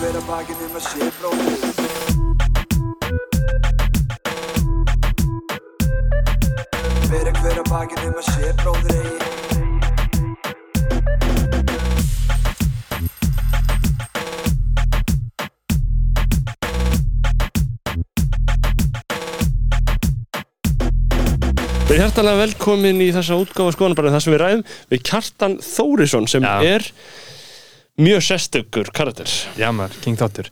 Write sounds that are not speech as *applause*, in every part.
hver að bakinn um að sé bróðir Bera hver að bakinn um að sé bróðir eigi Við erum hærtalega velkomin í þessa útgáfa skoðanabræðin þar sem við ræðum við Kjartan Þórisson sem Já. er mjög sestökur karakter. Já maður, King Þáttur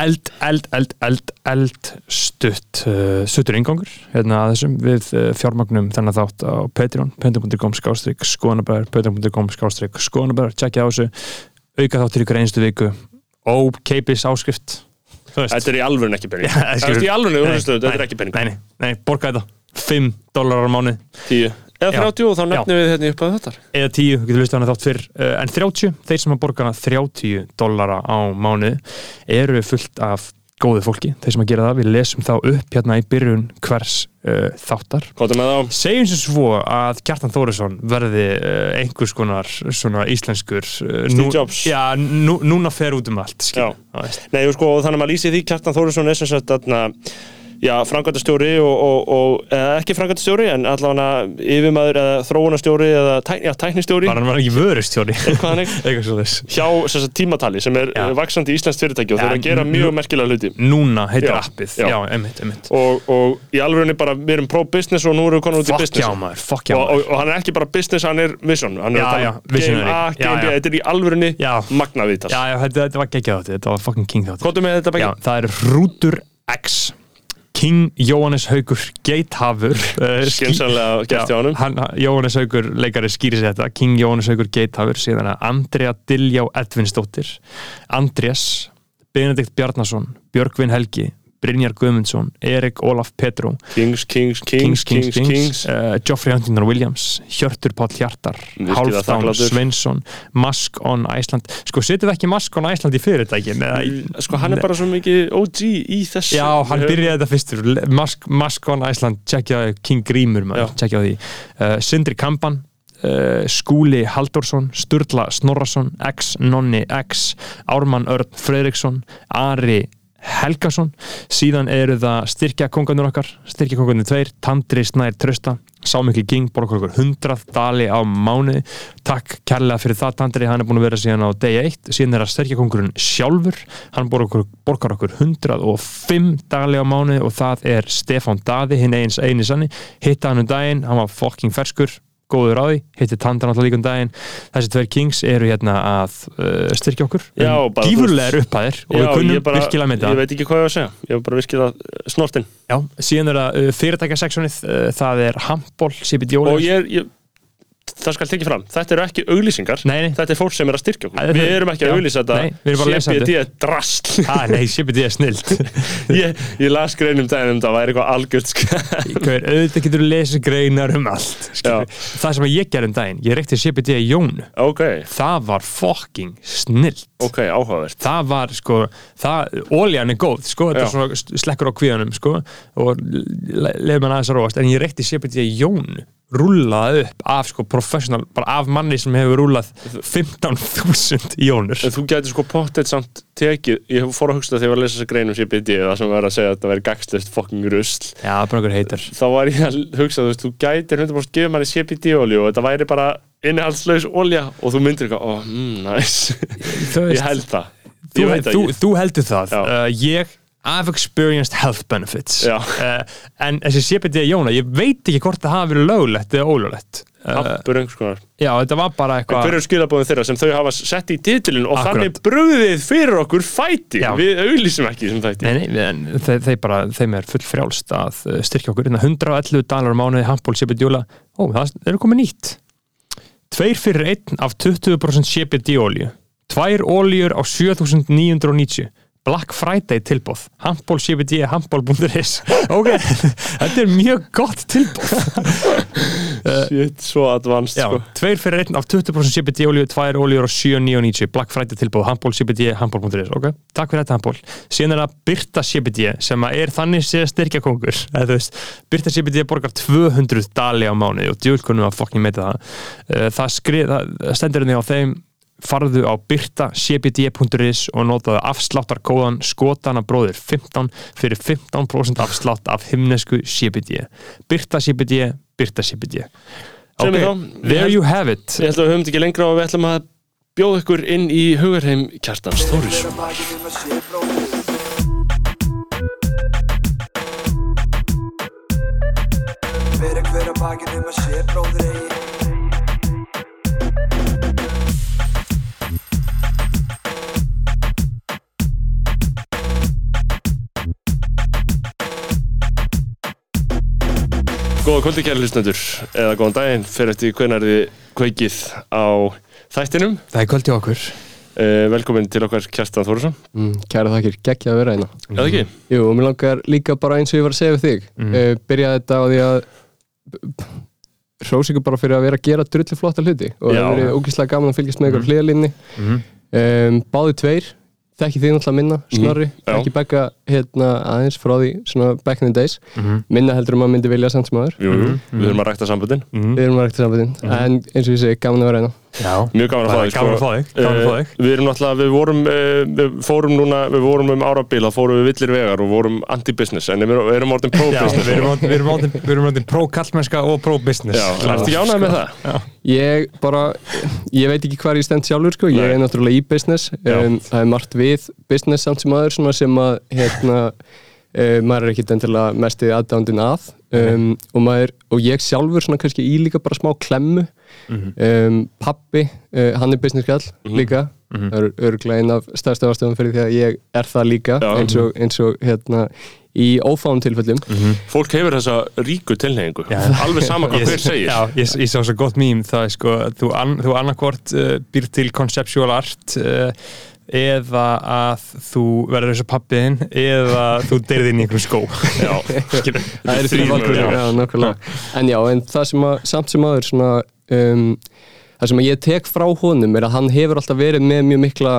Eld, eld, eld, eld, eld stutt uh, stuttur ingangur hérna að þessum við uh, fjármagnum þennan þátt á Patreon patreon.com skástrík skoðanabæður patreon.com skástrík skoðanabæður tjekkja á þessu auka þáttur ykkur einstu viku. Og keipis áskrift. Þetta er í alvörun ekki penning *laughs* skilur. er í alvörun, þetta er ekki penning nei, nei, borga þetta. 5 dólarar á mánu 10 eða Já. 30 og þá nefnum við hérna upp að þetta eða 10, þú getur listið hana þátt fyrr. Uh, en 30, þeir sem að borga hana 30 dollara á mánu eru fullt af góðu fólki þeir sem að gera það, við lesum þá upp hérna í byrjun hvers uh, þáttar. Segjum sem svo að Kjartan Þórisson verði uh, einhvers konar svona íslenskur uh, Steve Jobs. já, nú, núna fer út um allt Já. Nei, sko, þannig að maður lýsi því Kjartan Þórisson er sem sagt þarna Já, framkvæmtastjóri og, og, og eða ekki framkvæmtastjóri en allavega yfirmaður eða þróunastjóri eða tæk, já, tæknistjóri. Bara hann var ekki vörustjóri. *laughs* Hjá sagt, tímatali sem er Já. vaksandi íslenskt fyrirtæki og þeir eru að gera mjög merkilega hluti. Núna heitir appið, einmitt, einmitt. Og, og í alvegni bara, við erum pro-business og nú erum við konar út í business. fuck já og, maður. og, hann er ekki bara business, hann er vision. Hann er að tala um visionary. game A, Já, game B, já. þetta er í Já. magnavítal Já, þetta, þetta var geggjað þátti, þetta var fucking king þetta það er Rútur X King Jóhannes Haugur Geithafur uh, *laughs* skí- Skynsamlega gert hjá honum. hann, Jóhannes Haugur leikari skýri sér þetta King Jóhannes Haugur Geithafur síðan að Andrea Diljá Edvinsdóttir Andrés Benedikt Bjarnason Björgvin Helgi Brynjar Guðmundsson, Erik Ólaf Petró Kings, Kings, Kings, Kings, Kings, Uh, Geoffrey Huntington Williams Hjörtur Páll Hjartar þakklátur. Sveinsson Mask on Iceland. Sko setjum við ekki Mask on Iceland í fyrirtækin eða í, Sko, hann er bara svo mikið OG í þessu. Já, hann byrjaði þetta fyrstur. Mask, Mask on Iceland, tjekkja King Grímur maður, Já. tjekkja á því. Uh, Sindri Kampan uh, Skúli Halldórsson Sturla Snorrason, X Nonni X Ármann Örn Fredriksson Ari Helgason. Síðan eru það styrkja kongarnir okkar styrkja kongarnir tveir, Tandri Snær Trösta Sámikli Ging, borgar okkur 100 dali á mánuði, takk kærlega fyrir það Tandri, hann er búin að vera síðan á degi 1 síðan er að styrkja kongurinn sjálfur hann borgar okkur, borgar okkur 105 dali á mánuði og það er Stefán Daði, hinn eins eini sanni. Hitta hann um daginn, hann var fucking ferskur góður á því, hitti Tandra náttúrulega líka um daginn. Þessi tveir Kings eru hérna að uh, styrkja okkur. Um gífurlegar upphæðir og við Já, kunnum ég bara- virkilega með Ég það. veit ekki hvað ég var að segja, ég var bara virkilega snortinn. Já, síðan er það uh, fyrirtækjaseksjonið uh, það er handból, CBD Og Jólis ég, ég það skal tekið fram, þetta eru ekki auglýsingar. Nei, nei. þetta er fólk sem er að styrkja okkur. Við erum ekki að auglýsa þetta. að lesa CBD er drasl. *laughs* Ah, Nei, CBD er snilt. *laughs* Ég, ég las greinum daginn um það væri eitthvað algjört skæð Hver, auðvitað getur þú lesið greinar um allt það sem ég gerði um daginn, ég reykti CBD í Jónu. Ok, það var fucking snilt. Ok, áhugavert. Það var sko, það, óljan er góð sko, þetta er svona slekkur á kvíðanum sko, og leður mann aðeins að róast en ég reykti CBD í Jónu rúlaði upp af sko professional, bara af manni sem hefur rúlað 15.000 jónur. En þú getur sko pottet samt tekið, ég fór að hugsa það þegar ég var að lesa þessa grein um CBD það sem var að segja að þetta væri gagslist fucking rusl. Já, bara einhver heitir þá var ég að hugsa, þú veist, þú gætir 100% gefið manni CBD-olju og þetta væri bara innihaldslaus olja og þú myndir eitthvað, ó, mm, nice. *laughs* Ég held það, þú, ég veit þú, þú heldur það. Uh, ég I've experienced health benefits. Uh, en þessi CBD Jóna ég veit ekki hvort það hafi verið löglegt eða ólöglegt. Uh, já, þetta var bara eitthvað hver eru skilabóðin þeirra sem þau hafa sett í titilin og Akkurat. þannig brugðið fyrir okkur fæti. Já. við auðlýsum ekki sem fæti Nei, nei, en þeir, þeir bara, þeim er full frjálst að uh, styrkja okkur, hérna 111 dalar á mánuði, handból, CBD jóla, ó, það eru komið nýtt. Tveir fyrir einn af 20% CBD olju tvær oljur á 7990 Black Friday tilbóð handból CBD, handból.is *laughs* ok, þetta er mjög gott tilbóð *laughs* Shit, svo advanced Já, sko. tveir fyrir einn af 20% CBD olju, tvær oljur á 7,990 Black Friday tilbúð, handból CBD, handból.is ok, takk fyrir þetta handból síðan er það Byrta CBD sem er þannig sé styrkja kongur *laughs* Byrta CBD borgar 200 dali á mánuði og djúlkunum að fokkin meita það. Eh, það, skrið, það stendur henni á þeim farðu á byrtacbd.is og notaðu afsláttarkóðan skotana bróðir 15 fyrir 15% afslátt af himnesku CBD. Byrtacbd, byrtacbd Sem ok, er þá, there you have it. Ég held að við höfum ekki lengra og við ætlum að bjóða ykkur inn í hugarheim Kjartans Þóris Hver að bakið um að sé bróðir Hver að hver að bakið um að sé bróðir eigi Góða kvöldi kæri hlustendur eða góðan daginn fyrir eftir hvenar þið kveikið á þættinum. Það er kvöld í okkur. Uh, Velkomin til okkar Kjartan Þórisson. Mm, Kæra þakkir, geggja að vera hérna. Eða ekki? Jú, og mér langar líka bara eins og ég var að segja við þig. Mm. uh, Byrjaði þetta á því að Hrós ykkur bara fyrir að vera að gera drullu flotta hluti Og það verið ógíslega gaman að fylgjast með ykkur mm. hliðalínni um, Báði tveir Þekki þið náttúrulega minna, Snorri. Já. Ekki bekka hérna aðeins frá því Svona back in the days. Minna heldur um að myndi vilja samt sem aður Jú, jú, við þurfum að rækta sambundin Við erum að rækta sambandinn En eins og ég segi, gaman að vera hérna Já, Mjög gaman að fá þig að að þig. Eh, Við erum náttúrulega, við vorum uh, við fórum núna, við vorum um árabil þá fórum við villir vegar og vorum anti-business en við erum- orðin Já, pro-business. við erum orðin- pro-kallmennska og pro-business. Já, ertu ekki ánægð með það? Ég bara, ég veit ekki hvað ég stend sjálfur sko, ég Nei. er náttúrulega í business Já. um, það er margt við business samt sem aður sem að hérna, uh, *laughs* maður er ekkit endilega mestið aðdándin að. Um, og, maður, og ég sjálfur svona kannski í líka bara smá klemmu um, pappi, uh, hann er business gall líka, það er örglega einn af stærstu ástöðum fyrir því að ég er það líka Já. eins og, eins og hérna í ófáum tilfellum. Fólk hefur þessa ríku tilhengu alveg sama hvað hver segir. Já, ég, ég sá svo gott mím það er sko, þú, an, þú annarkvort uh, býr til conceptual art uh, eða að þú verður eins og pappiðinn eða þú deyrið inn í einhverjum skó. *laughs* Já, það er þrír því valkur en já, en það sem að samt sem aður svona um, það sem að ég tek frá honum er að hann hefur alltaf verið með mjög mikla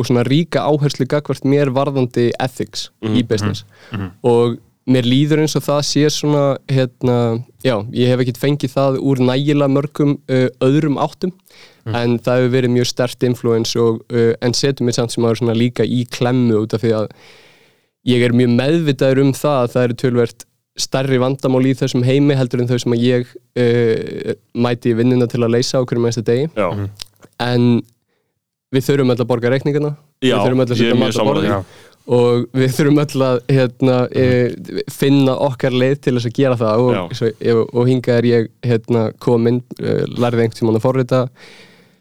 og svona ríka áherslu gagvart mér varðandi ethics í business. og mér líður eins og það sé svona hérna, já, ég hef ekkert fengið það úr nægilega mörgum uh, öðrum áttum en það hefur verið mjög stert influence og, uh, en setur mér samt sem aður svona líka í klemmu út af því að ég er mjög meðvitaður um það að það eru tölvert stærri vandamál í þessum heimi heldur en þau sem að ég uh, mæti í vinnuna til að leysa á hverju mennsta degi. Já, en við þurfum öll að borga reikningana. Já, við þurfum öll að setja mat á því. og við þurfum öll að hérna, e, finna okkar leið til þess að gera það. Og, svo, og, og hingað er ég hérna, komin, uh, lærði einhvern tímann að forrita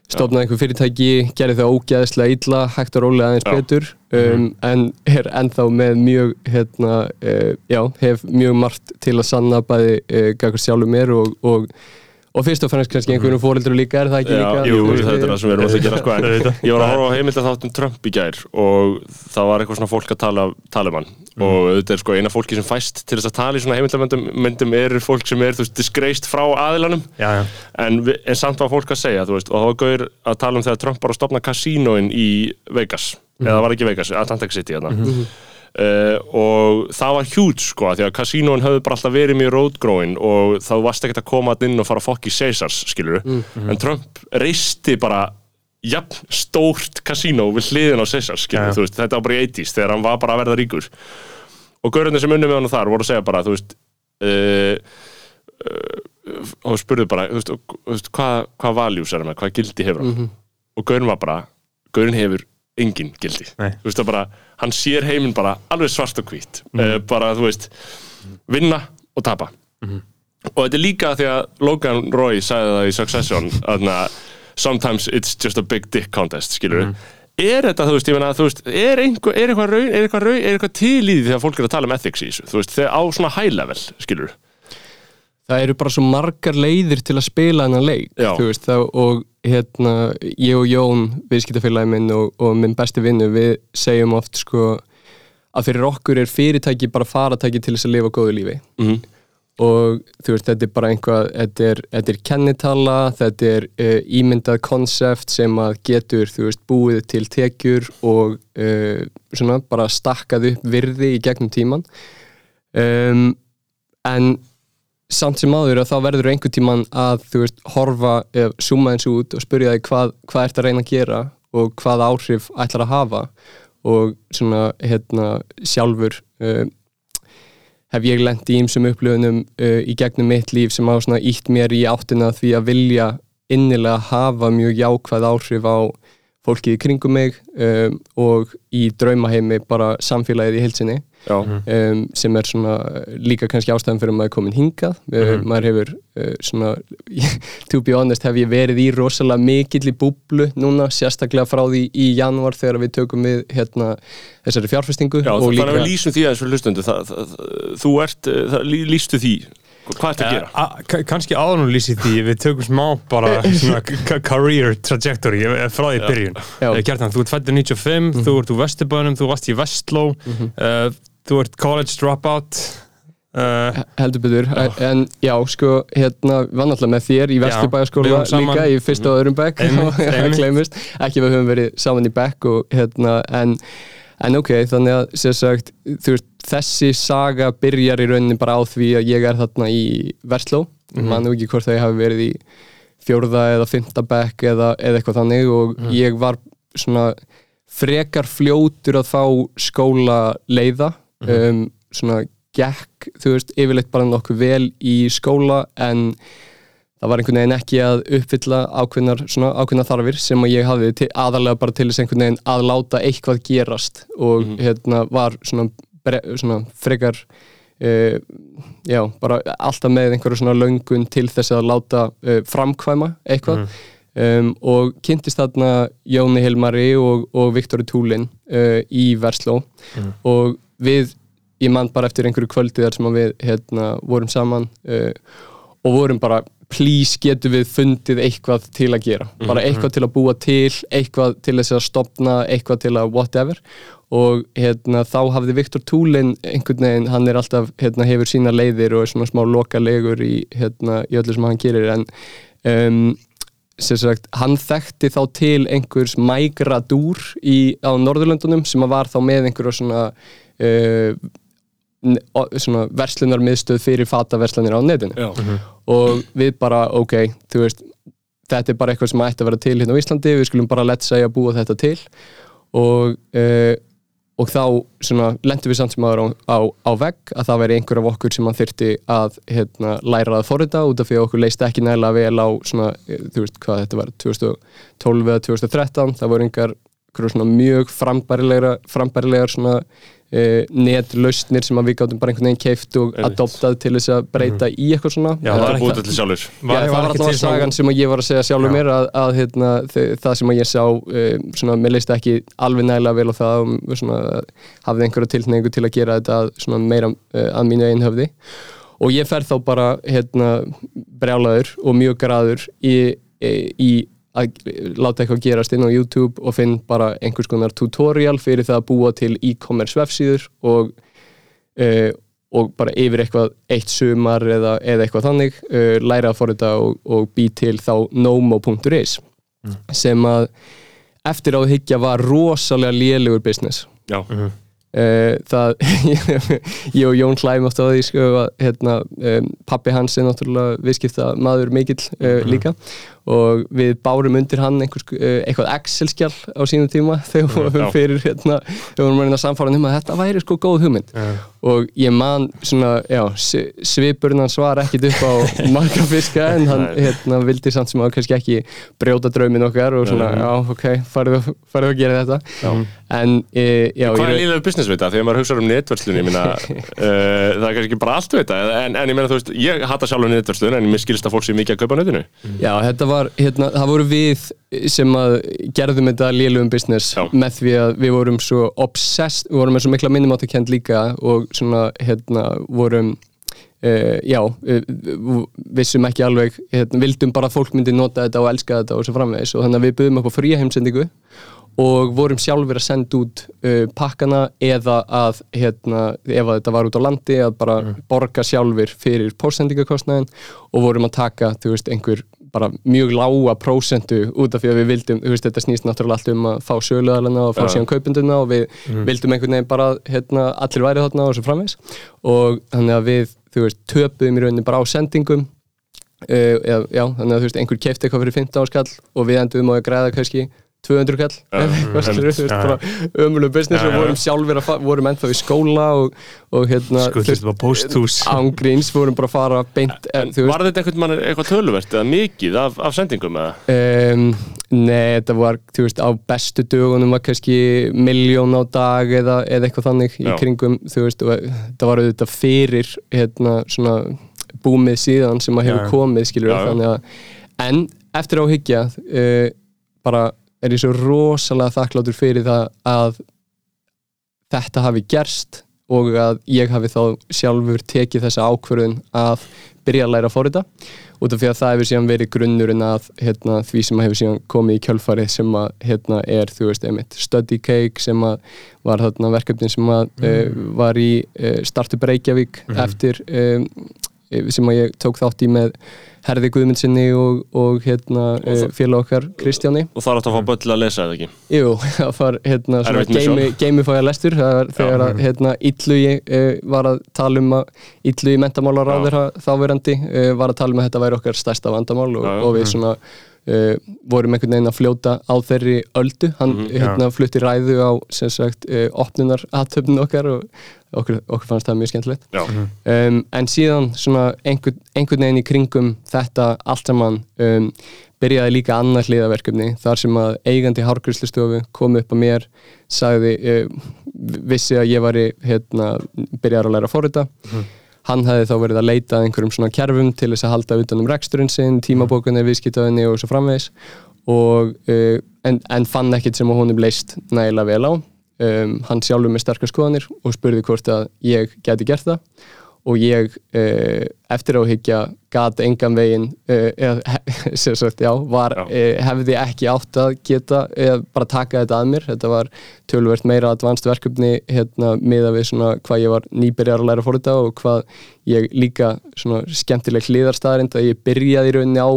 stofnaði einhver fyrirtæki, gerði það ógæðislega illa, hægt og rólega aðeins Já. Mhm. betur um, en er ennþá með mjög hérna, uh, já, hef mjög margt til að sanna bæði uh, gaggur sjálfur mér og, og, og fyrst og fremst kannski einhvern fóreldur líka, er það ekki. Já, líka? jú, þetta er það sem við erum að gera sko. Ég var að horfa á heimilda þáttum Trump í gær og það var eitthvað svona fólk að tala, tala um hann og þetta er sko eina fólki sem fæst til þess að tala í svona heimildamöndum er fólk sem er, þú veist, disgraced frá aðilanum Já, já, en, en samt var fólk að segja, þú veist, og það var gauður að tala um þegar Trump var að stopna kasínóin í Vegas, eða það var ekki Vegas, Atlantic City hérna. Uh, og það var huge sko því að kasínóin höfðu bara alltaf verið mjög rótgróin og þá varst ekkert að koma inn og fara að fokk í Caesars, skilur en Trump reisti bara jafn stórt kasínó við hliðin á Caesars, skilur, Já, já. þú veist, þetta var bara í 80s þegar hann var bara að verða ríkur. Og gaurarnir sem unnum með hann þar voru að segja bara, þú veist uh, uh, og spurðu bara veist, hvað, hvað values er hann hvað gildi hefur hann? Og gaurin var bara, gaurin hefur engin gildi, veist bara hann sér heiminn bara alveg svart og hvít. Uh, bara, þú veist, vinna og tapa. Og þetta er líka því að Logan Roy sagði það í Succession að sometimes it's just a big dick contest skilur er þetta, þú veist, ég meina, þú veist er einhver, er eitthvað, raun, er eitthvað, raun, er eitthvað til í því þegar fólk er að tala um ethics í þessu? Þú veist, þegar á svona high level, skilur það eru bara svo margar leiðir til að spila hennar leik Já. þú veist, það, og hérna ég og Jón, viðskiptafélagi minn og, og minn besti vinnu, við segjum oft sko að fyrir okkur er fyrirtæki bara faratæki til þess að lifa góðu lífi Mhm. og þú veist, þetta er bara einhvað þetta er, þetta er kennitala þetta er uh, ímyndað konsept sem að getur, þú veist, búið til tekjur og uh, svona bara stakkað upp virði í gegnum tíman um, en samt sem áður að þá verður einhvern tíman að þú veist, horfa, eða zooma eins út og spyrja þig hvað, hvað ert að reyna að gera og hvað áhrif ætlar að hafa. Og svona hérna sjálfur uh, hef ég lent í ýmsum upplöfunum uh, í gegnum mitt líf sem hafa svona ítt mér í áttina því að vilja innilega hafa mjög jákvæð áhrif á fólkið kringum mig um, og í draumaheimi bara samfélagið í heilsinni Já, um, sem er svona líka kannski ástæðan fyrir að maður er komin hingað. Uh, maður hefur uh, svona *laughs* to be honest hef ég verið í rosalega mikill í búblu núna sérstaklega frá því í janúar þegar við tökum við hérna þessari fjárfestingu Já og þannig líka að við lýsum því aðeins fyrir það, Þú ert, eh, það, lý- lýstu því? Hvað ertu að gera? A- ka- kannski áður nú lýsi því við tökum smá bara *laughs* career trajectory eh, frá því í byrjun. Eh, Kjartan, þú ert fættur 95, þú ert úr Vesturbænum þú varst í Vestló. Uh, þú ert college dropout. Uh, heldur betur, en já sko hérna, var náttúrulega með þér í Vesturbæjaskóla líka í fyrsta og öðrum bekk. Og *laughs* ekki við höfum verið saman í bekk og hérna, en en ok, þannig að sagt, veist, þessi saga byrjar í rauninni bara á því að ég er þarna í Vestló, mm Mhm. mann ekki hvort það ég hafi verið í fjórða eða fymta bekk eða, eða eitthvað þannig og Mhm. ég var svona frekar fljótur að fá skóla leiða Mhm. um, svona gekk, þú veist, yfirleitt bara nokkuð vel í skóla en það var einhvern veginn ekki að uppfylla ákveðnar, svona, ákveðnar þarfir sem að ég hafði til, aðalega bara til þess einhvern veginn að láta eitthvað gerast og hérna var svona, svona frekar uh, já, bara alltaf með einhverju svona löngun til þess að láta uh, framkvæma eitthvað. Um, og kynntist þarna Jóni Hilmari og, og Viktori Túlin uh, í Versló. Og við, ég man bara eftir einhverju kvöldi þar sem við hérna, vorum saman uh, og vorum bara please getum við fundið eitthvað til að gera? Bara eitthvað til að búa til eitthvað til þess að stopna eitthvað til að whatever. Og hérna, þá hafði Viktor Túlin einhvern veginn, hann er alltaf hérna, hefur sína leiðir og er svona smá lokalegur í, hérna, í öllu sem hann gerir. En um, sem sagt, hann þekkti þá til einhvers migradúr í, á Norðurlöndunum sem var þá með einhverja svona uh, svona verslunarmiðstöð fyrir fataverslanir á netinu. Já, og við bara, ok, þú veist þetta er bara eitthvað sem ætti að vera til hérna á Íslandi við skulum bara let's segja búa þetta til. Og uh, og þá svona lendum við samt sem aður á, á, á vegg að það veri einhver af okkur sem hann þyrti að hérna, læra að forrita út af því að okkur leist ekki nægilega vel á svona, eh, þú veist hvað þetta var 2012 eða 2013 það voru einhver, einhver svona mjög frambærilegar, frambærilegar svona uh, netlausnir sem að við gáttum bara einhvern veginn keift og adoptað til þess að breyta í eitthvað svona. Já, það var búið til sjálfur Já, það var alltaf sagan sem að ég var að segja sjálfur Já. mér að, að hérna, það sem að ég sá um, svona, mér leist ekki alveg nægilega vel á það og svona, hafði einhverja tilkningu til að gera þetta að, svona, meira uh, að mínu einn höfði. Og ég fer þá bara hérna, brjálaður og mjög graður í, í, í að láta eitthvað gerast inn á YouTube og finn bara einhvers konar tutorial fyrir það að búa til e-commerce vefsíður og uh, og bara yfir eitthvað eitt sumar eða, eða eitthvað þannig uh, læra að forrita og, og bý til þá nomo.is sem að eftir á að hyggja var rosalega lélugur business. Já, uh, það *laughs* ég og Jón hlæm átt á því sko, að, hérna, um, pappi hans er náttúrulega viðskipta maður mikill uh, líka og við bárum undir hann einhvers, uh, eitthvað Excel-skjál á sínum tíma *laughs* þegar við Já. fyrir hérna, við vorum að samfara um að þetta væri sko góð hugmynd og ég man svona, já, svipurinn hans var ekkit upp á *laughs* marga fiska en hann hérna, vildi samt sem að kannski ekki brjóta draumin okkar og svona, Nei. já, ok, farðu að gera þetta Já. en, e, já, Hvað er lílega business við þetta? Þegar maður hugsaður um netverslun, ég meina, uh, *laughs* það er kannski bara allt við þetta, en, en ég meina, þú veist, ég hata sjálfur netverslun, en mér skilst að fólk sé mikið að kaupa á netinu. Já, þetta var, hérna, það voru við sem að gerðum þetta lélugum business Já. með því að við vorum svo obsessed, við vorum með svo mikla minnumáttakend líka og svona, hérna, vorum Uh, já, uh, vissum ekki alveg hérna, vildum bara að fólk myndi nota þetta og elska þetta og svo framvegis og þannig að við buðum upp á fría heimsendingu og vorum sjálfur að senda út uh, pakkana eða að hérna, ef að þetta var út á landi að bara borga sjálfur fyrir póstsendingakostnaðin og vorum að taka, þú veist, einhver bara mjög lága prósentu út af því að við vildum, þú veist, þetta snýst náttúrulega allt um að fá söluðalana og fá Já. síðan kaupenduna og við vildum einhvern veginn bara hérna, allir væri þarna og svo framvegis. Og þannig að við þú veist, töpuðum í rauninni bara á sendingum. Uh, eða, já, þannig að þú veist, einhver kefti eitthvað fyrir 15 áskall og við enduðum á að græða kannski 200 kall. Eða eitthvað skilur, þú veist, Já. bara ömuleg business og vorum sjálfur að vorum ennþá í skóla og, og hérna *laughs* ángríns, vorum bara að fara beint, en, veist Var þetta einhvern mann eitthvað töluvert eða mikið af, af sendingum eða? Um, nei, þetta var, veist, á bestu dögunum var kannski miljón á dag eða, eða eitthvað þannig í Já. kringum, þú veist, þetta var auðvitað fyrir, hérna, svona búmið síðan sem að hefur komið, skilur þannig að, en eftir áhyggja, uh, bara er ég svo rosalega þakkláttur fyrir það að þetta hafi gerst og að ég hafi þá sjálfur tekið þessa ákvörðun að byrja að læra að fórita út af því að það hefur síðan verið grunnurinn að hérna, því sem hefur síðan komið í kjölfarið sem að hérna, er, þú veist, einmitt study cake sem að var þarna verkefnin sem að mm. var í uh, Startup Reykjavík eftir um, sem að ég tók þátt í með Herði Guðmundsinni og, og hérna, það- félag okkar Kristjáni. Og það er átt að fá böll að lesa eða ekki? Jú, *laughs* það var hérna geimifæja lestur. Þegar að hérna Illugi uh, var að tala um að Illugi mentamálaráður þáverandi uh, var að tala um að þetta væri okkar stærsta vandamál og, Já, já. og við svona uh, vorum einhvern veginn að fljóta á þeirri öldu, hann Mhm, hérna flutti ræðu á sem sagt uh, opnunar aðtöfnin okkar og okkur, okkur fannst það mjög skemmtilegt. Já, um, en síðan svona einhvern, einhvern veginn í kringum þetta allt saman um, byrjaði líka annað hliðaverkefni þar sem að eigandi hárgríslustofu kom upp að mér sagði, uh, vissi að ég var hérna, byrjaði að læra að fórita hann hefði þá verið að leita einhverjum svona kerfum til þess að halda utan um reksturinn sinn, tímabókunni, viðskiptaðinni og svo framvegis. Og, uh, en, en fann ekkit sem að honum leist nægilega vel á. Um, hann sjálfur með sterkar skoðanir og spurði hvort að ég gæti gert það og ég uh, eftir áhyggja gat engan veginn uh, eða, *laughs* sem sagt, já, var, Já. uh, hefði ekki átt að geta eða bara taka þetta að mér þetta var tölvert meira advanced verkefni hérna, miða við svona hvað ég var nýbyrjar að læra að fórita og hvað ég líka svona skemmtileg hliðarstaðarind að ég byrjaði í rauninni á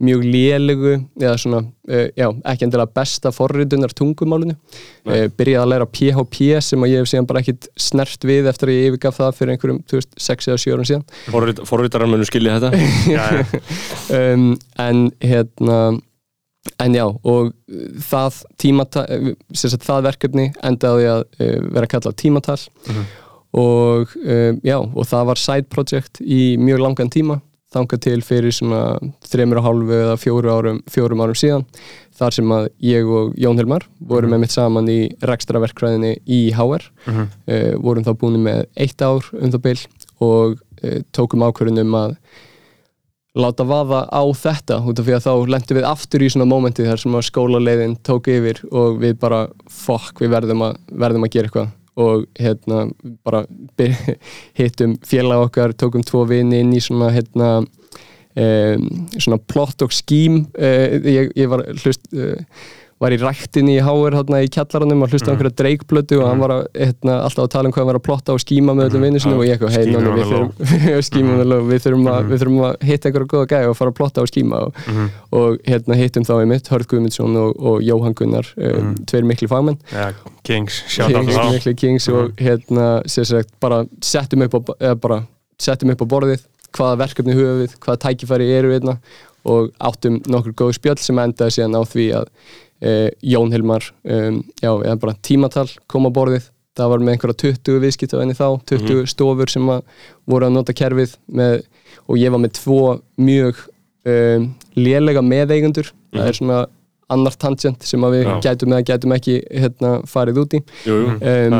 mjög lélegu eða svona, uh, já, ekki endilega besta forritunar tungumálinu. Uh, byrjaði að læra PHP sem að ég hef síðan bara ekkit snert við eftir að ég yfirgaf það fyrir einhverjum, þú veist, 6 eða 7 árum síðan. Forrit, forritarar munu skilja þetta. *laughs* Já, já. um, en hérna en já, og uh, það tímatal, sem sagt það verkefni endaði að uh, vera kallað tímatal. Og um, já, og það var side project í mjög langan tíma þangað til fyrir svona þreymur og hálfu eða fjóru árum, fjórum árum síðan þar sem að ég og Jón Hilmar vorum með mitt saman í rekstraverkræðinni í HR uh, vorum þá búin með eitt ár um það bil og uh, tókum ákvörðun um að láta vaða á þetta út af því að þá lendum við aftur í svona mómenti þar sem að skólaleiðin tók yfir og við bara, fokk, við verðum að, verðum að gera eitthvað og hérna bara *laughs* hittum félag okkar, tókum tvo vini inn í svona hérna um, svona plott og skím uh, ég, ég var hlust uh, var í ræktinni í HR hérna í kjallaranum að hlusta á einhverja dreikblötu og hann var að, hérna, alltaf að tala um hvað hann var að plotta og skíma með öllum vinnu sinni og ég eitthvað, hei, Scheme nanni, on við the low." þurfum *laughs* við þurfum að, við þurfum að hitta einhverja góða gæja og fara að plotta og skíma og, og hérna hittum þá einmitt Hörð Guðmundsson og, og Jóhann Gunnar um, tveir mikli fagmenn. Já, Kings, shout out Kings, to mikli Kings og hérna sagt bara settum upp á, eða bara settum upp á borðið hvaða verkefni höfum við, hvaða tækifæri eru við hérna og áttum nokkur góð spjöll sem endaði síðan á því að e, Jón Hilmar um, já, eða bara tímatal kom á borðið. Það var með einhverja 20 viðskiptavenni þá 20 stofur sem að voru að nota kerfið með, og ég var með tvo mjög um, lélega meðeigendur. Það er svona annar tangent sem að við Já. gætum eða gætum ekki hérna, farið út í. Jú, jú, það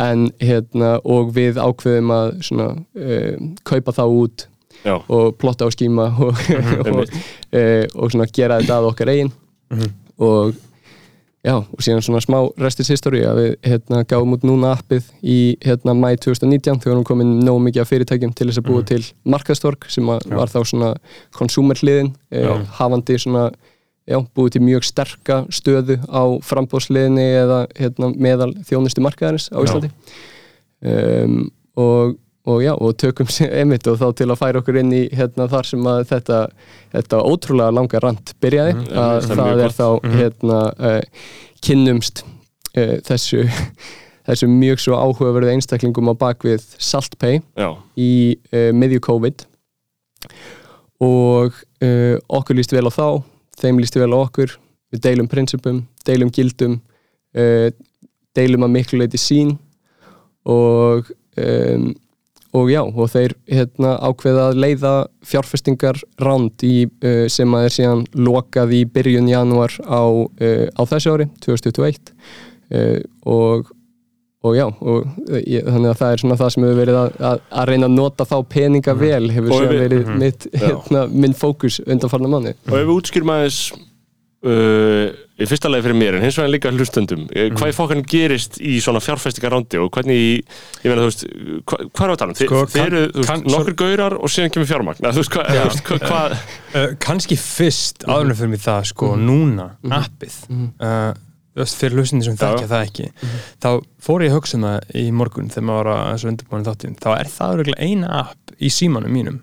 Um, en hérna og við ákveðum að svona um, kaupa þá út Já, og plotta á skíma og, *laughs* og, einmitt. uh, og svona gera þetta að okkar eigin og já, og síðan svona smá restis history að við hérna gáum út núna appið í hérna mæ 2019 þegar við komin nóg mikið af fyrirtækjum til þess að búa til markaðstork sem að var þá svona consumer hliðin uh, hafandi svona já, búið til mjög sterka stöðu á frambóðsliðinni eða hérna, meðal þjónustu markaðarins á Íslandi. Um, og, og já, og tökum sér *laughs* einmitt og þá til að færa okkur inn í hérna þar sem að þetta, þetta ótrúlega langa rand byrjaði. Mhm, að það er er þá hérna uh, kynnumst uh, þessu *laughs* þessum mjög svo áhugaverðu einstaklingum á bakvið SaltPay já, í uh, miðju COVID. Og okkur líst vel á þá þeim líst vel á okkur. Við deilum prinsipum, deilum gildum deilum að miklu leiti sín og um, og já, og þeir hérna, ákveða að leiða fjárfestingar ránd í, uh, sem að er síðan lokað í byrjun janúar á, uh, á þessu ári, 2021 uh, og og já, og ég, þannig að það er svona það sem hefur verið að, að, að reyna að nota þá peninga vel, hefur Og síðan við- verið mitt, hérna, minn fókus undanfarnar manni og ef við útskýrum aðeins uh, í fyrsta lagi fyrir mér en hins vegar líka hlustundum uh, hvað í fokkan gerist í svona fjárfestingarándi og hvernig, ég meina þú veist hva, hvað er að tala um? Sko, þið eru nokkur gaurar og síðan kemur fjármagn. Þú veist hvað, hvað, hvað Uh, kannski fyrst Mhm. áðurinn fyrir mig það sko núna, appið. Uh, þú veist, fyrir hlustandi sem þekkja það ekki. Þá fór ég að hugsa um það í morgun þegar maður var að undirbúinu þáttum þá er það örugglega eina app í símanum mínum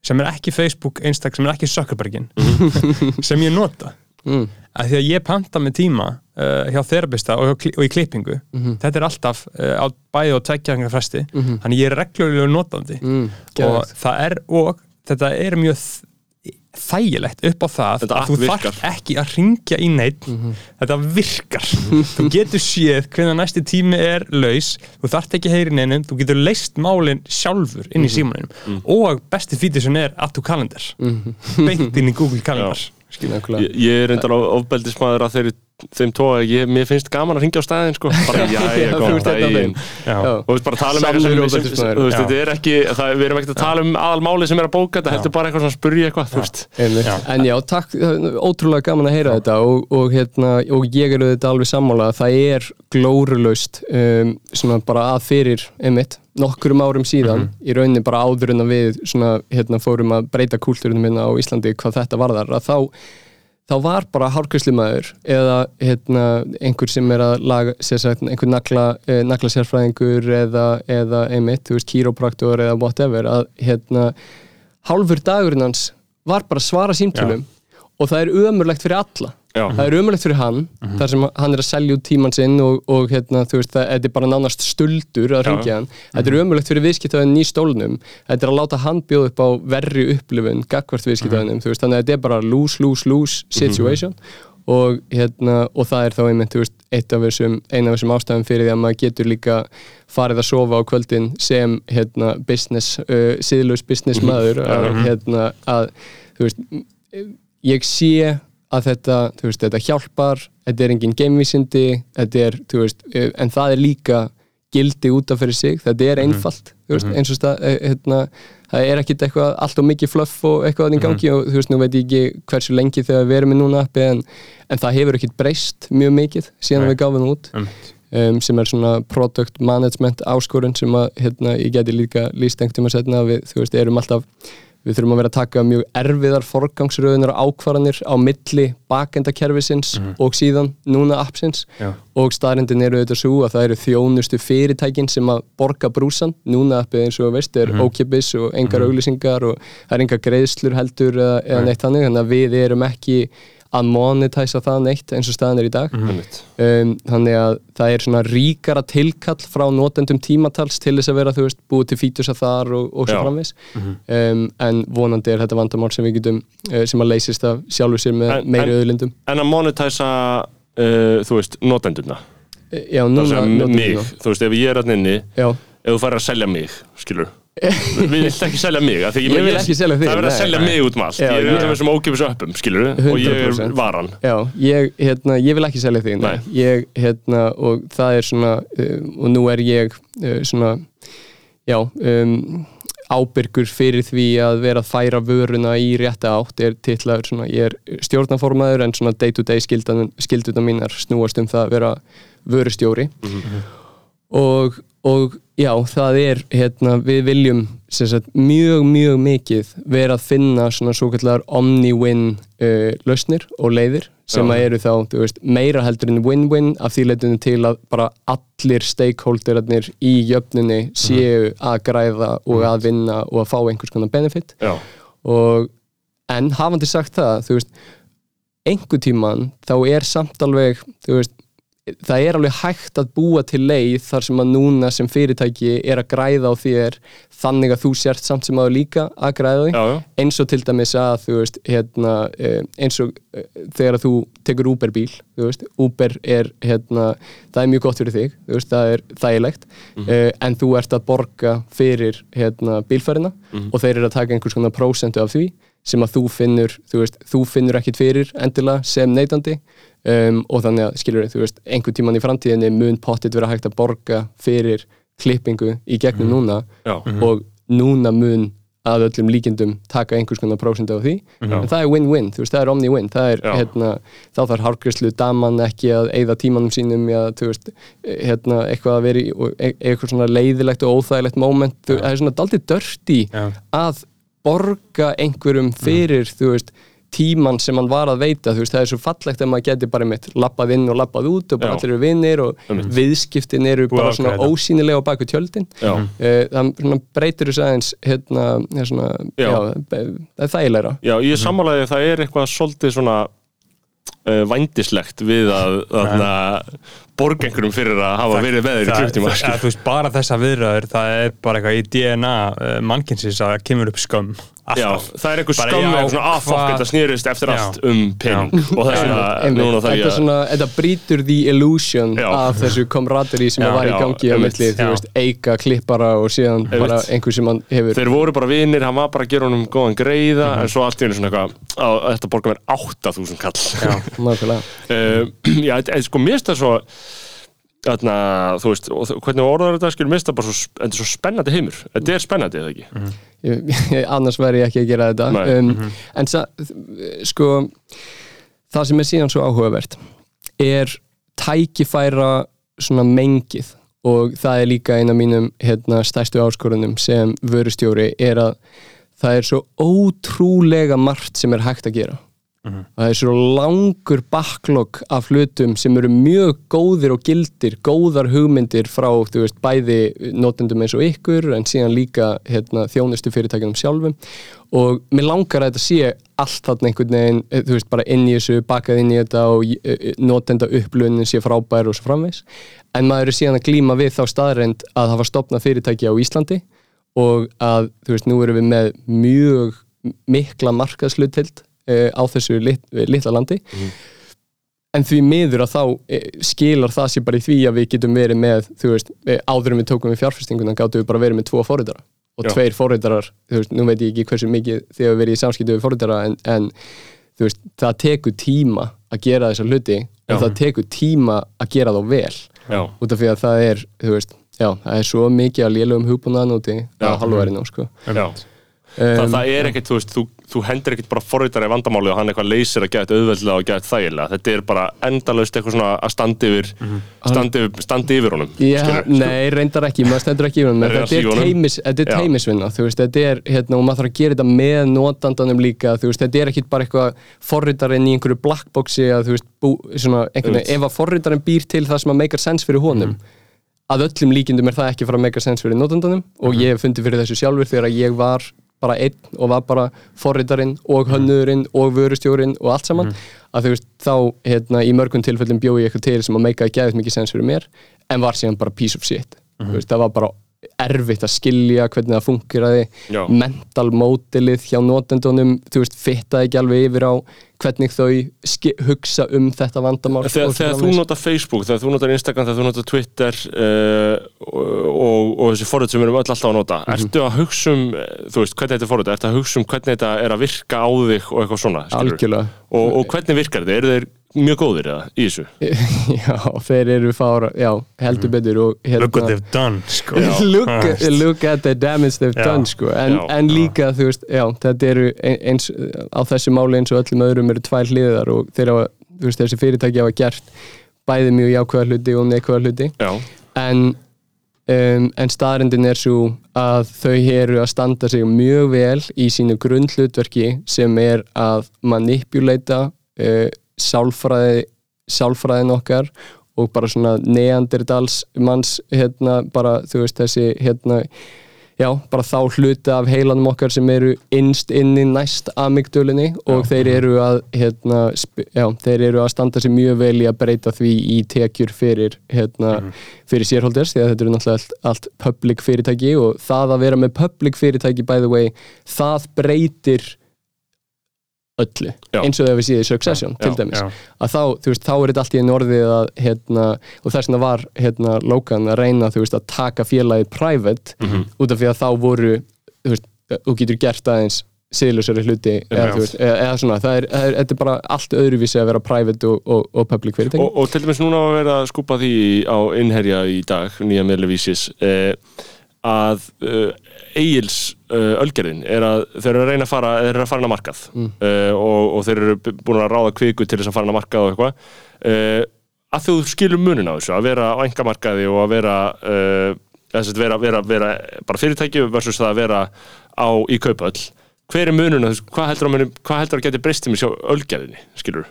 sem er ekki Facebook, Instagram, sem er ekki Zuckerbergin *laughs* sem ég nota mm. að því að ég panta með tíma uh, hjá þerabista og, og í klippingu. Þetta er alltaf uh, á bæði og tveggjaðingar fresti. Þannig ég er reglulega notandi. Mm. og það er og þetta er mjög þægilegt upp á það Þetta að þú þarf ekki að ringja í neitt þetta virkar. Þú getur séð hvernig næsti tími er laus, þú þarft ekki að heyri neinum. Þú getur leist málin sjálfur inn í símanum. Og besti fítið sem er add to calendar. Beint inn í Google Calendar. Nákvæmlega. Ég, ég er reyndar á ofbeldismæður að þeir, þeim tóa ég, mér finnst gaman að ringja á staðin sko. bara *laughs* já, ég Já, er þú þeim. Já. Já. og veist bara tala um eitthvað þú Já. þetta er ekki það, við erum ekkert að tala um aðalmáli sem er að bóka þetta heldur bara eitthvað svona að spurja eitthvað þú veist Einmitt. Já. En já, takk, ótrúlega gaman að heyra þetta og, og, hérna, og ég er auðvitað alveg sammála að það er glórulaust um, svona bara að fyrir einmitt, nokkurum árum síðan í rauninni bara áður en að við svona, hérna, fórum að breyta kúltúrunum minna á Íslandi hvað þetta varðar að þá þá var bara hárkvæslumæður eða hérna, einhver sem er að laga, sagt, einhver nagla, eh, naglasérfræðingur eða, eða einmitt, þú veist, kýrópraktor eða whatever, að hérna, hálfur dagurinn hans var bara að svara símtölum og það er ömurlegt fyrir alla Já. það er ömurlegt fyrir hann þar sem hann er að selja út tíman sinn og, og hérna, þú veist, það, er bara nánast stuldur að ringja hann, þetta er ömurlegt fyrir viðskiptaðin í stólnum, þetta er að láta hann bjóða upp á verri upplifun gagvart viðskiptaðinum, þú veist, þannig að þetta er bara lose, lose, lose situation. Og, hérna, og það er þá einmitt þú veist, eitt af þessum, eina af þessum ástæðum fyrir því að maður getur líka farið að sofa á kvöldin sem hérna, business, uh, síðlaus business maður að, hérna, að þú veist, ég sé að þetta, veist, þetta hjálpar þetta er engin geimvísindi þetta er, veist, eh, en það er líka gildi út af fyrir sig, þetta er einfalt þú veist, eins og stað, eh, hérna það er ekkit eitthvað, allt og mikið fluff og eitthvað þannig í gangi og þú veist, nú veit ég ekki hversu lengi þegar við erum með núna appi en, en það hefur ekkit breyst mjög mikið síðan Nei. við gáfum það út um, sem er svona product management áskorun sem að, hérna, ég geti líka líst einhvern tíma setna að við, þú veist, erum alltaf við þurfum að vera að taka mjög erfiðar forgangsröðunar ákvarðanir á milli bakendakerfisins og síðan núna appsins. Já. og staðrindin eru þetta svo að það eru þjónustu fyrirtækin sem að borga brúsan núna appið eins og veist er ókipis og engar auglýsingar og það er engar greiðslur heldur eða, eða neitt þannig. Þannig að við erum ekki að monetæsa það neitt eins og staðan er í dag. Einmitt. um, þannig að það er svona ríkara tilkall frá notendum tímatals til þess að vera, þú veist, búið til fítusa þar og, og svo Já. framvis um, en vonandi er þetta vandamál sem við getum uh, sem að leysist af sjálfur sér með En- meiri auðlindum. en að monetæsa uh, þú veist, notendurna? Já, það núna sem notendum mig, þú veist, ef ég er að inni Já, ef þú færir að selja mig, skilur við vilt ekki selja mig því Ég vil ekki selja þig, það er verið að selja mig út um allt ég er ég- af þessum ókipis öppum, skilur og ég er 100%. varan já ég, hérna, ég vil ekki selja. Nei. Ég, hérna, og það er svona um, og nú er ég uh, svona já um, ábyrgur fyrir því að vera að færa vöruna í rétta átt er titlaður svona, ég er stjórnaformaður en svona day to day skilduna mínar snúast um það að vera vörustjóri og, og já, það er hérna, við viljum sagt, mjög, mjög mikið vera að finna svona svo kallar omni-win uh, lausnir og leiðir sem Já. að eru þá, þú veist, meira heldur en win-win af því leitinu til að bara allir stakeholderarnir í jöfnunni séu að græða og að vinna og að fá einhvers konar benefit. Já, og en hafandi sagt það þú veist, einhver tíman þá er samt alveg þú veist, það er alveg hægt að búa til leið þar sem að núna sem fyrirtæki er að græða á þér þannig að þú sért samt sem aður líka að græða því Já, já. eins og til dæmis að þú veist hérna, eh, eins og eh, þegar að þú tekur Uber bíl veist, Uber er hérna, það er mjög gott fyrir þig veist, það er þægilegt Mhm. eh, en þú ert að borga fyrir hérna, bílferðina Mhm. og þeir eru að taka einhvers konar prósentu af því sem að þú finnur þú, veist, þú finnur ekkit fyrir endilega sem neytandi um, og þannig að skilur þú veist, einhver tíman í framtíðinni mun pottit vera hægt að borga fyrir klippingu í gegnum núna Já. og núna mun að öllum líkindum taka einhvers konar prósentu af því. En það er win-win, þú veist, það er omni-win. Það er, Já. hérna, þá þarf hárgræslu daman ekki að eyða tímanum sínum í að, þú veist, hérna, eitthvað að vera í og e- eitthvað svona leiðilegt og óþægilegt moment, þú, það er svona daldið dörti Já. að borga einhverjum fyrir, þú veist tíman sem hann var að veita, þú veist, það er svo fallegt ef maður geti bara mitt lappað inn og lappað út og bara Já. allir eru vinnir og viðskiptin eru Búið bara að svona ákveða ósýnilega á baku tjöldin. Eh, það svona breytir þessu aðeins hérna, hérna svona, Já. já. það er þægilegra Já, ég er sammálaði að það er eitthvað svolítið svona uh, vændislegt við að, að borga einhverjum fyrir að hafa verið með þeir í klukktíma það, þú veist, bara þessa viðræður það er bara eitthvað í DNA uh, mannkynsins að það kemur upp skömm Já, alltaf. það er eitthvað skömm já, eða svona að fokk hvað- þetta snýrist eftir Já. allt um pening og þess að Einmitt. núna þetta, ég er að svona, þetta brýtur the illusion Já. af þessu komraderi sem Já, var í já, gangi á einmitt. milli, þú Já. veist, eika klippara og síðan bara einhver sem hann hefur Þeir voru bara vinir, hann var bara að gera honum góðan greiða en svo allt í henni svona eitthvað *laughs* *clears throat* þarna, þú veist, hvernig orðar þetta skilur það bara svo, þetta er svo spennandi heimur. Þetta er spennandi, eða ekki? *laughs* ég, annars væri ég ekki að gera þetta. Um, en sa, sko það sem er síðan svo áhugavert er tækifæra svona mengið. Og það er líka eina mínum hérna, stærstu áskorunum sem vörustjóri er að það er svo ótrúlega margt sem er hægt að gera það er svo langur backlog af hlutum sem eru mjög góðir og gildir, góðar hugmyndir frá, þú veist, bæði notendum eins og ykkur, en síðan líka hérna, þjónustu fyrirtækjum sjálfum. Og mér langar að þetta sé allt þarna einhvern veginn, eh, þú veist, bara inn í þessu bakað inn í þetta og eh, notenda upplönin sé frábær og svo framvegs en maður er síðan að glíma við þá staðreind að hafa stopnað fyrirtæki á Íslandi og að, þú veist, nú erum við með mjög mikla markaðslutild á þessu lit, litla landi en því miður að þá uh, skilar það sér bara í því að við getum verið með, þú veist, áður en við tókum við fjárfestinguna gáttum við bara verið með tvo fórhundara og Já. tveir fórhundarar, þú veist, nú veit ég ekki hversu mikið þegar við verið í samskiptu við fórhundara en, en þú veist, það tekur tíma að gera þessa hluti Já. og það tekur tíma að gera þá vel Já, út af því að það er, þú veist já, það er svo mikið að lélugum hugbúnaðan úti Já. á halvverinu, sko já um, það, það er ekkert, þú veist, þú, þú hendur ekkert bara forritar í vandamáli og hann eitthvað leysir að geta auðveldlega og geta þægilega, þetta er bara endalaust eitthvað svona að standi yfir standi, yfir, standi yfir honum Já, skilurðu. nei, reyndar ekki, maður stendur ekki yfir að er, honum. teimis, þetta er teimisvinna þetta er, hérna, og maður þarf að gera þetta með notandanum líka, veist, þetta er ekki bara eitthvað forritarinn í einhverju blackboxi að þú veist, bú, svona, einhvern veginn, ef að forritarinn býr til það sem að make sense fyrir honum að öllum líkindum er það ekki fara að make sense fyrir notandanum og ég hef fundið fyrir þessu sjálfur þegar ég var bara einn og var bara forritarinn og hönnurinn og vörustjórinn og allt saman. Að þú veist, þá hérna, í mörgum tilfellum bjóði ég eitthvað til sem að meika gæðið mikið sens fyrir mér en var síðan bara piece of shit. Þú veist, það var bara erfitt að skilja hvernig það funkiraði Já. mental mótilið hjá notendunum þú veist, fittaði ekki alveg yfir á hvernig þau hugsa um þetta vandamál Þegar, og þegar þú notar Facebook, þegar þú notar Instagram, þegar þú notar Twitter uh, og, og þessi forrið sem við erum öll alltaf að nota ertu að hugsa um, eh, þú veist, hvernig þetta er forrið ertu að hugsa um hvernig þetta er að virka á þig og eitthvað svona, algjörlega. Og, og hvernig virkar þetta, eru þeir mjög góðir eða, í þessu? *laughs* já, þeir eru fára, já, heldur betur og hérna Look what they've done sko. *laughs* look, Já, look at the damage they've Já. done sko. en, Já. en líka þú veist, já, þetta eru eins, á þessu máli eins og öllum öðrum eru tvær hliðar og þeir hafa, þú veist, þessi fyrirtæki hafa gert bæði mjög jákvæða hluti og neikvæða hluti Já, en, um, en staðrendin er svo að þau eru að standa sig mjög vel í sínu grundhlutverki sem er að manipulata uh, sálfræði sálfræðin okkar og bara svona neandertals manns hérna bara þú veist þessi hérna já, bara þá hluta af heilanum okkar sem eru innst inni næst amygdölinni og þeir eru að hérna, já, þeir eru að standa sér mjög vel í að breyta því í tekjur fyrir, hérna, fyrir shareholders því að þetta eru náttúrulega allt, allt public fyrirtæki og það að vera með public fyrirtæki by the way, það breytir öllu, Já. eins og þegar við séð í Succession til Já, dæmis, já. að þá, þú veist, þá er þetta allt í einu orðið að, hérna, og þess vegna var hérna, Logan að reyna, þú veist, að taka félagið private, Mhm. út af því að þá voru, þú veist, þú getur gert aðeins siðlusari hluti eða, veist, eða, eða svona, það er, það er, þetta er bara allt öðruvísi að vera private og, og, og public fyrirtæki og, og til dæmis núna að vera að skúpa því á innherja í dag, nýja meðlevísis eh, að uh, Egils uh, ölgerðin er að þeir eru að reyna að fara, þeir eru að fara inn á markað. Mm. uh, og, og þeir eru búin að ráða kviku til þess að fara inn á markað og eitthvað. Uh, að þú skilur munin á þessu að vera á engamarkaði og að vera að vera, vera, vera bara fyrirtæki versus það að vera á í kaupöll hver er munin á þessu, hvað heldur að, muni, hvað heldur að geti breyst til mig sjá ölgerðinni, skilur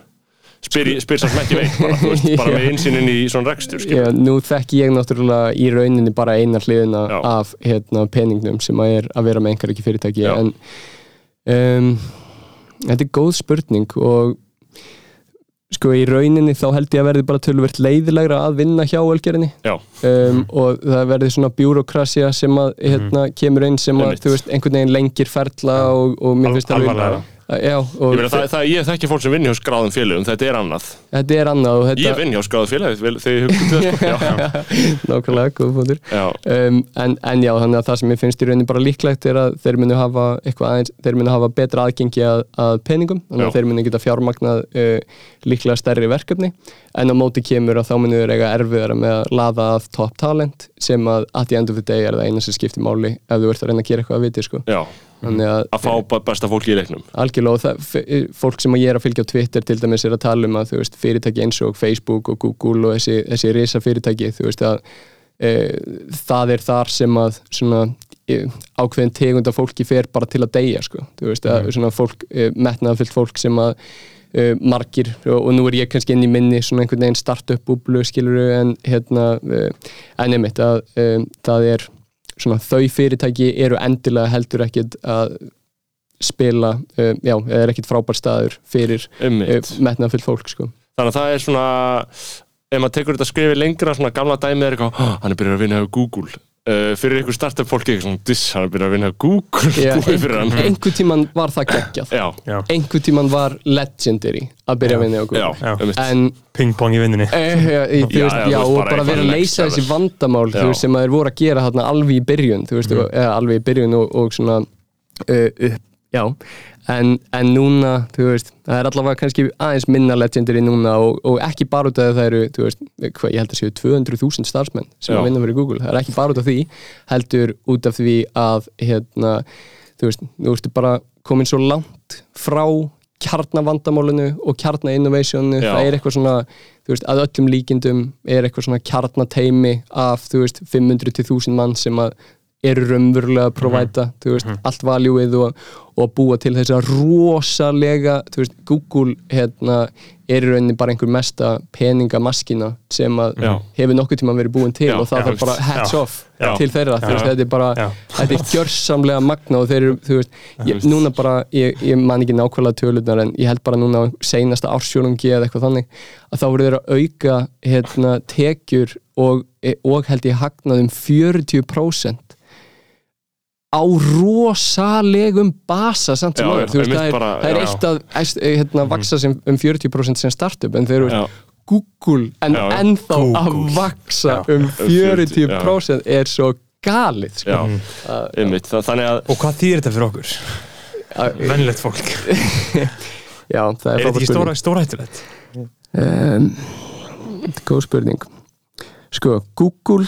spyr, spyr samt ekki veit bara, veist, bara *laughs* með insýnin í svona rekstur Já, nú þekki ég náttúrulega í rauninni bara eina hliðina Já. af hérna, peningnum sem að er að vera með einhver ekki fyrirtæki Já. en um, þetta er góð spurning og sko í rauninni þá held ég að verði bara tölvert leiðilegra að vinna hjá ölgerinni já, um, og það verði svona bjúrokrasja sem að hérna, kemur inn sem að veist, einhvern veginn lengir ferla og, og mér finnst alveg- alvarlegra. Já, ég, það, það, ég þekki fólk sem vinni hjá skráðum félögum, þetta er annað. Þetta er annað og þetta, ég vinn hjá skráðum félögum, þegar ég já, nákvæmlega, góð fótur já, um, en, en já, þannig að það sem ég finnst í rauninni bara líklegt er að þeir munu hafa eitthvað aðeins, þeir munu hafa betra aðgengi að, að peningum, þannig að þeir munu geta fjármagnað uh, líklega stærri verkefni. En á móti kemur að þá munu þeir eiga erfiðara með að laða að top talent sem að at the end of the day er það eina sem skiptir máli ef þú ert að reyna að gera eitthvað að viti sko. Að að fá besta fólki í leiknum. Algjörlega og það, f- fólk sem ég er að fylgja á Twitter til dæmis er að tala um að þú veist, fyrirtæki eins og Facebook og Google og þessi, þessi risa fyrirtæki þú veist að e, það er þar sem að svona e, ákveðin tegund af fólki fer bara til að deyja sko, þú veist að svona fólk e, metnaðafyllt fólk sem að e, margir og, og nú er ég kannski inn í minni svona einhvern veginn startup búblu skiluru en hérna e, en einmitt að e, það er svona þau fyrirtæki eru endilega heldur ekkit að spila, uh, já, er ekkit frábær staður fyrir uh, Einmitt. metnaðfull fólk sko. þannig að það er svona ef maður tekur þetta skrifi lengra svona gamla dæmið er eitthvað, "Ah, hann er byrjað að vinna hjá Google uh, fyrir ykkur startup fólki eitthvað svona, diss, hann er byrjað að vinna Google Já, *laughs* búið fyrir hann. einhver tíman var það geggjað. Einhver tíman var legendary að byrja að vinna á Google. En Pingpong í vinnunni. Eh, já, í- þú Já, veist, já, og bara bara vera að leysa þessi vandamál veist, sem þeir voru að gera þarna alveg í byrjun þú veist, Mhm. eða alveg í byrjun og, og svona uh, upp, já en, en núna, þú veist það er allavega kannski aðeins minna legendary núna og, og ekki bara út af að það eru þú veist, hvað, ég held að séu 200.000 starfsmenn sem Já. vinna fyrir Google, það er ekki bara út af því heldur út af því að hérna, þú veist, þú veist bara komin svo langt frá kjarnavandamálinu og kjarnainnovationu, það er eitthvað svona þú veist, að öllum líkindum er eitthvað svona kjarnateimi af, þú veist, 500 til 1000 mann sem að eru raunverulega að provæta, þú veist, allt valjúið og, og að búa til þessa rosalega, þú veist, Google hérna, er í rauninni bara einhver mesta peningamaskina sem að Já. hefur nokkuð tíma verið búin til Já, og það já, er bara hats já, off til þeirra, veist, þetta er bara þetta er gjörsamlega magna og þeir eru, þú veist, ég, núna bara ég, ég man ekki nákvæmlega tölurnar en ég held bara núna seinasta ársjónungi eða eitthvað þannig að þá voru þeir að auka hérna, tekjur og, og held ég hagnað um 40% á rosalegum basa samt sem Já, áður, já, þú veist, það er, bara- það er já. eitt að æst, hérna, vaksa sem, um 40% sem startup en þeir eru Já. Google en Já, já. ennþá að Google. vaksa Já. um 40, 40% er svo galið sko. já, þannig að Og hvað þýr þetta fyrir okkur? Að- Vennlegt fólk *laughs* Já, það er Er þetta ekki stórhættulegt? um, Góð spurning Sko, Google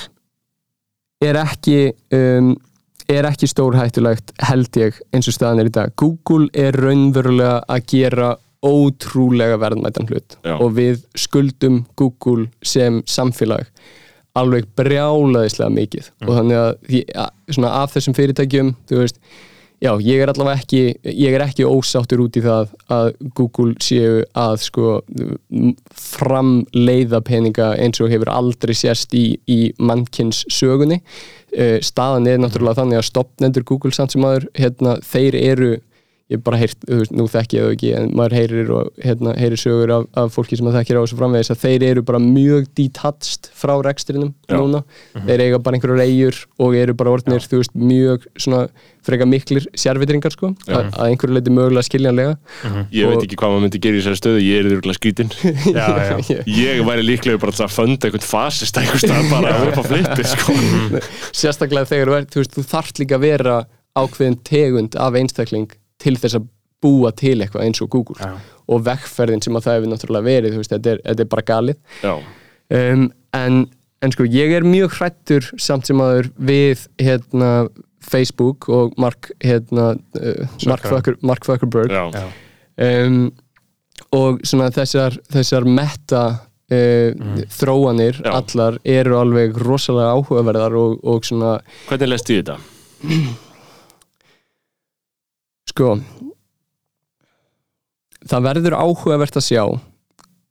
er ekki um, er ekki stórhættulegt held ég eins og staðan er í dag. Google er raunverulega að gera ótrúlega verðmætan hlut Já. og við skuldum Google sem samfélag alveg brjálaðislega mikið. Og þannig að því, að, svona af þessum fyrirtækjum þú veist, já, ég er allavega ekki ég er ekki ósáttur út í það að Google séu að sko framleiða peninga eins og hefur aldrei sérst í, í mannkins sögunni. Uh, staðan er náttúrulega þannig að stopnendur Google samt sem aður, hérna, þeir eru ég bara heyrt, þú veist, nú þekki ég þau ekki en maður heyrir og hérna, heyrir sögur af, af fólki sem að þekkir á þessu framvegis að þeir eru bara mjög detached frá rekstrinum Já. núna, þeir eiga bara einhverju reyjur og eru bara orðnir, þú veist, mjög svona freka miklir sérvitringar sko, að, að einhverju leiti mögulega skiljanlega. Ég Og- veit ekki hvað maður myndi gera í þessari stöðu, ég er *laughs* Já, já. *laughs* Ég væri líklega bara að funda einhvern fasist einhvers stað bara upp á flippi sko. *laughs* sérstaklega þegar þú, þú, veist, þú þarft líka að vera ákveðin tegund af einstakling til þess að búa til eitthvað eins og Google Já. og vekkferðin sem að það hefur náttúrulega verið, þú veist, þetta er, þetta er bara galið Já, um, en, en sko ég er mjög hrættur samt sem aður við hérna Facebook og Mark hérna, uh, Mark, Zucker, Mark Zuckerberg já, Já. um, og svona þessar, þessar meta uh, þróanir Já. allar eru alveg rosalega áhugaverðar og, og svona Hvernig lest þið þetta? Sko það verður áhugavert að sjá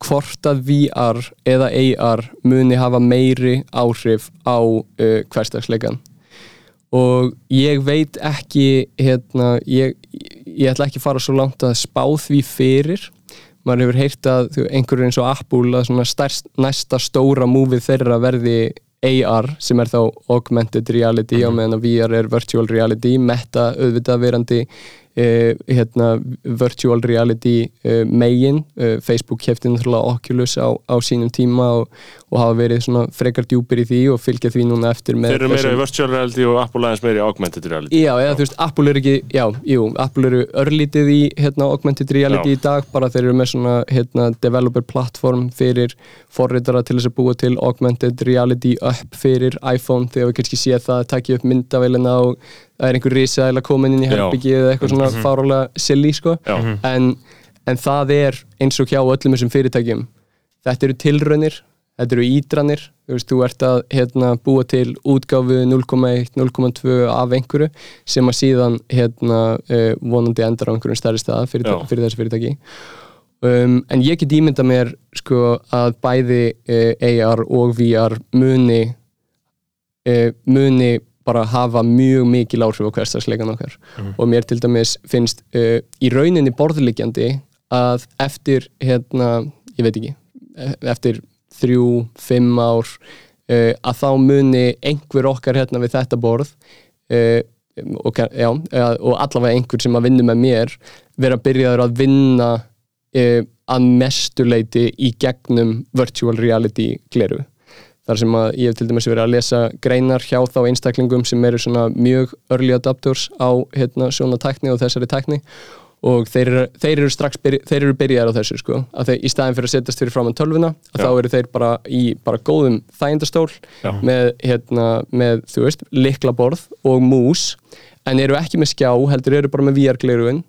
hvort að VR eða AR muni hafa meiri áhrif á uh, hverstagsleikan og ég veit ekki hérna, ég, ég ætla ekki að fara svo langt að spá því fyrir. Maður hefur heyrt að einhverjur eins og Apple að svona stærst, næsta stóra múfið þeirra verði AR sem er þá augmented reality á meðan að VR er virtual reality meta auðvitað verandi uh, hérna, virtual reality uh, megin. Uh, Facebook kefti náttúrulega Oculus á, á sínum tíma og, og hafa verið svona frekar djúpir í því og fylgja því núna eftir með Þeir eru meira í virtual reality og Apple aðeins meira í augmented reality. Já, eða þú veist, Apple er ekki, já, jú, Apple eru örlítið í, hérna, augmented reality Já. í dag, bara þeir eru með svona, hérna, developer platform fyrir forritara til þess að búa til augmented reality upp fyrir iPhone, þegar við kannski séð það að takja upp myndavélina og það er einhver risaðilega komin inn í herbyggi eða eitthvað svona fárálega silly, sko, Já. en, en það er eins og hjá öllum þessum fyrirtækjum, þetta eru tilraunir, þetta eru ídranir, þú veist, þú ert að hérna, búa til útgáfu 0,1, 0,2 af einhverju sem að síðan hérna, uh, vonandi endar á einhverjum stærri stað fyrir, fyrir þessi fyrirtæki. Um, en ég get ímynda mér sko, að bæði uh, AR og VR muni uh, muni bara hafa mjög mikil áhrif á hverstagsleikan okkar. Og mér til dæmis finnst uh, í rauninni borðliggjandi að eftir hérna, ég veit ekki e- eftir þrjú, fimm ár uh, að þá muni einhver okkar hérna við þetta borð uh, og, já, og allavega einhver sem að vinna með mér vera byrjaður að vinna að mestuleiti í gegnum virtual reality gleru þar sem að ég hef til dæmis verið að lesa greinar hjá þá einstaklingum sem eru svona mjög early adopters á hérna, svona tækni og þessari tækni. Og þeir eru, þeir eru strax byrj, þeir eru byrjaðar á þessu sko. Að þeir, í staðin fyrir að setjast fyrir framann tölvuna að Já. þá eru þeir bara í bara góðum þægindastól með, hérna, með þú veist, liklaborð og mús en eru ekki með skjá, heldur eru bara með VR-glerugun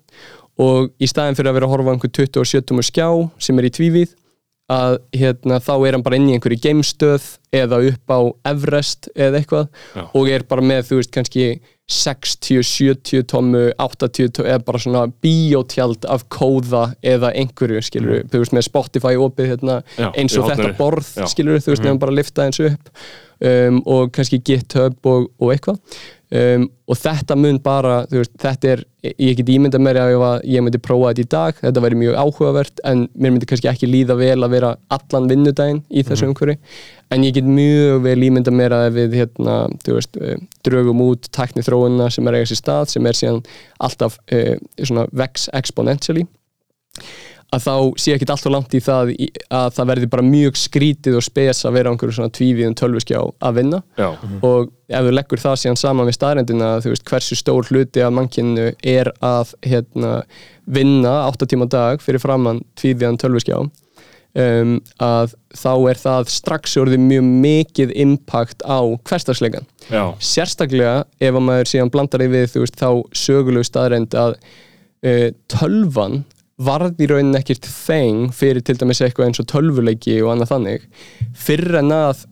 og í staðin fyrir að vera að horfa á einhver 27 tumur skjá sem er í tvívíð að hérna, þá er hann bara inn í einhverju geimstöð eða upp á Everest eða eitthvað Já. og er bara með, þú veist, kannski 60, 70 tómu 80 tómu, eða bara svona bíótjald af kóða eða einhverju, skilur þú veist, með Spotify opið hérna, Mm. Já, eins og þetta borð, skilur þú veist, nefnum bara að lifta eins upp um, og kannski GitHub og, og eitthvað um, og þetta mun bara, veist, þetta er ég get ímynda mér að ég myndi prófa þetta í dag, þetta væri mjög áhugavert en mér myndi kannski ekki líða vel að vera allan vinnudaginn í þessu umhverfi. En ég get mjög vel ímynda mér að við hérna, veist, uh, drögum út tækni þróunna sem er eiga sér stað sem er síðan alltaf uh, vex exponentially að þá sé ekki alltaf langt í það að það verði bara mjög skrítið og spes að vera á einhverju svona tvíviðum tölvuskjá að vinna. Já, og ef þú leggur það síðan saman við staðrendina þú veist hversu stór hluti af mannkynnu er að hérna, vinna 8 tíma dag fyrir framann tvíviðan tölvuskjá um, að þá er það strax orðið mjög mikið impact á hverstagsleikan sérstaklega ef að maður síðan blandar í við þú veist þá sögulegu staðrend að uh, tölvan varð í rauninni ekkert þeng fyrir til dæmis eitthvað eins og tölvuleiki og annað þannig. Fyrir en að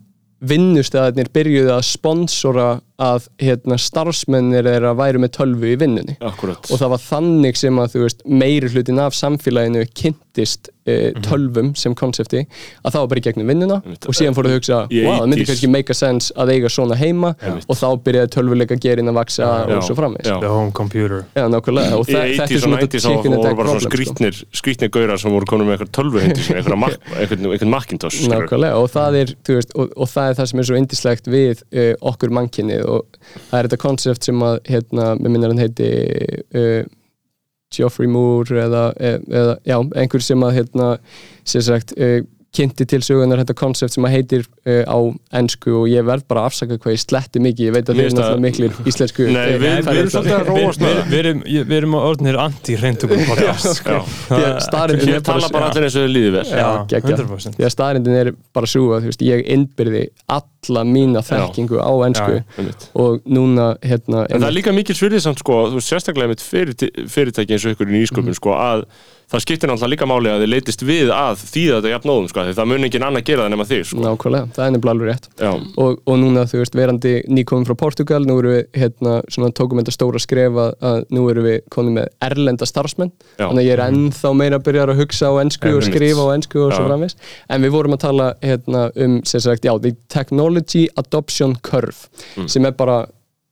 vinnustæðarnir byrjuðu að sponsora að hérna, starfsmennir þeirra væru með tölvu í vinnunni. Akkurat og það var þannig sem að þú veist, meiri hlutin af samfélaginu kynntist uh, tölvum sem konsepti að það var bara í gegnum vinnuna. Og síðan fóru að hugsa, wow, það myndi 80s. kannski make a sense að eiga svona heima. Og þá byrjaði tölvuleika gerin að vaksa Já, og svo framvegis. Já. The home computer. Já, nákvæmlega, og þetta 80s er og svona 90s þá chicken and voru bara sko. skrítnir skrítnir gaurar sem voru konum með eitthvað tölvu eitthvað *laughs* einhvern Macintosh skilurðu. Nákvæmlega, og það er, og, og það er það sem er svo indislegt við uh, okkur mannkynnið og það er þetta konsept sem að, hérna, með minnir hann heiti uh, Geoffrey Moore eða, eða, já, einhver sem að, hérna, sem sagt, uh, kynnti til sögunar þetta konsept sem að heitir uh, á ennsku og ég verð bara að afsaka hvað ég sletti mikið, ég veit að þið er náttúrulega það- miklir íslensku Nei, við- við færri erum svolítið að Við róast við- það við erum, við erum orðnir anti-reyntökum podcast sko. Er bara tala bara já. allir eins og þau líði vel Já, geggjað. 100% því að staðrindin er bara svo að ég innbyrði alla mína þekkingu á ennsku Já, og núna hérna, En það er líka mikil svirðið samt sko, sérstaklega með fyrirtæki eins og ykkur í nýsköpun Mhm. sko, að það skiptir náttúrulega líka máli að þið leitist við að þýða þetta jafnóðum sko, því það mun engin annað gera það nema þig sko. nákvæmlega, það er nefnilega alveg rétt og, og núna þú veist, verandi nýkominn frá Portugal nú erum við hérna, svona tókum þetta stóra skref að, að nú erum við konum með erlenda starfsmenn, Já. þannig að ég er ennþá meira að byrja að hugsa á ennsku og skrifa á ennsku og svo Já. framvis en við vorum að tala hérna, um sagt, já, the technology adoption curve Mm. sem er bara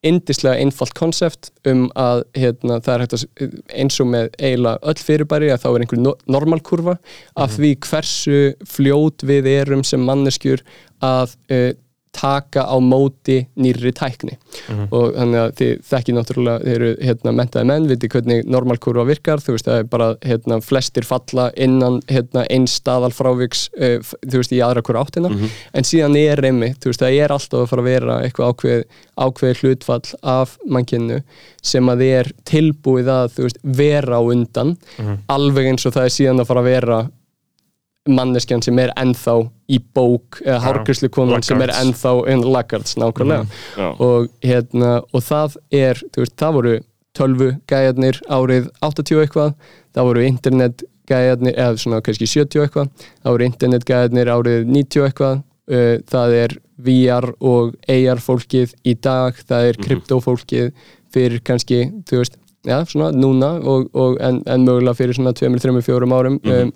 indislega einfalt konsept um að hérna, það er hægt að eins og með eiginlega öll fyrirbæri að þá er einhver no normalkurva af því hversu fljót við erum sem manneskjur að uh, taka á móti nýrri tækni. Og þannig að þið þekki náttúrulega þið eru hérna, mentaði menn, viti hvernig normalkurva virkar, þú veist það er bara hérna, flestir falla innan hérna, einn staðal fráviks uh, þú veist í aðra hverju áttina, en síðan er einmitt, þú veist það er alltaf að fara að vera eitthvað ákveð, ákveð hlutfall af mannkynnu sem að þið er tilbúið að þú veist, vera á undan. Alveg eins og það er síðan að fara að vera manneskjan sem er ennþá í bók eða hárgríslu konan sem er ennþá in Laggards, nákvæmlega. Já. og, hérna, og það er veist, það voru tölvu gæjarnir árið 80 eitthvað það voru internet gæjarnir eða svona kannski 70 eitthvað það voru internet gæjarnir árið 90 eitthvað Uh, það er VR og AR fólkið í dag það er kryptofólkið fyrir kannski, þú veist, já, svona núna og, og en, en mögulega fyrir svona 2-3-4 árum um,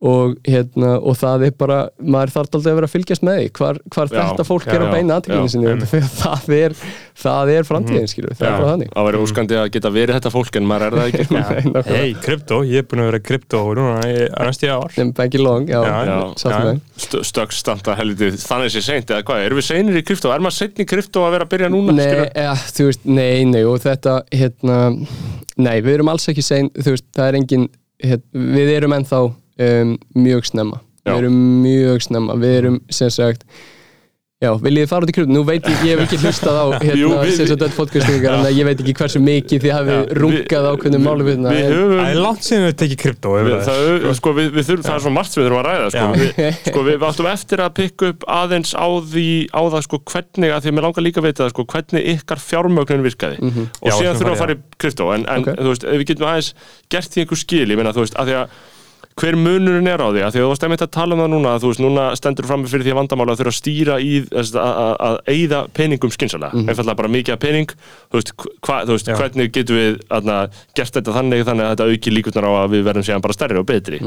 og hérna, og það er bara maður þarf aldrei að vera að fylgjast með því hvar, hvar Já, þetta fólk já, er að beina aðtökinu sinni og það er, það er framtíðin skilur, það er bara þannig. Það væri óskandi að geta verið þetta fólk en maður er það ekki. *laughs* Nei, nákvæmlega. Hei, krypto, ég er búin að vera krypto núna í næstu ár. Nefn Beggi Long, já, Já, já, sátt já. með St- stökk standa helviti þannig sé seint eða hvað, erum við seinir í krypto? Er maður seinni í krypto að vera að byrja núna Nei, ja, þú veist, nei, nei og þetta, hérna nei, við erum alls ekki sein, þú veist, það er engin hér, við erum ennþá um, mjög snemma, Já. við erum mjög snemma, við erum, sem sagt Já, viljið þið fara út í kröfn? Nú veit ég, ég hef ekki hlustað á *laughs* hérna, Jú, við- sem sagt öll podcastingar, en ég veit ekki hversu mikið þið hafið rungað á hvernig málu við við Það er langt síðan við tekið krypto sko, við, við þurfum, það er svo margt sem við þurfum að ræða sko. Við, sko, við, áttum eftir að pikka upp aðeins á því á það sko, hvernig, að því að mér langar líka að vita það sko, hvernig ykkar fjármögnun virkaði. Og Já, síðan sem þurfum við að fara í krypto en, en Ok. þú veist, ef við getum aðeins gert því einhver skil, ég meina, þú veist, að því að hver munurinn er á því, að því að þú varst einmitt að tala um það núna, að þú veist, núna stendur fram fyrir því að vandamála að þurfa að stýra í að, að, að eyða peningum skynsalega, mm einfallega bara mikið af pening. Þú veist, hva, þú veist hvernig getum við aðna, gert þetta þannig þannig að þetta auki líkurnar á að við verðum síðan bara stærri og betri.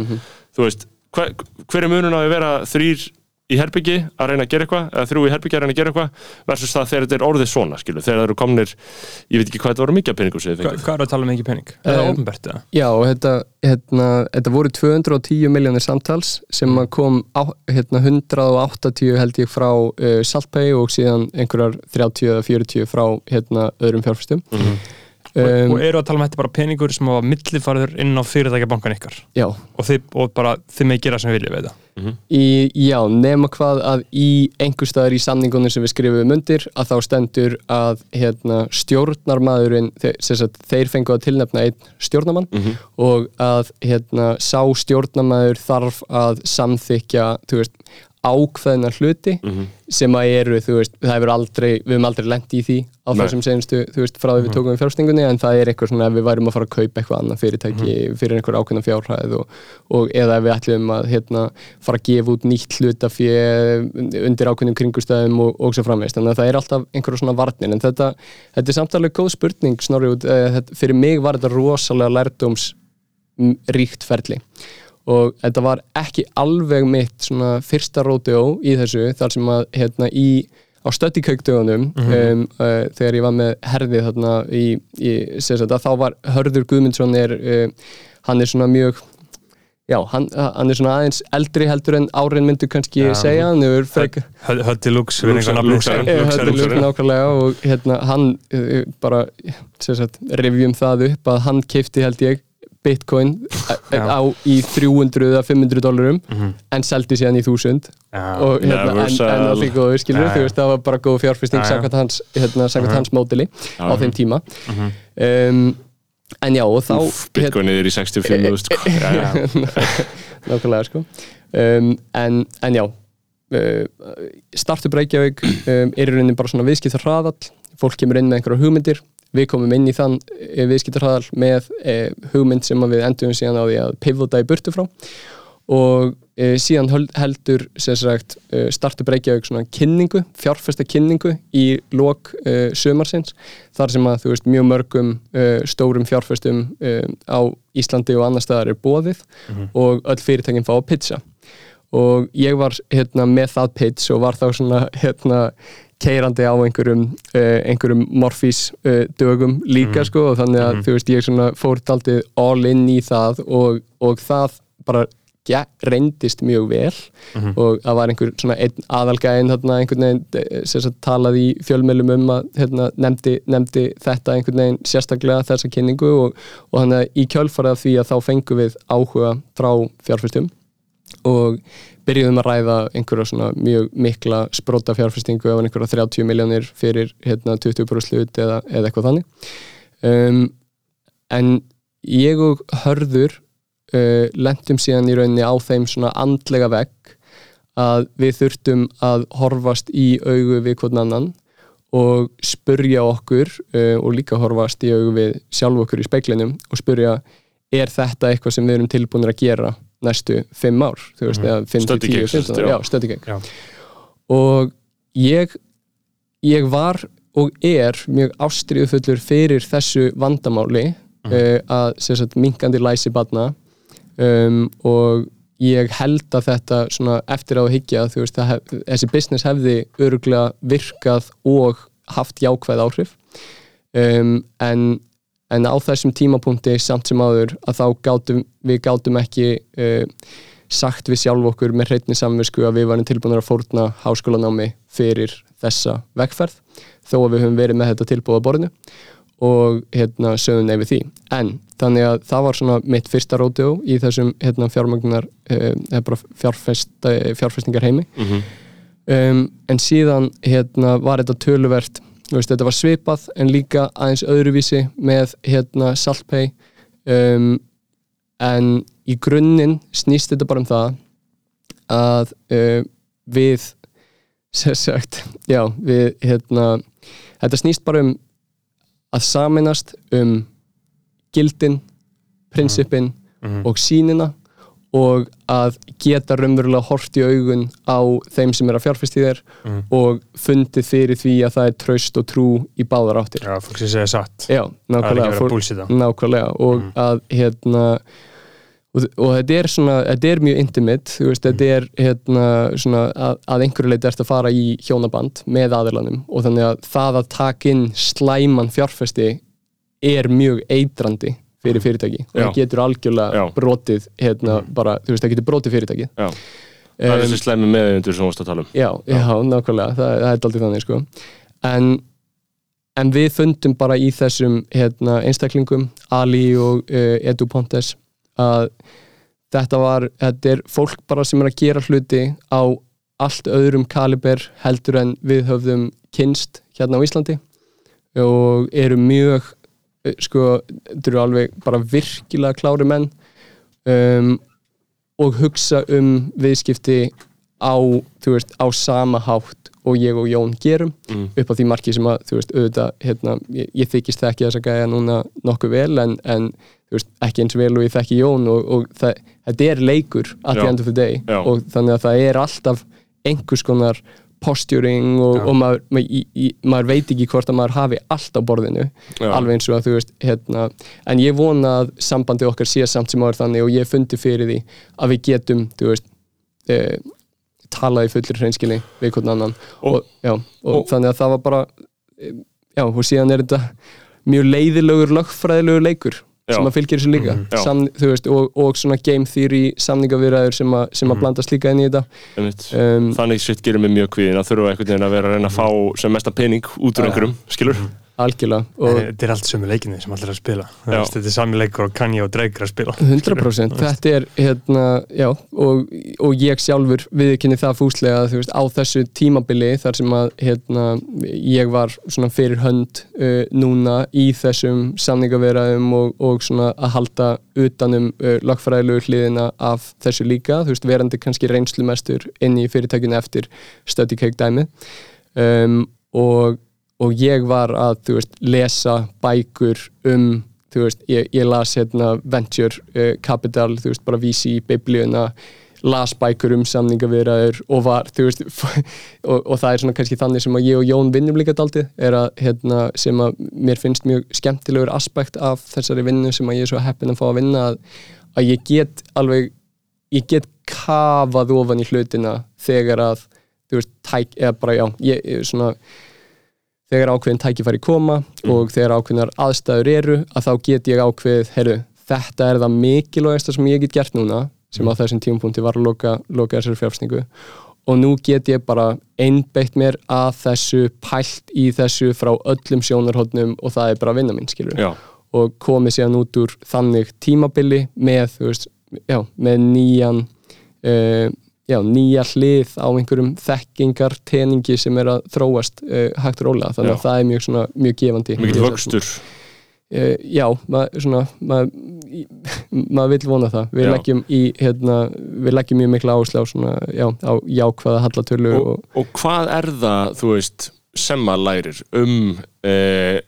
Þú veist, hver, hver er munurinn á að vera þrýr í herbyggi að reyna að gera eitthvað eða þrjú í herbyggi að reyna að gera eitthvað versus það þegar þetta er orðið svona, skilu, þegar það eru komnir ég veit ekki hvað þetta voru mikið peningum sem þið Hva- fengið Hvað er að tala um ekki pening? Er það Um, ofnbært eða? Já, og þetta, hérna, þetta voru 210 miljónir samtals sem að kom á, hérna, 180 held ég frá uh, Saltpay og síðan einhverjar 30 eða 40 frá hérna, öðrum fjárfæstum Mhm. Og um, eru að tala um þetta bara peningur sem hafa millifarður inn á fyrirtækjabankan ykkar. Já, og, þið, og bara þið með gera sem viljið við það. Í, já, nema hvað að í einhver staðar í samningunum sem við skrifum undir að þá stendur að hérna, stjórnarmaðurinn þeir, þeir fengu að tilnefna einn stjórnarmann og að hérna, sá stjórnarmaður þarf að samþykja veist, ákveðna hluti Mhm. sem að eru, þú veist, það hefur aldrei við höfum aldrei lent í því á þessum senstu, þú veist, frá því við tókum við fjárfestingunni en það er eitthvað svona ef við værum að fara að kaupa eitthvað annað fyrirtæki fyrir einhver ákveðna fjárhæð og, og eða við ætlum að hérna, fara að gefa út nýtt hlutafé undir ákveðnum kringustæðum og, og svo framvegst, þannig að það er alltaf einhverja svona varnir, en þetta, þetta er samt alveg góð spurning, snorri út, eh, fyrir mig var þetta rosalega lærdóms m- ríkt ferli og þetta var ekki alveg mitt svona fyrsta ródeó í þessu þar sem að hérna í á stöddikaukdögunum um, uh, þegar ég var með herðið þarna í, í sem sagt, að þá var Hörður Guðmundsson er, uh, hann er svona mjög já, hann, hann er svona aðeins eldri heldur en árin myndu kannski Já. segja, hann hefur frek Hötti Lux Luxar- Luxar- Eh, nákvæmlega og hérna hann uh, bara sem sagt, revjum það upp að hann keipti held ég bitcoin Já. á í 300 eða 500 dólarum en seldi síðan í 1000 og hérna, en, Never en að því góður skilur, þú veist, það var bara góð já. samkvæmt hans, hérna, samkvæmt hans mótili á þeim tíma. Um, en já, og þá Úff, Bitcoin er í 65 sko. *laughs* nákvæmlega sko. Um, en, en já uh, Startup Reykjavík um, er í rauninni bara svona viðskiptar hraðall fólk kemur inn með einhverja hugmyndir við komum inn í þann uh, viðskiptar hraðall með uh, hugmynd sem við endum síðan á því að pivota í burtu frá. Og uh, síðan heldur sagt Startup Reykjavík svona kynningu, fjárfesta kynningu í lok sömarsins þar sem að þú veist mjög mörgum stórum fjárfestum á Íslandi og annar staðar er bóðið og öll fyrirtækin fá að pizza og ég var hérna með það pitch og var þá svona hérna keirandi á einhverjum uh, einhverjum morfís uh, dögum líka sko og þannig að þú veist ég svona fór daldið all in í það og, og það bara ja, reyndist mjög vel. Og það var einhver svona einn aðalgæðin þarna einhvern veginn eh, sem talaði í fjölmjölum um að hérna, nefndi, nefndi þetta einhvern veginn sérstaklega þessa kynningu og, og þannig að í kjölfarið af því að þá fengum við áhuga frá fjárfyrstum og byrjuðum að ræða einhverja svona mjög mikla spróta fjárfestingu ef einhverja 30 miljónir fyrir hérna 20% hlut eða, eða eitthvað þannig. Um, en ég og Hörður uh, lentum síðan í rauninni á þeim svona andlega vegg að við þurftum að horfast í augu við hvern annan og spurja okkur uh, og líka horfast í augu við sjálf okkur í speiklinum og spurja er þetta eitthvað sem við erum tilbúinir að gera næstu fimm ár, þú veist, eða 5 Study til 10, gigs, 15 já. ár, já, study gig Já. og ég ég var og er mjög ástriðufullur fyrir þessu vandamáli uh, að sagt minkandi læsi badna um, og ég held að þetta svona eftir á að hyggja þú veist, það hef, þessi business hefði öruglega virkað og haft jákvæð áhrif um, en, en á þessum tímapunkti samt sem áður að þá gátum, við gátum ekki uh, sagt við sjálf okkur með hreitni samvisku að við varum tilbúin að fórna háskólanámi fyrir þessa vegferð þó að við höfum verið með þetta tilbúið að borðinu og hérna sögum nefið því en þannig að það var svona mitt fyrsta rótjó í þessum hérna fjármagnar uh, fjárfest, fjárfestingar heimi Mhm. um, en síðan hérna var þetta töluvert veist, þetta var svipað en líka aðeins öðruvísi með hérna Saltpay um, en í grunninn snýst þetta bara um það að uh, við sem sagt, já, við hérna, þetta snýst bara um að saminast um gildin, prinsipin og sínina og að geta raunverulega hort í augun á þeim sem er að fjárfæst í þér og fundið fyrir því að það er traust og trú í báðar áttir. Já, fólk sem segja satt. Já, nákvæmlega búlsita nákvæmlega og að hérna og, og þetta er svona, þetta er mjög intimate, þú veist, þetta er hérna svona að, að einhverju leiti ert að fara í hjónaband með aðilanum og þannig að það að taka inn slæman fjárfesti er mjög eitrandi fyrir fyrirtæki og Já. það getur algjörlega Já. brotið hérna bara, þú veist, það getur brotið fyrirtæki Já. Það er þessi slæmi meðeindur sem þú varst að tala um Já, já, nákvæmlega, það, það er aldrei þannig sko. en, en við fundum bara í þessum hérna, einstaklingum, Ali og uh, Edu Pontes að þetta var, þetta er fólk bara sem er að gera hluti á allt öðrum kaliber heldur en við höfðum kynst hérna á Íslandi og eru mjög sko, þetta eru alveg bara virkilega klári menn. Um, og hugsa um viðskipti á, þú veist, á sama hátt og ég og Jón gerum upp á því marki sem að, þú veist, auðvitað hérna, ég, ég þykist þekki þess að gæja núna nokkuð vel en, en þú veist, ekki eins vel og ég þekki Jón og, og það, þetta er leikur at the end of the day. Já. og þannig að það er alltaf einhvers konar posturing og, og maður, maður, í, maður veit ekki hvort að maður hafi allt á borðinu Já. alveg eins og að þú veist hérna, en ég vona að sambandi okkar sé samt sem áður þannig og ég fundi fyrir því að við getum, þú veist e, talað í fullir hreinskili við hvern annan Og- og, og, þannig að það var bara e, já, og síðan er þetta mjög leiðilegur lögfræðilegur leikur. Sem að fylgir þessu líka. Já. Sam, þú veist, og, og svona game theory samningavirðaður sem, að- sem að blandast líka inn í þetta. Um, Þannig sitt gerir mig mjög kvíðin að þurfa veginn að vera að reyna að fá sem mesta pening út úr einhverjum, skilur? Algjörlega og Þetta er allt sömu leikinni sem allir er að spila. Þetta er sami leikur og Kanye og Drake er að spila. 100% *laughs* þetta er hérna, já, og, og ég sjálfur viðkynni það fúslega veist, á þessu tímabili þar sem að hérna, ég var fyrir hönd uh, núna í þessum samningaveraðum og, og að halda utanum uh, lagfræðilegu hliðina af þessu líka, veist, verandi kannski reynslumestur inn í fyrirtækinu eftir study cake dæmi um, og og ég var að, þú veist, lesa bækur um, þú veist, ég, ég las hérna Venture uh, Capital, þú veist, bara vísi í biblíuna, las bækur um samningavirðaður og var, þú veist *laughs* og, og það er svona kannski þannig sem að ég og Jón vinnum líka daldið, er að, hérna, sem að mér finnst mjög skemmtilegur aspekt af þessari vinnu sem að ég er svo heppin að fá að vinna að, að ég get alveg ég get kafað ofan í hlutina þegar að, þú veist, tæk, eða bara, já, ég svona þegar ákveðin tækifæri koma og þegar ákveðinar aðstæður eru að þá get ég ákveðið, heyrðu, þetta er það mikilvægasta sem ég get gert núna sem á þessum tímapunkti var að loka, loka þessari fjárfsningu og nú get ég bara einbeitt mér að þessu pælt í þessu frá öllum sjónarhóttnum og það er bara vinna minn, skilur Já, og komið síðan út úr þannig tímabili með, veist, já, með nýjan uh, já, nýja hlið á einhverjum þekkingar teningi sem er að þróast uh, hægt og rólega, þannig að Já. það er mjög svona mjög gefandi mikill vöxtur uh, Já, maður maður *laughs* maður vill vona það við Já. leggjum í, hérna, við leggjum mjög mikla áherslu á svona, já, á jákvæða hallatölu og, og, og hvað er það, þú veist sem maður lærir um eh,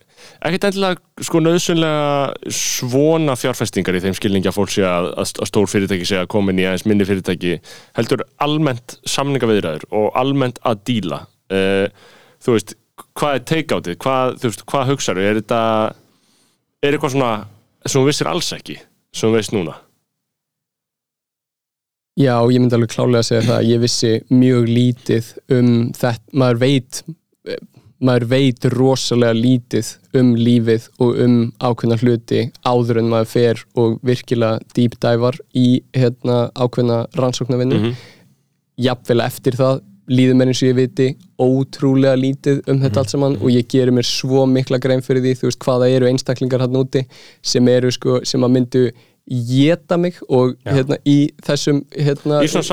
ekkert endilega sko nöðsynlega svona fjárfestingar í þeim skilningi að fólk sé að, að stór fyrirtæki sé að koma inn í aðeins minni fyrirtæki heldur almennt samningaviðræður og almennt að díla. Eh, þú veist, hvað er take-outið? Hvað, þú veist, hvað hugsaðu, er þetta er eitthvað svona sem þú vissir alls ekki, sem þú veist núna? Já, ég myndi alveg klálega að segja það að ég vissi mjög lítið um þetta, maður veit maður veit rosalega lítið um lífið og um ákveðna hluti áður en maður fer og virkilega deep divar í hérna, ákveðna rannsóknarvinnu. Mhm. jafnvel eftir það líður mér eins og ég viti ótrúlega lítið um þetta allt saman og ég gerir mér svo mikla grein fyrir því þú veist hvaða eru einstaklingar hann úti sem eru sko, sem að myndu geta mig og hérna í þessum hérna, í svona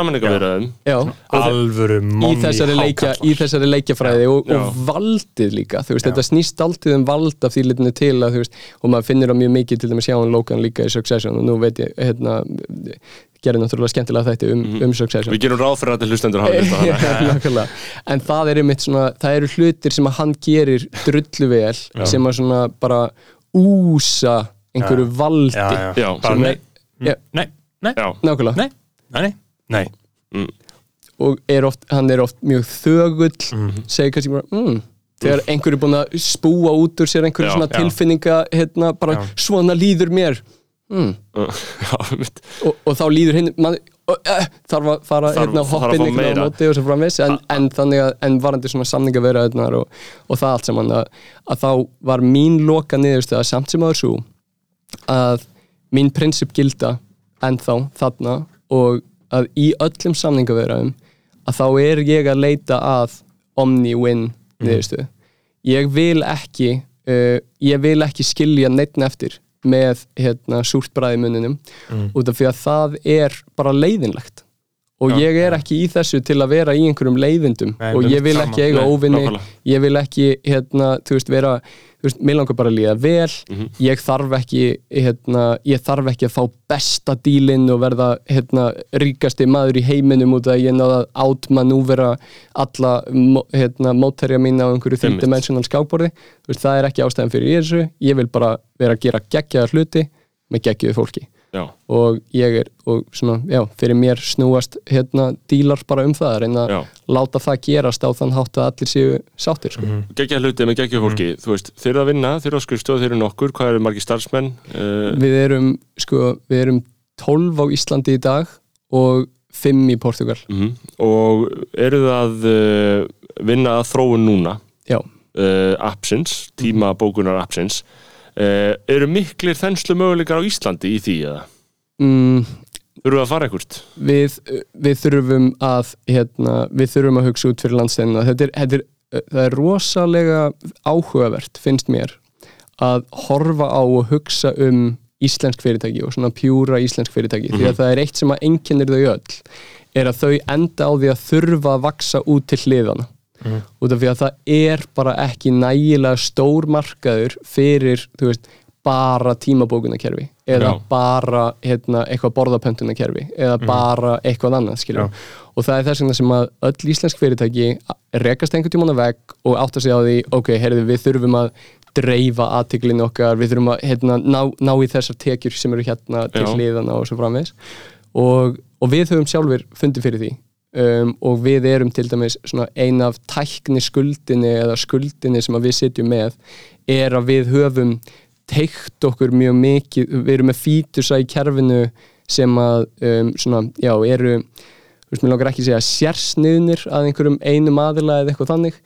þe- Alvöru þessari, leikja, í þessari leikjafræði og, og valdið líka þú veist, þetta snýst alltið um vald af því litinu til að, þú veist, og maður finnir á mjög mikið til dæmis hjá hann Logan líka í Succession og nú veit ég, hérna gerir náttúrulega skemmtilega þætti um, um Succession. Við gerum ráð fyrir að til hlustendur hafa *laughs* en það er einmitt svona það eru hlutir sem að hann gerir drullu vel sem að svona bara úsa einhverju valdi. Já, já, Já, bara nei, er- Já. nei, nei, Já, nákvæmlega. Nei, nei, nei, nei. og er oft, hann er oft mjög þögull Mhm. segir kannski bara mm, þegar einhver er búin að spúa út úr sér einhverju Já, svona já. tilfinninga hérna, bara Já. svona líður mér. Mm. *laughs* mitt og, og þá líður hinn man, uh, uh, þarf að fara Þarf- hérna, þarf að hoppin fá ykkur á móti og svo framvis en, en þannig að en varandi svona samningaverðarnar og, og það allt saman að, að þá var mín loka niðurstöða samt sem aður svo að mín prinsip gilda ennþá þarna og að í öllum samningaverðarum að þá er ég að leita að omni-win niðurstöðu. Ég vil ekki uh, ég vil ekki skilja neittn eftir með hérna, súrt bræði munninum út af því að það er bara leiðinlegt. Og Já. ég er ekki í þessu til að vera í einhverjum leiðindum Nei, og ég vil ekki eiga óvinni ég vil ekki, hérna, veist, vera þú veist, mér langar bara að líða vel Mhm. ég þarf ekki, hérna ég þarf ekki að fá besta dílinn og verða, hérna, ríkasti maður í heiminum út af að ég náða að átmanúvera alla hérna, mótherja mína á einhverju Einmitt. three-dimensional skákborði veist, það er ekki ástæðan fyrir ég þessu ég vil bara vera að gera geggjaða hluti með geggjuðu fólki Já, og ég er, og svona, já, fyrir mér snúast hérna dílar bara um það að reyna að láta það gerast á þann hátt að allir séu sáttir sko. Gekkja hluti með gekkja fólki, þú veist, þeir eru að vinna, þeir eru að skrifstofa, þeir eru nokkur, hvað eru margir starfsmenn? Uh, við erum sko, við erum 12 á Íslandi í dag og 5 í Portugal mm Og eru það að uh, vinna að þróun núna, já, uh, appsins, tíma bókunar appsins, uh, eru miklir þenslu möguleikar á Íslandi í því eða? mm, Þurfum við að fara ekkert? við, við þurfum að hérna, við þurfum að hugsa út fyrir landsteinina þetta er, þetta er, það er rosalega áhugavert, finnst mér að horfa á og hugsa um íslensk fyrirtæki og svona pjúra íslensk fyrirtæki. Því að það er eitt sem að einkennir þau öll er að þau enda á því að þurfa að vaksa út til hliðana út af því að það er bara ekki nægilega stór markaður fyrir, þú veist, bara tímabókunarkerfi eða Já. bara hérna, eitthvað borðapöntunarkerfi eða bara eitthvað annað skilur. og það er þess vegna sem að öll íslensk fyrirtæki rekast einhvern tímann á vegg og átta sig á því, ok, heyrðu, við þurfum að dreifa aðtiklinn okkar, við þurfum að hérna, ná, ná í þessar tekjur sem eru hérna til hliðana og svo framvegis og, og við höfum sjálfur fundið fyrir því um, og við erum til dæmis svona ein af tækni skuldinni eða skuldinni sem við sitjum með er að við höfum teikt okkur mjög mikið við erum með fítusa í kerfinu sem að um, svona, já, eru þú veist, mér langar ekki að segja sérsniðnir að einhverjum einum aðila eða eitthvað þannig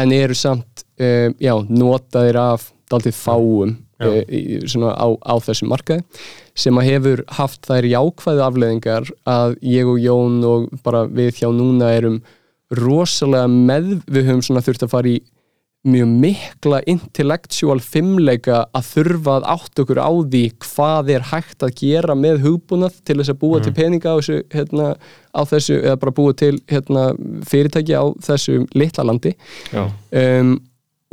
en eru samt, um, já, notaðir af daldið fáum Já. uh, í, svona á, á þessum markaði sem að hefur haft þær jákvæðu afleðingar að ég og Jón og bara við hjá núna erum rosalega með, við höfum svona þurft að fara í mjög mikla intellectual fimmleika að þurfa að átt okkur á því hvað er hægt að gera með hugbúnað til þess að búa til peninga á þessu, hérna, á þessu eða bara búa til hérna, fyrirtæki á þessu litla landi. Um,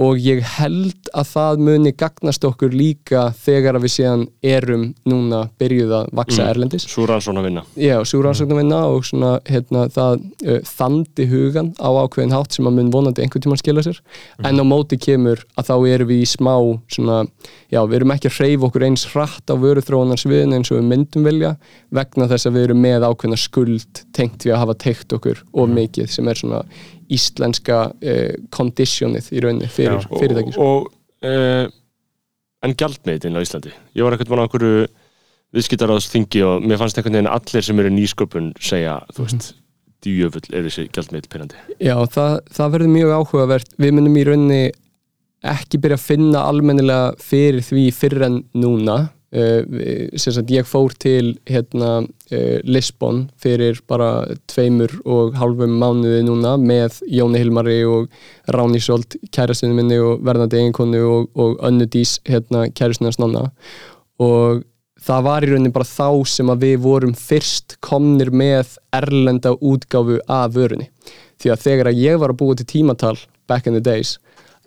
og ég held að það muni gagnast okkur líka þegar að við séðan erum núna byrjuð að vaksa erlendis. Svo rannsókn að vinna. Já, súrannsóknarvinna og svona hérna, það uh, þandi hugan á ákveðin hátt sem að mun vonandi einhvern tímann skila sér. En á móti kemur að þá erum við í smá svona, já, við erum ekki að hreyfa okkur eins hratt á vöruþróunarsviðin eins og við myndum vilja vegna þess að við erum með ákveðna skuld tengt við að hafa teikt okkur of mikið sem er svona íslenska uh, conditionið í rauninni fyrir Og, fyrirtæki sko. og uh, en gjaldmiðin á Íslandi. Ég var ekkert mann á einhverju viðskiptaráðsþingi og mér fannst einhvern veginn allir sem eru nýsköpun segja, þú veist, djújöfull er þessi gjaldmiðl pyrrandi. Já, það, það verður mjög áhugavert við munum í rauninni ekki byrja að finna almennilega fyrir því fyrr en núna sem sagt ég fór til hérna uh, Lisbon fyrir bara tveimur og hálfum mánuði núna með Jóni Hilmari og Ráni Solt kærastinu minni og verðandi eiginkonu og, og Önnu Dís hérna kærastinu hans nonna. Og það var í rauninni bara þá sem að við vorum fyrst komnir með erlenda útgáfu af vörunni. Því að þegar að ég var að búa til tímatal back in the days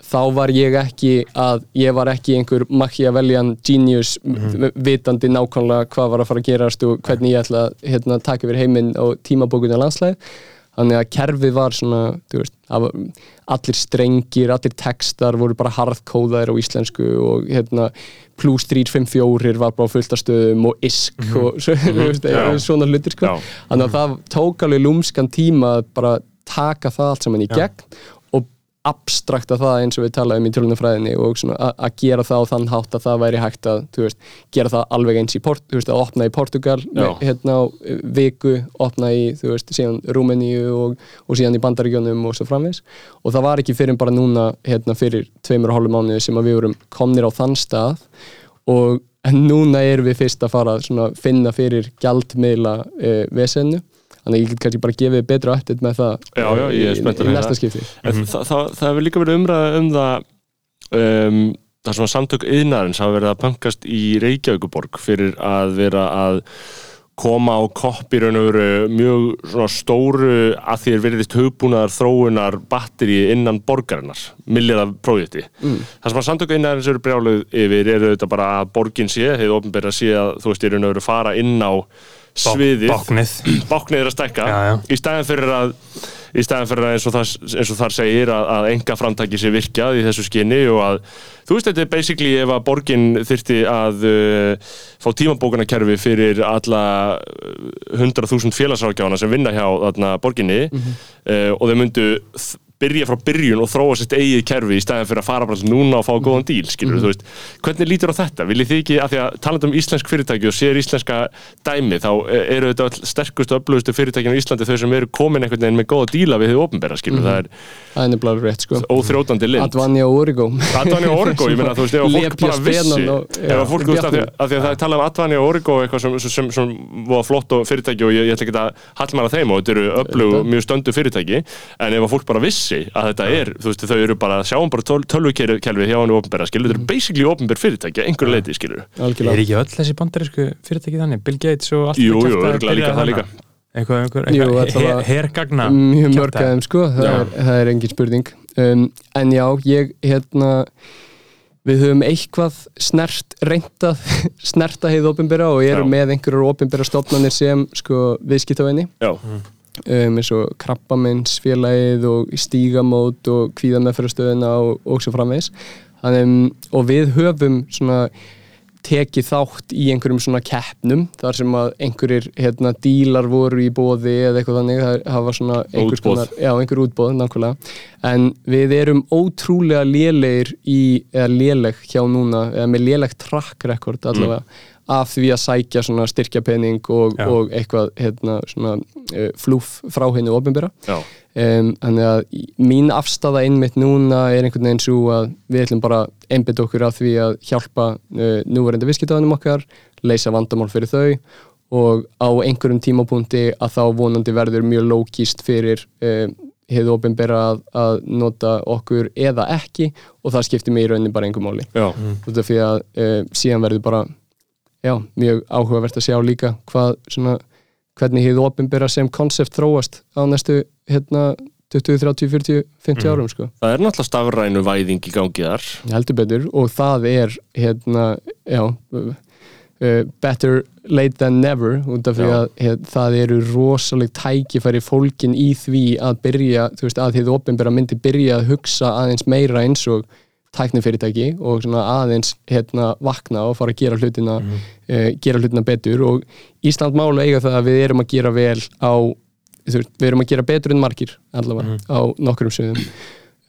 þá var ég ekki að ég var ekki einhver Machiavellian genius vitandi nákvæmlega hvað var að fara að gerast og hvernig ég ætla að hérna, taka yfir heiminn og tímabókunni landslæð þannig að kerfið var svona veist, allir strengir allir textar voru bara harðkóðaðir á íslensku og hérna plus 354 var bara fullt af stöðum og isk og svo, *laughs* þú veist, Já. svona hlutir sko. Þannig að það tók alveg lúmskan tíma að bara taka það allt saman í gegn og abstrakta það eins og við talaðum í tölunafræðinni og að- gera það á þann hátt að það væri hægt að veist, gera það alveg eins í Port, veist, að opna í Portugal með, hérna á eh, viku, opna í þú veist, síðan Rúmeníu og, og síðan í Bandaríkjónum og svo framvegs og það var ekki fyrir bara núna hérna fyrir tveimur og hálfu mánuði sem við vorum komnir á þann stað. Og núna erum við fyrst að fara að finna fyrir gjaldmiðla uh, vesennu þannig að ég get kannski bara gefið betra uppdætt með það Já, já, ég er í- spenntur í að heyra næsta skipti En það, það, það hefur líka verið umræða um það um, það er svona samtök yðnarins hafa verið að bankast í Reykjavíkuborg fyrir að vera að koma á kopp í raun og veru mjög svona stóru að því er veriðist hugbúnaðar þróunar batteri innan borgarinnar milljaða prójekti. Mm. Það sem að samtöku innæðins eru brjáluð yfir eru þetta bara að borgin sé, hefur ofnbæri að sé að þú veist, í raun og veru fara inn á sviðið, Báknið. *clears throat* Báknið er að stækka. Já, já. í staðin fyrir að í staðin fyrir að eins og, það, eins og þar segir að, að enga framtæki sé virkjað í þessu skinni og að þú veist þetta er basically ef að borgin þyrfti að uh, fá tímabókunarkerfi fyrir alla uh, 100.000 félagsrákjána sem vinna hjá þarna borginni uh, og þau myndu byrja frá byrjun og þróa sitt eigið kerfi í staðin fyrir að fara bara núna og fá góðan díl skilur þú veist, hvernig lítur á þetta? Viljið þið ekki, af því að talandi um íslensk fyrirtæki og sér íslenska dæmi þá eh, eru þetta all sterkustu og öflugustu fyrirtækinu í Íslandi þau sem eru komin einhvern veginn með góða díla við þið opinbera skilur, það er það er nefnilega rétt sko. óþrjótandi lind. Advanja og Origo. Advani og Origo, ég meina, þú veist, ef fólk bara vissi og- ef að fólk, þú veist, af því að, því það er talað um Advani og Origo eitthvað sem, sem, sem, sem var flott og fyrirtæki og ég, ég ætla ekki að hallmæla þeim og þetta eru öflug mjög stöndu fyrirtæki en ef fólk bara vissi að þetta er þú veist, þau eru bara, sjáum bara töl, tölvukelfi hjá hann opinbera, skilur, þetta eru basically opinber fyrirtæki, að einhverju leiti, skilur. Er algjörlega ekki öll þessi bandarísku fyrirtæki þannig? Bill Gates og allt Jú, þetta jú, líka það líka. Eitthvað, einhver, Jú, eitthvað allavega- her, hergagna mjög mörg af þeim sko. Það er, það er engin spurning. Um, en já, ég hérna við höfum eitthvað snert reyndað, *laughs* snerta heið opinbera og erum Já. með einhverjar opinbera stofnanir sem sko viðskiptavenni Já, um, eins og krabbamennsfélagið og stígamót og kvíðameðferðastöðuna og, og svo framvegis. Þannig, um, og við höfum svona tekið þátt í einhverjum svona keppnum þar sem að einhverjir hérna, dílar voru í bóði eða eitthvað þannig það hafa svona einhvers Útboð. konar já, einhver útbóð, nákvæmlega. En við erum ótrúlega lélegir í, eða léleg hjá núna eða með lélegt track record allavega af því að sækja svona styrkjapenning og, og eitthvað hérna, svona uh, flúf frá hennu ofinbera já, um, þannig að mín afstafa einmitt núna er einhvern veginn svo að við ætlum bara einbytt okkur að því að hjálpa uh, núverandi viðskiptaðanum okkar leysa vandamál fyrir þau og á einhverjum tímapunkti að þá vonandi verður mjög lókist fyrir uh, hefðu ofinbera að, að nota okkur eða ekki og það skiptir mig í rauninni bara einhver máli. Út af því að uh, síðan verður bara já, mjög áhugavert að sjá líka hvað svona, hvernig hefðu opinbera sem konsept þróast á næstu hérna 20, 30, 40, 50 árum sko. það er náttúrulega stafrænu væðing í gangi þar. Heldur betur og það er hérna, já uh, better late than never út af því að hed, það eru rosaleg tækifæri fólkin í því að byrja, þú veist, að þið opinbera myndi byrja að hugsa aðeins meira eins og tæknifyrirtæki og svona aðeins hérna vakna og fara að gera hlutina Mhm. uh, gera hlutina betur og Ísland málu eiga það að við erum að gera vel á, við erum að gera betur en margir allavega Mhm. á nokkrum sviðum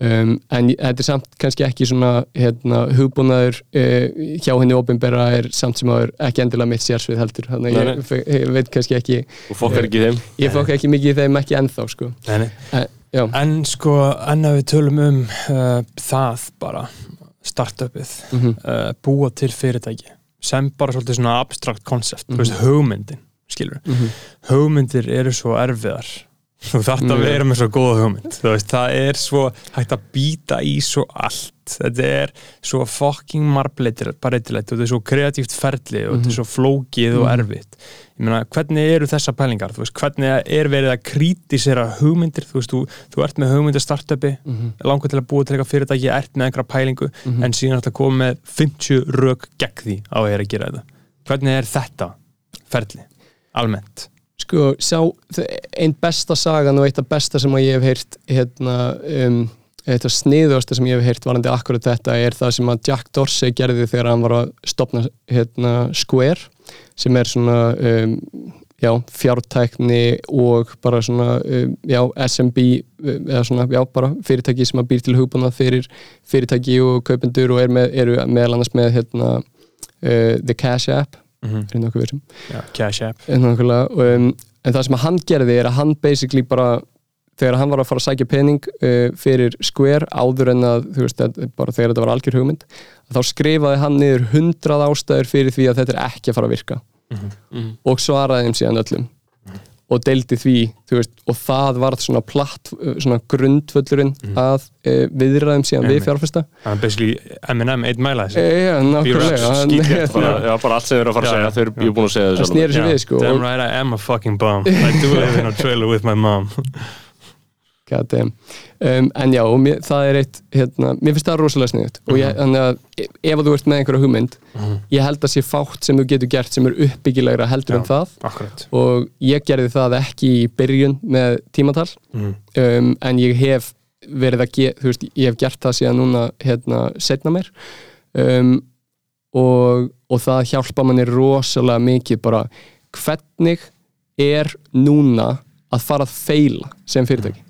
um, en þetta er samt kannski ekki svona hérna, hugbúnaður uh, hjá henni opinbera er samt sem aður ekki endilega mitt sérsvið heldur þannig að ég, ég veit kannski ekki og fólk er ekki þeim ég fokk ekki mikið þeim ekki ennþá sko. Nei, nei. en, já, En sko, en að við tölum um uh, það bara, startupið, Mhm. uh, búa til fyrirtæki, sem bara svolítið svona abstrakt koncept, þú veist, hugmyndin, skilur. Mhm. Hugmyndir eru svo erfiðar. Þú þarft að vera með svo góða hugmynd. Veist, það er svo hægt að býta í svo allt. Þetta er svo fucking marbleitilegt þetta er svo kreatíft ferli og þetta er svo flókið og erfitt. Ég meina, hvernig eru þessa pælingar? Veist, hvernig er verið að krítisera hugmyndir? Þú veist, þú, þú ert með hugmyndir startupi, langar til að búa til eitthvað fyrirtæki, ert með einhverja pælingu, en síðan ætla að koma með 50 rök gegn því á að er gera þetta. Hvernig er þetta ferli, almennt? Sko, sjá einn besta sagan og eitt af besta sem ég hef heyrt hérna, um, eitt af sniðuasta sem ég hef heyrt varandi akkurat þetta er það sem að Jack Dorsey gerði þegar hann var að stopna hérna, Square sem er svona um, já, fjártækni og bara svona um, já, SMB um, eða svona, já, bara fyrirtæki sem að býr til hugbúnað fyrir fyrirtæki og kaupendur og er með, eru meðal annars með hérna, uh, The Cash App Mm er nokkuð vissum Cash App. Nákvæmlega, um, en það sem hann gerði er að hann basically bara þegar hann var að fara að sækja pening uh, fyrir Square áður en að þú veist, að, bara þegar þetta var algjör hugmynd þá skrifaði hann niður hundrað ástæður fyrir því að þetta er ekki að fara að virka. Og svaraði þeim síðan öllum og deildi því þú veist, og það var svona, platt, svona grundvöllurinn að uh, viðræðum síðan við fjárfesta. Það er basically M&M eitt mæla þessi. E, já, nákvæmlega. hann, skítið bara, allt sem þeir eru að fara að segja. þeir eru búin að segja þessu snýri sér við sko Damn right I am a fucking bum. I do *laughs* live in a trailer with my mom. Um, en já, mér, það er eitt hérna, mér finnst það rosalega sniðut og ég, þannig að e- ef þú ert með einhverja hugmynd ég held að sé fátt sem þú getur gert sem er uppbyggilegra heldur Já. en það. Akkurat. Og ég gerði það ekki í byrjun með tímatal. Mhm. um, en ég hef verið að ge, veist, ég hef gert það síðan núna hérna setna mér um, og, og það hjálpa manni rosalega mikið bara hvernig er núna að fara að feila sem fyrirtæki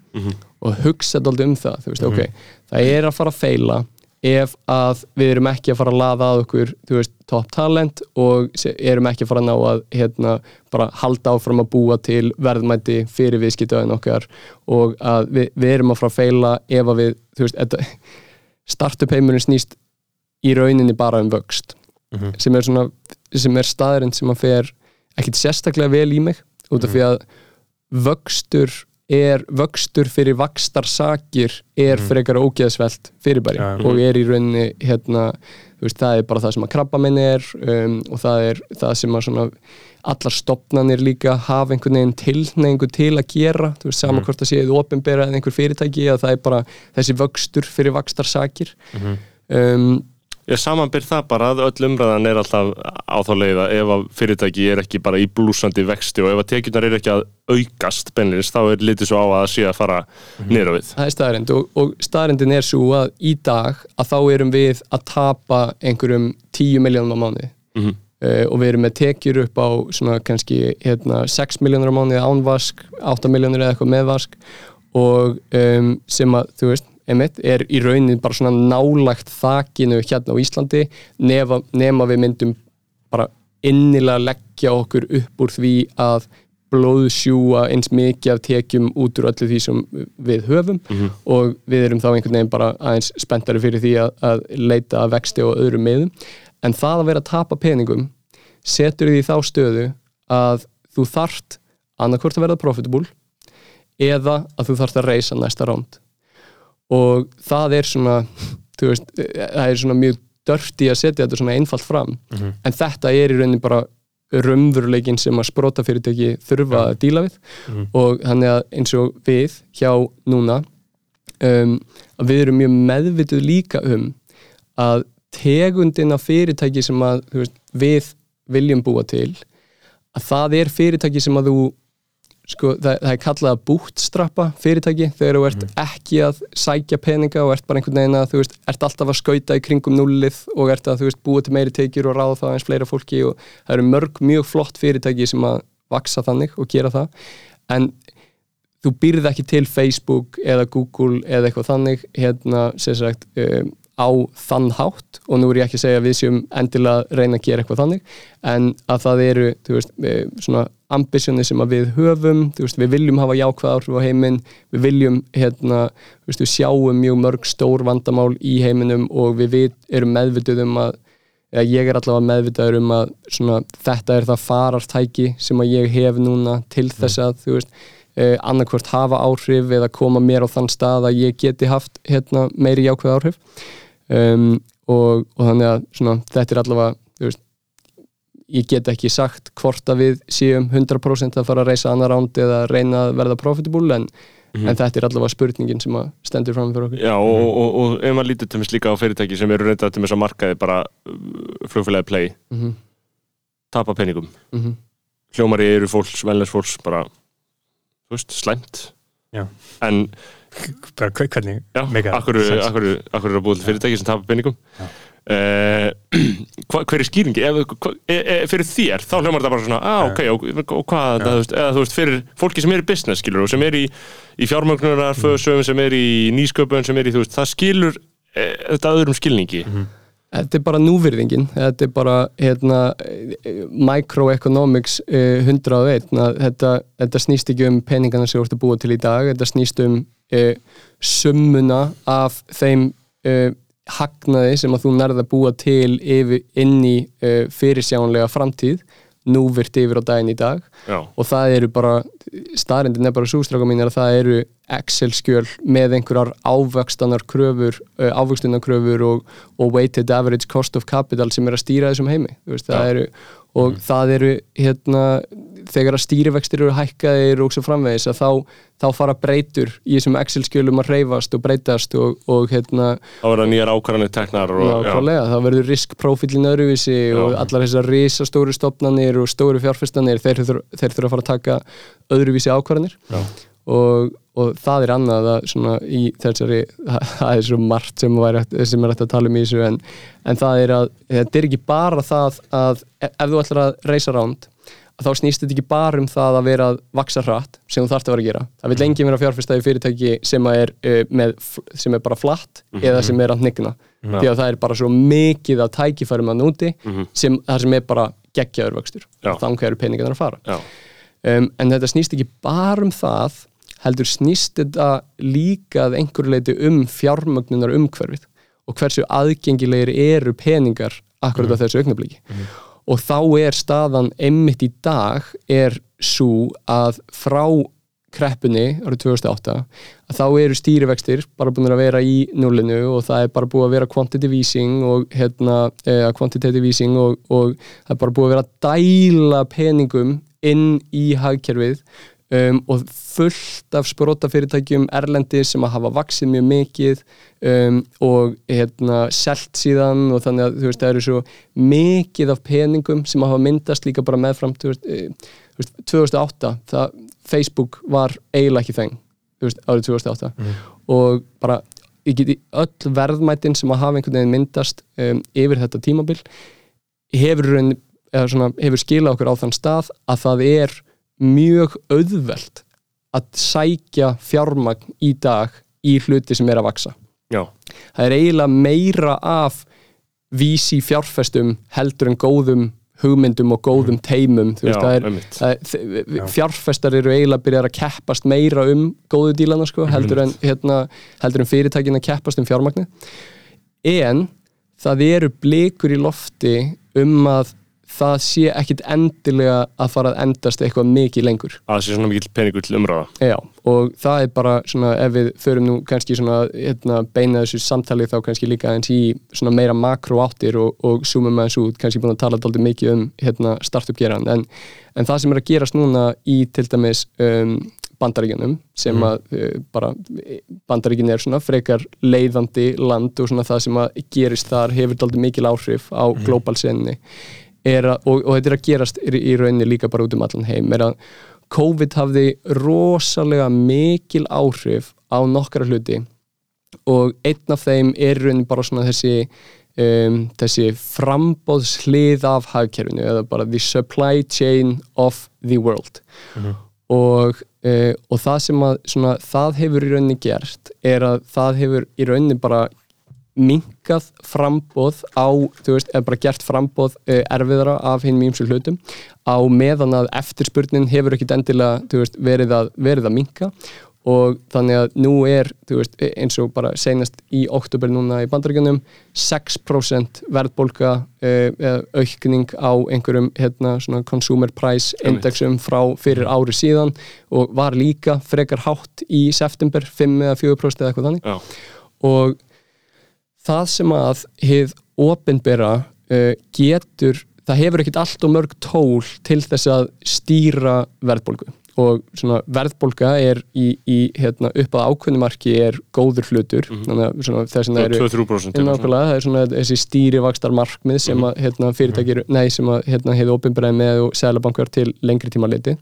og hugsa þetta um það veist, ok, það er að fara að feila ef að við erum ekki að fara að laða að okkur, veist, top talent og erum ekki að fara að ná að hérna, bara halda áfram að búa til verðmæti fyrir viðskiptaðin okkar og að við, við erum að fara að feila ef að við, startup heimurinn snýst í rauninni bara um vöxt sem er svona, sem er staðurinn sem að fer ekkit sérstaklega vel í mig út af því að vöxtur er vöxtur fyrir vakstarsakir er frekar ógeðsvelt fyrirbæri Já. og er í rauninni hérna, veist, það er bara það sem að krabba minn er um, og það er það sem að svona allar stopnanir líka hafa einhvern veginn tilneingu til að gera þú veist, sama hvort það séð opinbera eða einhver fyrirtæki að það er bara þessi vöxtur fyrir vakstarsakir um, Ég samanbyr það bara að öll umræðan er alltaf á þá leið að ef að fyrirtæki er ekki bara í blúsandi vexti og ef að tekjurnar er ekki að aukast beinleins þá er litið svo á að sé að fara niður á við. Það er staðarind og, og staðarindin er svo að í dag að þá erum við að tapa einhverjum 10 miljónum á mánuði Mhm. uh, og við erum með tekjur upp á svona kannski hérna, 6 miljónur á mánuði ánvask 8 miljónur eða eitthvað meðvask og um, sem að þú veist einmitt, er í raunin bara svona nálagt þakinu hérna á Íslandi nema, nema við myndum bara innilega leggja okkur upp úr því að blóðsjúa eins mikið af tekjum út úr öllu því sem við höfum. Og við erum þá einhvern veginn bara aðeins spenntari fyrir því að, að leita að vexti og öðrum meðum en það að vera að tapa peningum setur því þá stöðu að þú þart annarkvort að verða profitable eða að þú þarft að reysa næsta ránd og það er svona *laughs* veist, það er svona mjög dörti að setja þetta svona einfalt fram. En þetta er í rauninni bara raunveruleikin sem að sprota fyrirtæki þurfa að díla við. Og þannig að eins og við hjá núna um, að við erum mjög meðvituð líka um að tegundin af fyrirtæki sem að veist, við viljum búa til að það er fyrirtæki sem að þú sko, það, það er kallað að bootstrappa fyrirtæki þegar þú ert ekki að sækja peninga og ert bara einhvern veginn að þú veist, ert alltaf að skauta í kringum nullið og ert að þú veist, búa til meiri tekjur og ráða það eins fleira fólki og það eru mörg mjög flott fyrirtæki sem að vaksa þannig og gera það. En þú býrð ekki til Facebook eða Google eða eitthvað þannig hérna sem sagt um, á þann hátt og nú er ég ekki að segja að við séum endilega að reyna að gera eitthvað þannig en að það eru veist, eh, svona ambitioni sem að við höfum veist, við viljum hafa jákvæð áhrif á heiminn við viljum, hérna, veist, við sjáum mjög mörg stór vandamál í heiminum og við vit, erum meðvituð um að eða ég er allavega meðvitaður um að svona, þetta er það farartæki sem að ég hef núna til þess að þú veist, eh, annarkvort hafa áhrif eða koma mér á þann stað að ég geti haft hérna, meiri jákvæð áhrif um, og, og þannig að svona, þetta er allavega veist, ég get ekki sagt hvort að við séum 100% að fara að reysa annar ránd eða reyna að verða profitable en, en þetta er allavega spurningin sem að stendur fram fyrir okkur. Já, og, og, og, og ef maður lítur til mér líka á fyrirtæki sem eru reynda til mér að markaði bara uh, flugfélagi play, mm tapa peningum. -hmm. hljómar í eru fólks, velnæs fólks bara, þú veist, slæmt. Já. en Bara hver- hvernig Já, Mega akkur, sense. akkur, akkur er að búið til fyrirtæki sem tapar peningum. Uh, *clears throat* hva, hver er skýringi ef, hva, e, e, fyrir þér, þá hljómar þetta bara svona ah, ok, og, og hvað, það, þú veist, eða þú veist fyrir fólki sem er í business, skilur, og sem er í í fjármögnunar, föðsöfum, sem er í nýsköpun, sem er í, þú veist, það skilur e, þetta öðrum skilningi. Þetta er bara núvirðingin, þetta er bara hérna, eh, microeconomics eh, 101, að þetta, þetta snýst ekki um peningana sem þú ert að búa til í dag, þetta snýst um eh, summuna af þeim eh, hagnaði sem að þú nærða að búa til yfir, inn í eh, fyrirsjánlega framtíð núvirt yfir á daginn í dag. Já, og það eru bara staðrindin er bara sústráka mín er að það eru Excel-skjöl með einhverjar ávöxtanar kröfur, uh, ávöxtunar kröfur og, og weighted average cost of capital sem er að stýra þessum heimi. Veist, það eru, og það eru hérna, þegar að stýrivextir eru hækkaðir og svo framvegis að þá, þá fara breytur í þessum Excel-skjölum að reyfast og breytast og, og hérna þá verða nýjar ákvarðanir teknar og, það verður riskprofílin öðruvísi og Já. allar þessar risastóru stopnanir og stóru fjárfestanir þeir þurfa að fara að taka öðruvísi ákvarðanir Já. Og, og það er annað að svona í þessari, *laughs* það er svo margt sem, væri, sem er hægt að tala um í þessu en, en það er að, þetta er ekki bara það að ef ef þú ætlar að reysa ránd að þá snýst þetta ekki bara um það að vera að vaksa hratt sem þú þarft að vera að gera. Það vil lengi vera fjárfyrstæði fyrirtæki sem, að er, uh, með, sem er bara flatt eða sem er að hnigna. Já. því að það er bara svo mikið af tækifærum að núti sem, það sem er bara geggjaður vöxtur. Já. og þannig eru peningarnir að fara. Um, en þetta snýst ekki bara um það heldur snýst þetta líka að einhverju leiti um fjármögnunar umhverfið og hversu aðgengilegir eru peningar akkurat á þessu augnabliki og þá er staðan einmitt í dag er svo að frá kreppunni árið 2008 að þá eru stýrivextir bara búin að vera í núlinu og það er bara búið að vera quantitative easing og hérna, eh, quantitative easing og, og það er bara búið að vera að dæla peningum inn í hagkerfið um, og fullt af sprótafyrirtækjum erlendi sem að hafa vaksið mjög mikið um, og hérna, selt síðan og þannig að þú veist, það eru svo mikið af peningum sem að hafa myndast líka bara meðfram þú veist, eh, þú veist, 2008 það, Facebook var eiginlega ekki þeng þú veist, árið 2008 og bara ég geti öll verðmætin sem að hafa einhvern veginn myndast um, yfir þetta tímabil hefur, hefur skilað okkur á þann stað að það er mjög auðvelt að sækja fjármagn í dag í hluti sem er að vaksa já, það er eiginlega meira af vísi fjárfestum heldur en góðum hugmyndum og góðum teimum þú veist, Já, er, er, fjárfestar eru eiginlega byrjar að keppast meira um góðu dílana sko, heldur, en, hérna, heldur en fyrirtækin að keppast um fjármagni en það eru blikur í lofti um að það sé ekkit endilega að fara að endast eitthvað mikið lengur. Að það sé svona mikill peningur til umræða Já, og það er bara svona ef við förum nú kannski svona hérna, beina þessu samtali þá kannski líka eins í svona meira makro áttir og, og zoomum aðeins út, kannski búin að tala dálítið mikið um hérna, startup geran en, en það sem er að gerast núna í til dæmis um, bandaríkjunum sem að uh, bara bandaríkin er svona frekar leiðandi land og svona það sem að gerist þar hefur dálítið mikil áhrif á global senni er að, og, og þetta er að gerast í, í rauninni líka bara út um allan heim er að COVID hafði rosalega mikil áhrif á nokkara hluti og einn af þeim er rauninni bara svona þessi um, þessi frambóðslið af hagkerfinu eða bara the supply chain of the world. Og, uh, og það sem að svona, það hefur í rauninni gert er að það hefur í rauninni bara minkað frambóð á, þú veist, eða bara gert frambóð uh, erfiðara af hinn mýmsu hlutum. Á meðan að eftirspurnin hefur ekkit endilega, þú veist, verið að, verið að minka og þannig að nú er, þú veist, eins og bara senast í oktober núna í bandaríkjunum 6% verðbólka eða aukning á einhverjum hérna svona consumer price indexum frá fyrir ári síðan og var líka frekar hátt í september 5 eða 4% eða eitthvað þannig. Já, og það sem að hið opinbera uh, getur, það hefur ekkert allt og mörg tól til þess að stýra verðbólgu. Og svona verðbólga er í, í hérna, upp að ákveðnumarki er góður hlutur. Þannig að svona, þess að það eru 2-3% Já, nákvæmlega, það er svona þessi stýrivakstar markmið sem að hérna, fyrirtækir, nei sem að hérna, hefði opinberaði með og sælabankar til lengri tíma liti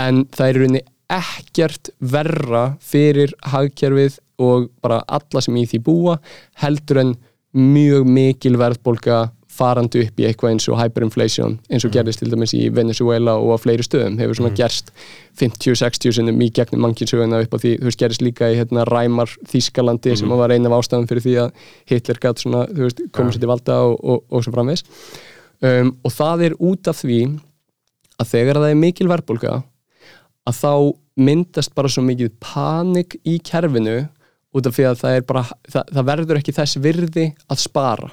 en það er í rauninni ekkert verra fyrir hagkerfið og bara alla sem í því búa heldur en mjög mikil verðbólga farandi upp í eitthvað eins og hyperinflation eins og gerðist til dæmis í Venezuela og á fleiri stöðum hefur svona gerst 50-60 sinnum í gegnum mankinsöguna upp á því, þú veist, gerist líka í hérna ræmar Þískalandi sem var einn af ástæðum fyrir því að Hitler gætt svona, þú veist, komið sér til valda og, og, og svo framvegs um, og það er út af því að þegar það er mikil verðbólga að þá myndast bara svo mikið panik í kerfinu út af því að það er bara, það, það verður ekki þess virði að spara.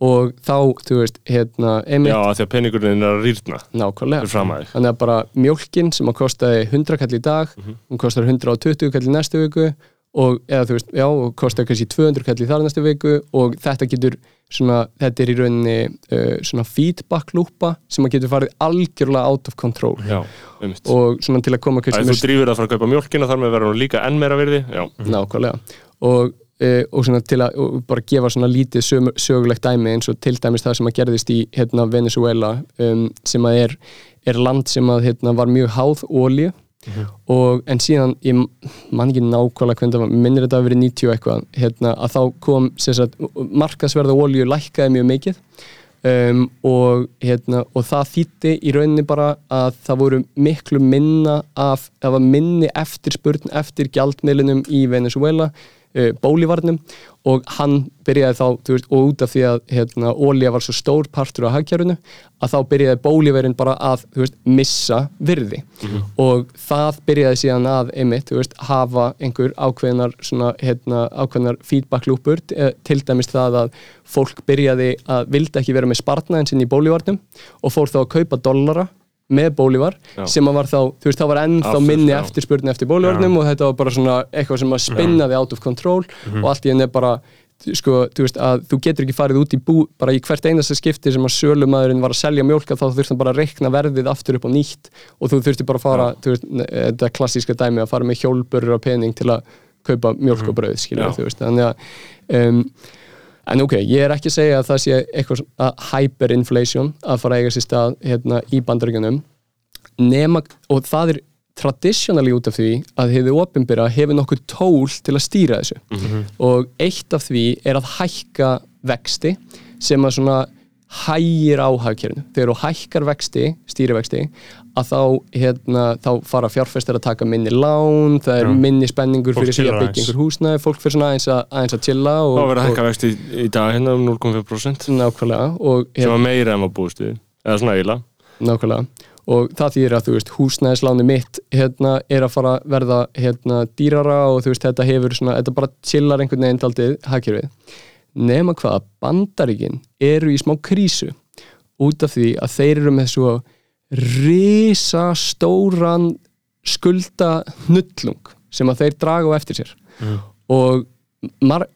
Og þá, þú veist, hérna einmitt, Já, því að peningurinn er að rýrna. Nákvæmlega. Þannig að bara mjólkin sem að kostaði 100 kall í dag Mhm. hún kostar 120 kall í næstu viku og eða þú veist, já, og kostar kannski 200 kall í þar næstu viku og þetta getur svona, þetta er í rauninni uh, svona feedback lúpa sem að getur farið algjörlega out of control. Já, og svona til að koma Það er þú drýfur að fara að kaupa mjólkina þar með verður hún líka enn meira virði Já, nákvæmlega. Og, uh, og svona til að og bara gefa svona lítið sög, sögulegt dæmi eins og til dæmis það sem að gerðist í hérna, Venezuela um, sem að er, er land sem að hérna, var mjög háð ólíu og en síðan, ég man ekki nákvæmlega hvernig það var, minnir þetta að verið 90 og eitthvað, hérna, að þá kom sagt, markasverða ólíu lækkaði mjög mikið. Um, og, hérna, og það þýtti í rauninni bara að það voru miklu minna af, það var minni eftirspurn eftir gjaldmiðlunum í Venezuela uh, bólivarnum og hann byrjaði þá, veist, og út af því að hérna, ólíja var svo stór partur á hagkjörunu að þá byrjaði bóliverin bara að, veist, missa virði. Og það byrjaði síðan að einmitt, veist, hafa einhver ákveðnar svona, hérna, ákveðnar feedback lúpur, eh, til dæmis það að fólk byrjaði að vildi ekki vera með spartnaðin sinn í bólivarnum og fór þá að kaupa dollara með bólivar Já. sem var þá, þú veist, þá var ennþá Aftur, minni já. eftirspurni eftir bólivarnum og þetta var bara svona eitthvað sem að spinnaði out of control og allt í henni er bara sko, þú veist, að þú getur ekki farið út í bú bara í hvert einasta skipti sem að sölumæðurinn var að selja mjólka þá þurfti hann bara að reikna verðið aftur upp á nýtt og þú þurfti bara að fara, þú veist, þetta klassíska dæmi að fara með hjólburur á pening til að kaupa mjólk og brauð, skilja, Já. þú veist þannig að um, en ok, ég er ekki að segja að það sé eitthvað hyperinflation að fara að eiga sér stað hérna í bandaríkjunum. Nema, og það er traditionally út af því að hefðu opinbera hefur nokkuð tól til að stýra þessu. Og eitt af því er að hækka vexti sem að svona hægir á hagkerfinu. Þegar þú hækkar vexti, stýrivexti, að þá, hérna, þá fara fjárfestar að taka minni lán, það er Já. minni spenningur Fólk fyrir því að chillar byggja aðeins. einhver húsnæði, fólk fyrir svona aðeins að, aðeins að chilla og, þá verður að hækka og vexti í dag hérna um 0,5% nákvæmlega og, sem var meira en var búist við eða svona eiginlega nákvæmlega og það þýðir að þú veist húsnæðisláni mitt hérna er að fara að verða hérna dýrara og þú veist þetta hefur svona, þetta bara chillar einhvern veginn daldið hagkerfið nema hvað bandaríkin eru í smá krísu út af því að þeir eru með svo risastóran skulda nullung sem að þeir draga á eftir sér. Og mar,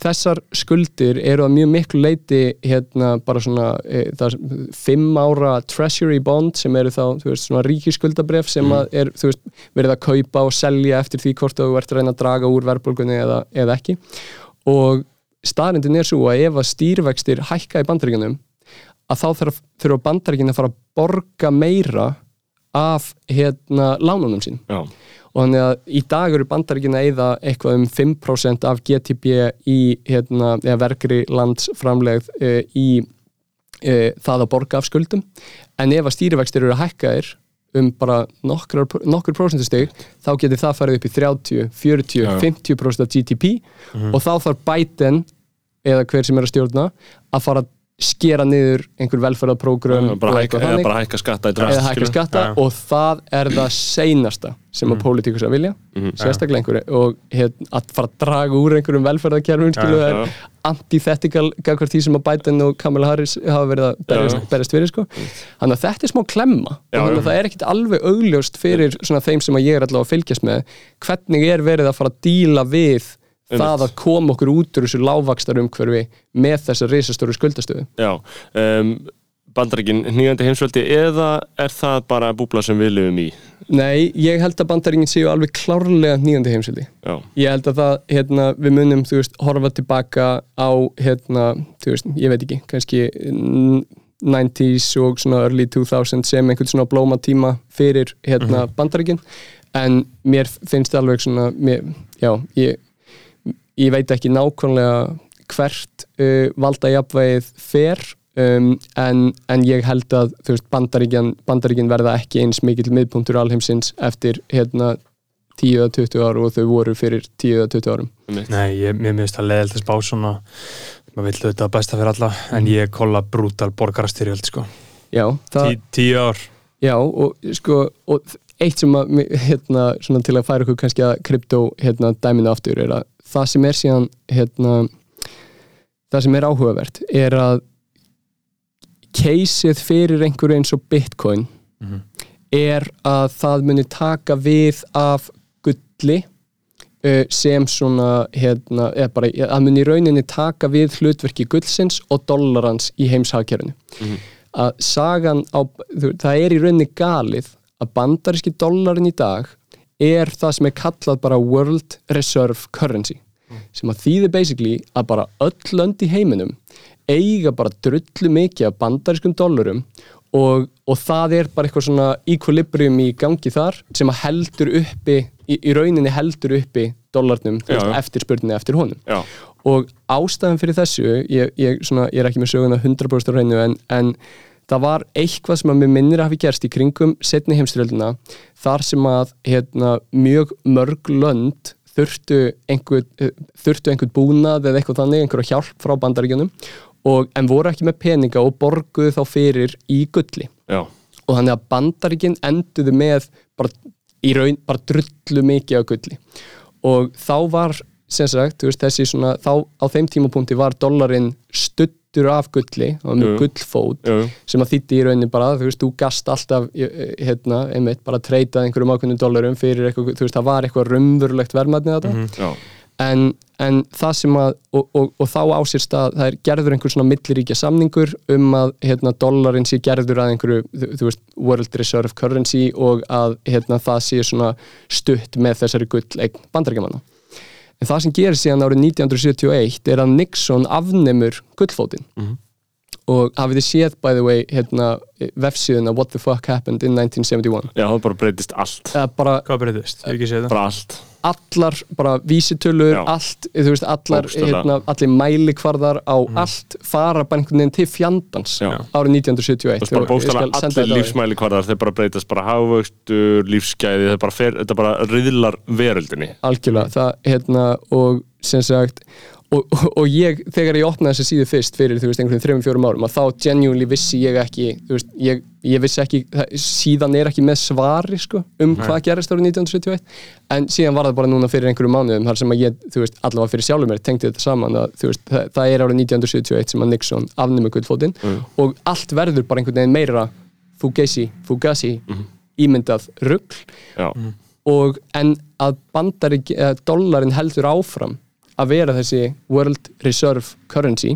þessar skuldir eru að mjög miklu leiti hérna bara svona e, það, fimm ára treasury bond sem eru þá þú veist, svona ríkiskuldabref sem að er þú veist, verið að kaupa og selja eftir því hvort þú ert að reyna að draga úr verðbólgunni eða, eða ekki. Og staðrindin er svo að ef að stýrvextir hækka í bandaríkjunum að þá þurfa bandaríkjun að fara að borga meira af hérna lánunum sín. Já, og þannig að í dag eru bandaríkina að eyða eitthvað um 5% af GTB í hérna, eða verkri landsframlegð e, í e, það að borga af skuldum. En ef að stýrivextir eru hækkaðir um bara nokkur, nokkur prósentustig þá getur það farið upp í 30, 40, Já. 50% af GTP og þá þarf Biden eða hver sem er að stjórna að fara að skera niður einhver hækka, eða bara hækka skatta í drast eða hækka skatta Já. og það er það seinasta sem að pólitíkus að vilja sérstaklega einhverju. Og hérna, að fara að draga úr einhverjum velferðarkerfum skilu það já. er antithetical því sem að Biden og Kamala Harris hafa verið að berjast, berjast fyrir sko. þannig að þetta er smá klemma. Þannig já. að það er ekkit alveg augljóst fyrir þeim sem að ég er allavega að fylgjast með hvernig er verið að fara að díla við það að koma okkur út úr þessu lágvakstar umhverfi með þessa risastóru skuldastöðu. Já, um, bandaríkin nýjandi heimsveldi eða er það bara búbla sem við lifum í? Nei, ég held að bandaringin séu alveg klárlega nýjandi heimsveldi. Já, Ég held að það, hérna, við munum, þú veist, horfa tilbaka á, hérna, þú veist, ég veit ekki, kannski n- 90s og svona early 2000 sem einhvern svona blóma tíma fyrir, hérna, bandaríkin. En mér finnst alveg svona, mér, já, ég, ég veit ekki nákvæmlega hvert uh, valda jafnvægið fer um, en, en ég held að veist, bandaríkin, bandaríkin verða ekki eins mikill miðpunktur alheimsins eftir hérna 10 eða 20 ár og þau voru fyrir 10 eða 20 árum. Nei, ég, mér minnst að leiðilegt að spá svona maður vill auðvitað besta fyrir alla en ég kolla brútal borgarastyrjöld sko. Já, það, Tí, tíu ár. Já og sko og eitt sem að, hérna, svona til að færa okkur kannski að krypto hérna, dæminu aftur er að það sem er síðan hérna, það sem er áhugavert er að caseið fyrir einhverju eins og bitcoin er að það muni taka við af gulli uh, sem svona hérna, bara, að muni rauninni taka við hlutverki gullsins og dollarans í heimshagkerfinu. Að sagan á, það er í rauninni galið að bandaríski dollarin í dag er það sem er kallað bara World Reserve Currency sem að þýðir basically að bara öll lönd í heiminum eiga bara drullu mikið af bandarískum dollarum og, og það er bara eitthvað svona equilibrium í gangi þar sem að heldur uppi í, í rauninni heldur uppi já. eftir spurninni eftir honum Já, og ástæðan fyrir þessu ég, ég, svona, ég er ekki með söguna 100% á reynu en, en það var eitthvað sem að mér minnir að hafi gerst í kringum setni heimstyrjöldina þar sem að hérna, mjög mörg lönd þurftu einhver, þurftu einhvern búnað eða eitthvað þannig, einhverja hjálp frá bandaríkjunum og, en voru ekki með peninga og borguðu þá fyrir í gulli. Já, og þannig að bandaríkin enduðu með bara, í raun, bara drullu mikið af gulli. Og þá var sem sagt, veist, þessi svona þá á þeim tímapunkti var dollarinn stuttur af gulli, var með gullfót jú, sem að þýtti í rauninni bara, þú veist, þú gast alltaf eh, hérna, einmitt, bara treytað einhverjum ákveðnum dollarum fyrir eitthvað, þú veist, það var eitthvað raunverulegt verðmætni þetta já, en, en það sem að og, og, og þá á sér stað, það er gerður einhver svona milliríkja samningur um að hérna, dollarinn sé gerður að einhverju þú, veist, World Reserve Currency og að hérna, það sé svona stutt með þessari gull eign bandarækjamanna en það sem gerir síðan árið 1971 er að Nixon afnemur gullfótinn og hafið þið séð by the way hérna, vefsíðuna What the fuck happened in 1971 Já, það bara breytist allt eða bara Hvað breytist? Ég hef ekki séð það Bara allt allar bara vísitölur, Já. allt þú veist, allar, Bókstaflega. hérna, allir mælikvarðar á allt fara bara einhvern veginn til fjandans Já. árið 1971 Það er bara senda allir lífsmæli kvarðar þeir bara breytast bara hávöxtur, lífsgæði þetta bara, fer, þetta bara riðlar veröldinni algjörlega, það, hérna og sem sagt og, og, og ég, þegar ég opnaði þessa síðu fyrst fyrir, þú veist, einhvern þreim, fjórum árum að þá genuinely vissi ég ekki þú veist, ég, ég vissi ekki, það, síðan er ekki með svari, sko, um hvað gerist árið 1971, en síðan var það bara núna fyrir einhverjum mánuðum, þar sem að ég, þú veist allavega fyrir sjálfur mér, tengdi þetta saman að, þú veist, það, það er árið 1971 sem að Nixon afnumur gullfótinn. Og allt verður bara einhvern veginn meira fugazi, fugazi ímyndað rugl. Já, og en að bandarík eða dollarin heldur áfram að vera þessi World Reserve Currency.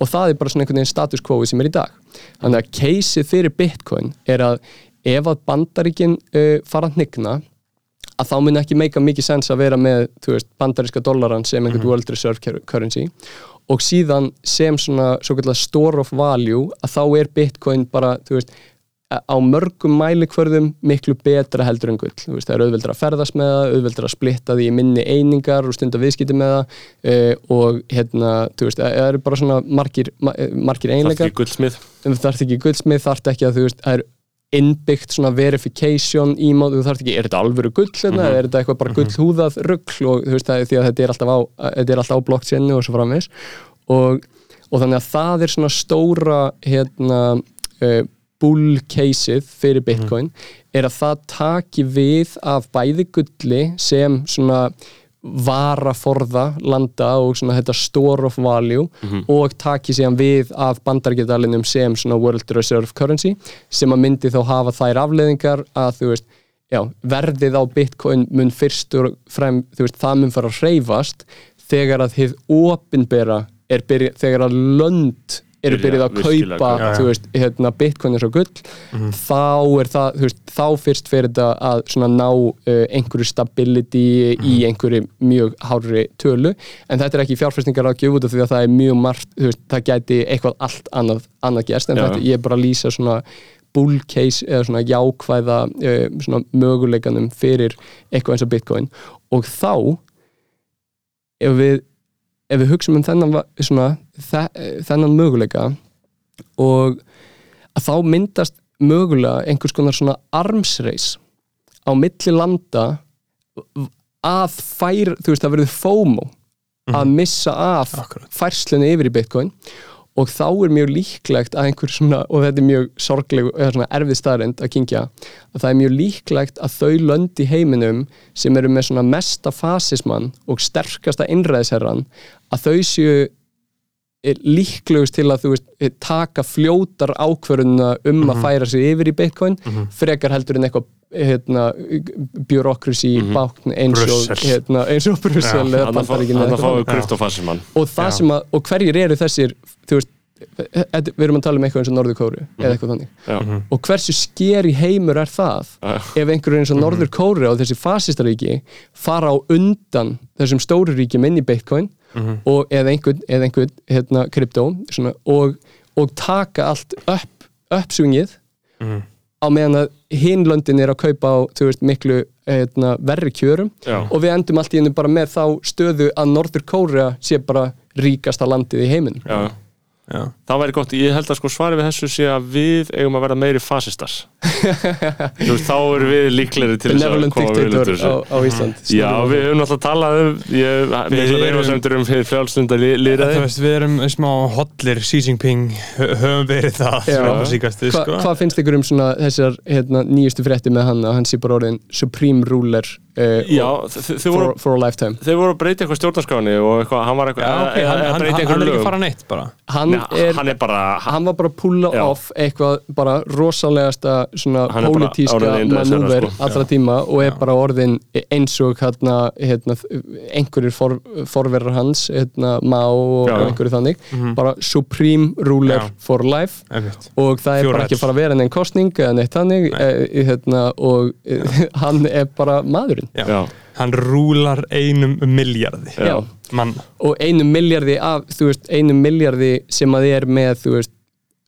Og það er bara svona einhvern veginn status quo sem er í dag. Þannig að caseið fyrir Bitcoin er að ef að bandaríkin uh, fara að hnigna að þá mun ekki meika mikið sens að vera með veist, bandaríska dollaran sem einhvern World Reserve Cur- Currency. Og síðan sem svona svo kallar store of value að þá er Bitcoin bara, þú veist á mörgum mælikvörðum miklu betra heldur en gull. Veist, það er auðveldur að ferðast með það, auðveldur að splitta því minni einingar og stunda viðskipti með það uh, og hérna, veist, það eru bara svona margir, ma- eh, margir einleikar ekki gullsmið þú þarft ekki gullsmið, þarft ekki að þú veist, það er innbyggt svona verification í mót, þú þarft ekki, er þetta alvöru gull hérna, eða er þetta eitthvað bara gullhúðað rugl? Og þú veist, það er því að þetta er alltaf á, er á blockchainu og svo framvegis. Og, og þannig að það er svona stóra hérna uh, bull caseið fyrir Bitcoin er að það taki við af bæði gulli sem svona varaforða landa og svona þetta store of value og taki síðan við af bandargedalinum sem svona World Reserve Currency sem að myndi þá hafa þær afleðingar að þú veist já, verðið á Bitcoin mun fyrst og frem, þú veist, það mun fara að hreyfast þegar að þið opinbera er byrja, þegar að lönd eru byrjuð að kaupa kaupa. þú veist, hérna, bitcoin er svo gull þá er það, veist, þá fyrst fyrir þetta að ná uh, einhverju stability í einhverju mjög hárri tölu, en þetta er ekki fjárfæstingar að gefa út af því að það er mjög margt veist, það gæti eitthvað allt annað, annað gerst, en Já. þetta, ég er bara að lýsa svona bull case eða svona jákvæða uh, svona möguleikanum fyrir eitthvað eins og bitcoin og þá ef við ef við hugsaum um þennan svona, þe þennan möguleika og að þá myndast mögulega einhvers konar svona armsreis á milli landa að færa, þú veist, það verður FOMO að missa af færslunni yfir í Bitcoin og þá er mjög líklegt að einhver svona, og þetta er mjög sorgleg eða svona erfið staðrend að kingja að það er mjög líklegt að þau lönd í heiminum sem eru með svona mesta fasismann og sterkasta innræðisherran að þau séu er líklegust til að þú veist, eh, taka fljótar ákvörðuna um að færa sig yfir í Bitcoin frekar heldur en eitthvað hérna, bureaucracy mm bákn eins og, hérna, eins og Brussel Bandaríkin eða kryptofasimann og það sem að, og hverjir eru þessir þú veist, við erum að tala um eitthvað eins og Norður Kóru eða eitthvað þannig. Já, og hversu skeri heimur er það Já. ef einhverjur eins og Norður Kóru og þessi fasistaríki fara á undan þessum stóru ríkjum inn í Bitcoin og eða einhvern, eða einhvern hérna, kryptó svona, og, og taka allt upp, uppsvingið á meðan að hinn löndin er að kaupa á veist, miklu hérna, verri kjörum. Já. og við endum allt í hennu bara með þá stöðu að Norður Kórea sé bara ríkasta landið í heiminum. Já Já. Það væri gott, ég held að sko svarið við þessu sé að við eigum að vera meiri fasistar Þú veist, þá erum við líklegri til þess að koma við úr á, á Ísland Já, við höfum alltaf talað um ég, mikla erum- reyfasemdur um frjálstundar veist, við erum smá hotlir Xi Jinping, hö- höfum verið það Já. svona á síkastu, Hva, sko. Hvað finnst ykkur um svona þessar hérna, nýjustu frétti með hann að hann sé bara orðin supreme ruler uh, Já, for, for a lifetime? þeir voru að breyta eitthvað stjórnarskráni og eitthvað, hann var eitthvað Já, ok, að- hann, hann, hann, er ekki lögum. að fara neitt bara. Hann, Nei, er, hann er bara hann var bara að pulla off eitthvað bara rosalegasta svona pólitíska manúver sko. allra tíma og er bara orðin eins og hérna, hérna, einhverjir for, forverar hans hérna, Má og Já, já. einhverju þannig bara supreme ruler Já. for life Einmitt. og það er Fjórar. bara ekki að fara að vera neinn kostning eða neitt þannig e, hérna, og e, *laughs* hann er bara maðurinn Já. Já, Hann rúlar einum miljardi Já. mann og einu miljardi af, þú veist, einu miljardi sem að er með, þú veist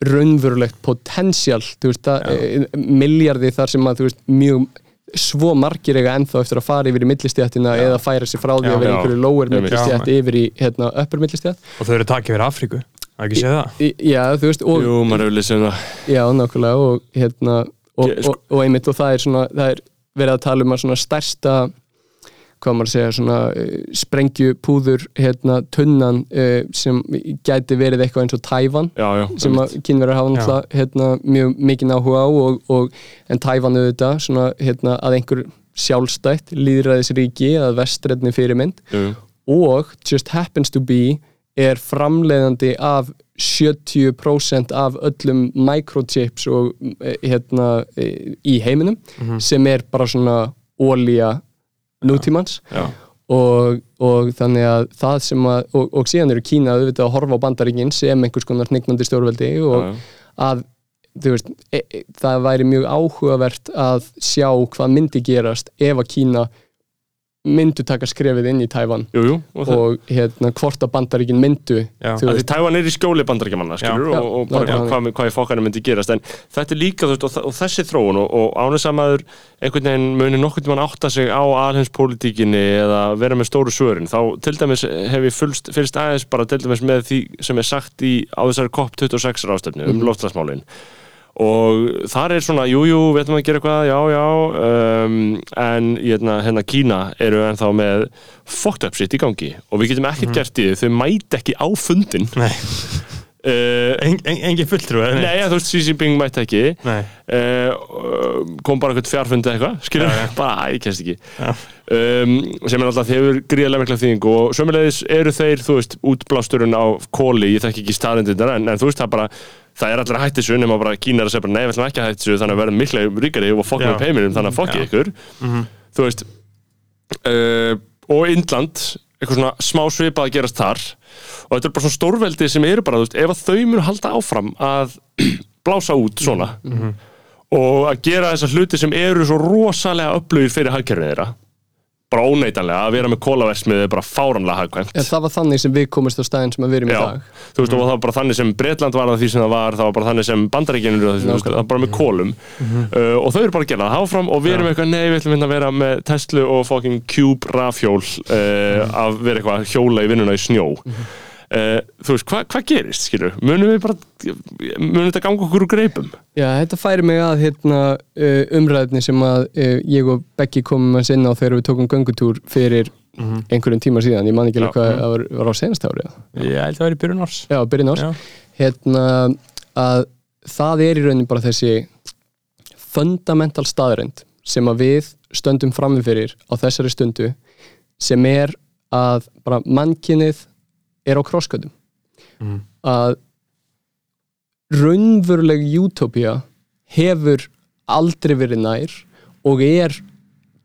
raunverulegt potential þú veist, það, e, miljardi þar sem að, veist, mjög svo margir eiga ennþá eftir að fara yfir í millistjættina eða færa sig frá því að vera einhverju lower millistjætt yfir í, hérna, upper millistjætt og þau eru takið fyrir Afríku Það ekki séð það? Já, þú veist, og jú, maður hefur lesið um það. Já, nákvæmlega og hérna og, sko- og, og einmitt og það er svona það er verið að tala um að svona stærsta hvað maður að segja svona uh, sprengjupúður hérna tunnan uh, sem gæti verið eitthvað eins og Tævan Já, já, sem að kynverjar hafa náttúrulega hérna, mjög mikið áhuga á og, og, en Tævan auðvitað svona hérna að einhver sjálfstætt líðræðisríki að vestrætni fyrirmynd jú, jú. og just happens to be er framleiðandi af 70% af öllum microchips og eh, hérna eh, í heiminum sem er bara svona ólía nútímans. Og, og þannig að það sem að og, og síðan eru Kína auðvitað að horfa á bandaríkin sem einhvers konar hnignandi stjórnveldi og Já, já. að veist, e, e, það væri mjög áhugavert að sjá hvað myndi gerast ef að Kína myndu taka skrefið inn í Tævan Jú, jú, og og hérna hvort að bandaríkin myndu Því veist, Tævan er í skjóli Já. og, og bara hvað, hvað, hvað í fokkanum myndi gerast. En þetta er líka þú veist, og, og þessi þróun og, og ánægis að maður einhvern veginn muni nokkurn tímann átta sig á alheimspolítíkinni eða vera með stóru svörin. Þá til dæmis hef ég fylst, fylst aðeins bara til dæmis með því sem er sagt í, á þessari COP26 ráðstöfnu um loftslagsmálin og þar er svona, jújú, jú, við ætlum að gera eitthvað, já, já um, en hérna, hérna Kína eru ennþá með fucked up shit í gangi. Og við getum ekkert gert í því, þau mæti ekki á fundin Nei, uh, en, en, engin fulltrú eða? Nei, þú veist, Xi Jinping mætti ekki Nei. uh, kom bara eitthvað fjárfundi eitthvað skilur, já. *laughs* bara, ég kennst ekki Já. um, sem er alltaf þeir gríðarlega mikla þýðing og sömulegis eru þeir, þú veist, útblásturinn á kóli, ég þekki ekki staðrindindar en, en þú veist, það bara, það er allir að hætti þessu nema bara Kína er að segja bara, nei, við ætlum ekki að hætti þessu þannig að verða mikla ríkari og fokkum upp heiminum þannig að fokkið Já. ykkur þú veist uh, og Indland eitthvað svona smá svipað að gerast þar og þetta er bara svona stórveldi sem eru bara, þú veist, ef að þau munu halda áfram að *clears throat* blása út svona og að gera þessar hluti sem eru svo rosalega upplugir fyrir hagkerfið þeirra bara óneitanlega að vera með kólaversmiði er bara fáranlega hagkvæmt. En það var þannig sem við komumst á staðin sem við erum í Já, dag. þú veist, og það var bara þannig sem Bretland var að því sem það var, það var bara þannig sem Bandaríkinu eru að því, veist, það var bara með kólum uh, og þau eru bara að gera það áfram og við erum eitthvað, nei, við ætlum hérna að vera með Tesla og fucking Cube rafhjól uh, að vera eitthvað að hjóla í vinnuna í snjó. uh, þú veist, hvað hva gerist, skilur munum við bara, munum þetta ganga okkur úr greipum? Já, þetta færi mig að hérna, uh, umræðinni sem að uh, ég og Beggi komum að sinna á þegar við tókum göngutúr fyrir einhverjum tíma síðan, ég man ekki alveg Já. hvað það var, var á senast ári eða? Ég held að vera í byrjun árs. Já, byrjun árs. Já. hérna, að það er í raunin bara þessi fundamental staðreind sem að við stöndum frammi fyrir á þessari stundu sem er að bara mannkinnið er á krosskötum að raunveruleg utopía hefur aldrei verið nær og er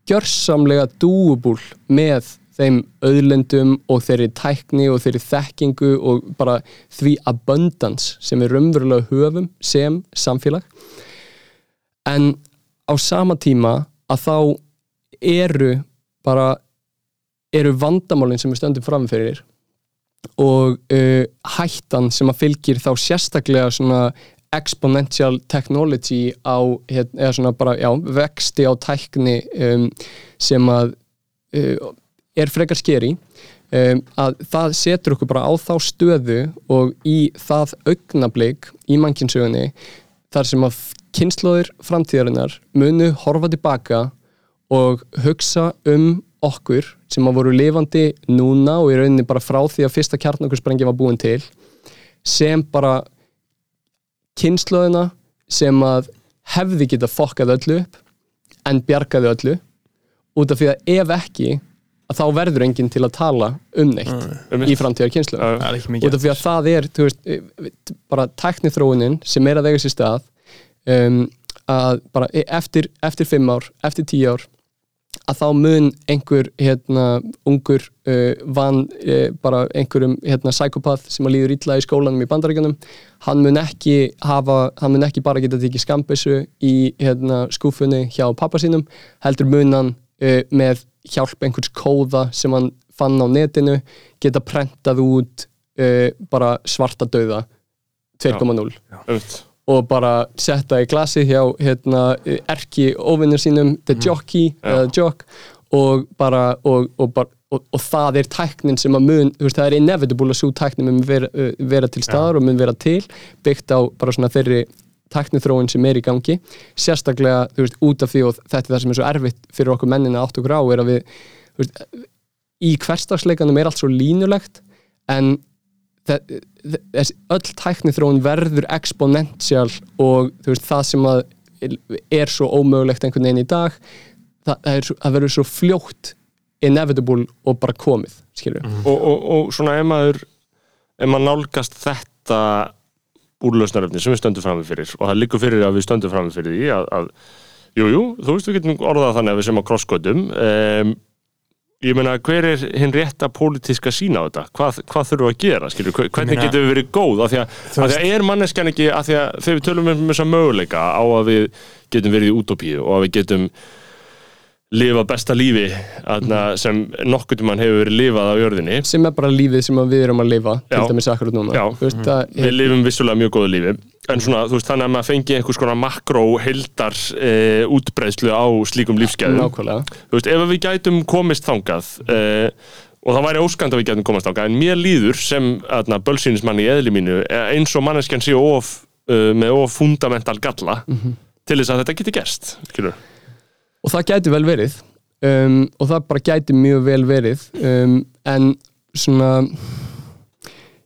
gjörsamlega dúubúl með þeim auðlendum og þeirri tækni og þeirri þekkingu og bara því abundance sem við raunverulega höfum sem samfélag. En á sama tíma að þá eru bara eru vandamálin sem við stöndum framfyrir og uh, hættan sem að fylgir þá sérstaklega svona exponential technology á, eða svona bara, já, vexti á tækni um, sem að uh, er frekar skeri um, að það setur okkur bara á þá stöðu og í það augnablik í mannkinsögunni þar sem að kynnslóðir framtíðarinnar munu horfa tilbaka og hugsa um okkur sem að voru lifandi núna og í rauninni bara frá því að fyrsta kjarnakursprengja var búin til sem bara kynnslóðina sem að hefði geta fokkað öllu upp en bjargaði öllu út af því að ef ekki að þá verður enginn til að tala um neitt í framtíðar er ekki út af því að það er þú veist, eh, bara tæknithróunin sem er að vega sér stað um, að bara e- eftir, eftir fimm ár, eftir tíu ár að þá mun einhver hérna, ungur uh, van uh, bara einhverjum hérna, psykopath sem að líður illa í skólanum í bandaríkanum hann mun ekki hafa hann mun ekki bara geta tekið skambissu í hérna, skúfunni hjá pappa sínum heldur mun hann uh, með hjálp einhvers kóða sem hann fann á netinu geta prentað út uh, bara svarta dauða 2.0 Einmitt. Og bara setta í glasi hjá hérna, erki óvinnur sínum the jockey, Já. eða jock og bara og, og, bara, og, og það er tæknin sem að mun þú veist, það er inevitable að svo tæknin mun vera, vera til staðar og mun vera til byggt á bara svona þeirri tæknithróun sem er í gangi. Sérstaklega, þú veist, út af því og þetta er það sem er svo erfitt fyrir okkur mennin að átt okkur á er að við, þú veist, í hverstagsleikanum er allt svo línulegt en þe- öll tæknithróun verður exponential og veist, það sem er svo ómögulegt einhvern veginn í dag það, það, er það verður svo fljótt inevitable og bara komið við, og, og, og svona ef maður ef maður nálgast þetta úrlausnarefni sem við stöndum frammi fyrir og það liggur fyrir að við stöndum frammi fyrir því að, að jú, jú, þú veist við getum orðað þannig að við sem á krossgötum um, ég meina, hver er hinn rétta pólitíska sína á þetta? Hvað, hvað þurfum við að gera? Skilur, hvernig meina- getum við verið góð? Af því að, af því að er manneskjan ekki af því að þegar við tölum um þessa möguleika á að við getum verið í útópíu og að við getum lifa besta lífi atna, sem nokkuð mann hefur verið lifað á jörðinni. Sem er bara lífið sem að við erum að lifa til Já. dæmis akkurat núna. Veist, það, við lifum vissulega mjög góðu lífi. En svona, veist, þannig að maður fengi einhvers konar makró heildar e, útbreiðslu á slíkum lífsgæðum. Veist, ef við gætum komist þangað e, og það væri óskand að við gætum komast þangað en mér líður sem atna, bölsýnismann í eðli mínu eh, eins og manneskjan sé of, e, með of fundamental galla til þess að þetta geti gerst skilur. Og það gæti vel verið um, og það bara gæti mjög vel verið um, en svona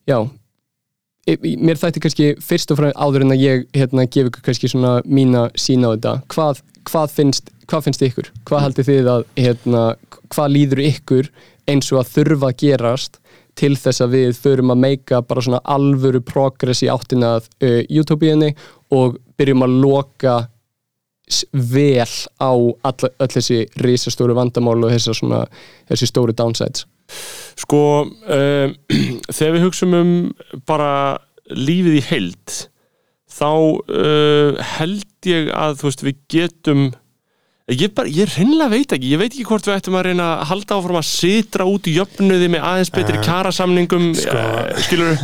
já e- mér þætti kannski fyrst og fremst áður en að ég hérna, gef ykkur kannski svona mína sína á þetta hvað, hvað, finnst, hvað finnst ykkur? Hvað haldið þið að hérna, hvað líður ykkur eins og að þurfa að gerast til þess að við þurfum að meika bara svona alvöru progress í áttina að uh, utopíunni og byrjum að loka vel á all, öll þessi risastóru vandamál og þessar svona, þessi stóru downsides? Sko, um, *clears throat* þegar við hugsum um bara lífið í heild þá uh, held ég að veist, við getum ég, bara, ég reynlega veit ekki, ég veit ekki hvort við ættum að reyna að halda áfram að sitra út í jöfnuði með aðeins betri Eh, kjarasamningum sko. uh, skilur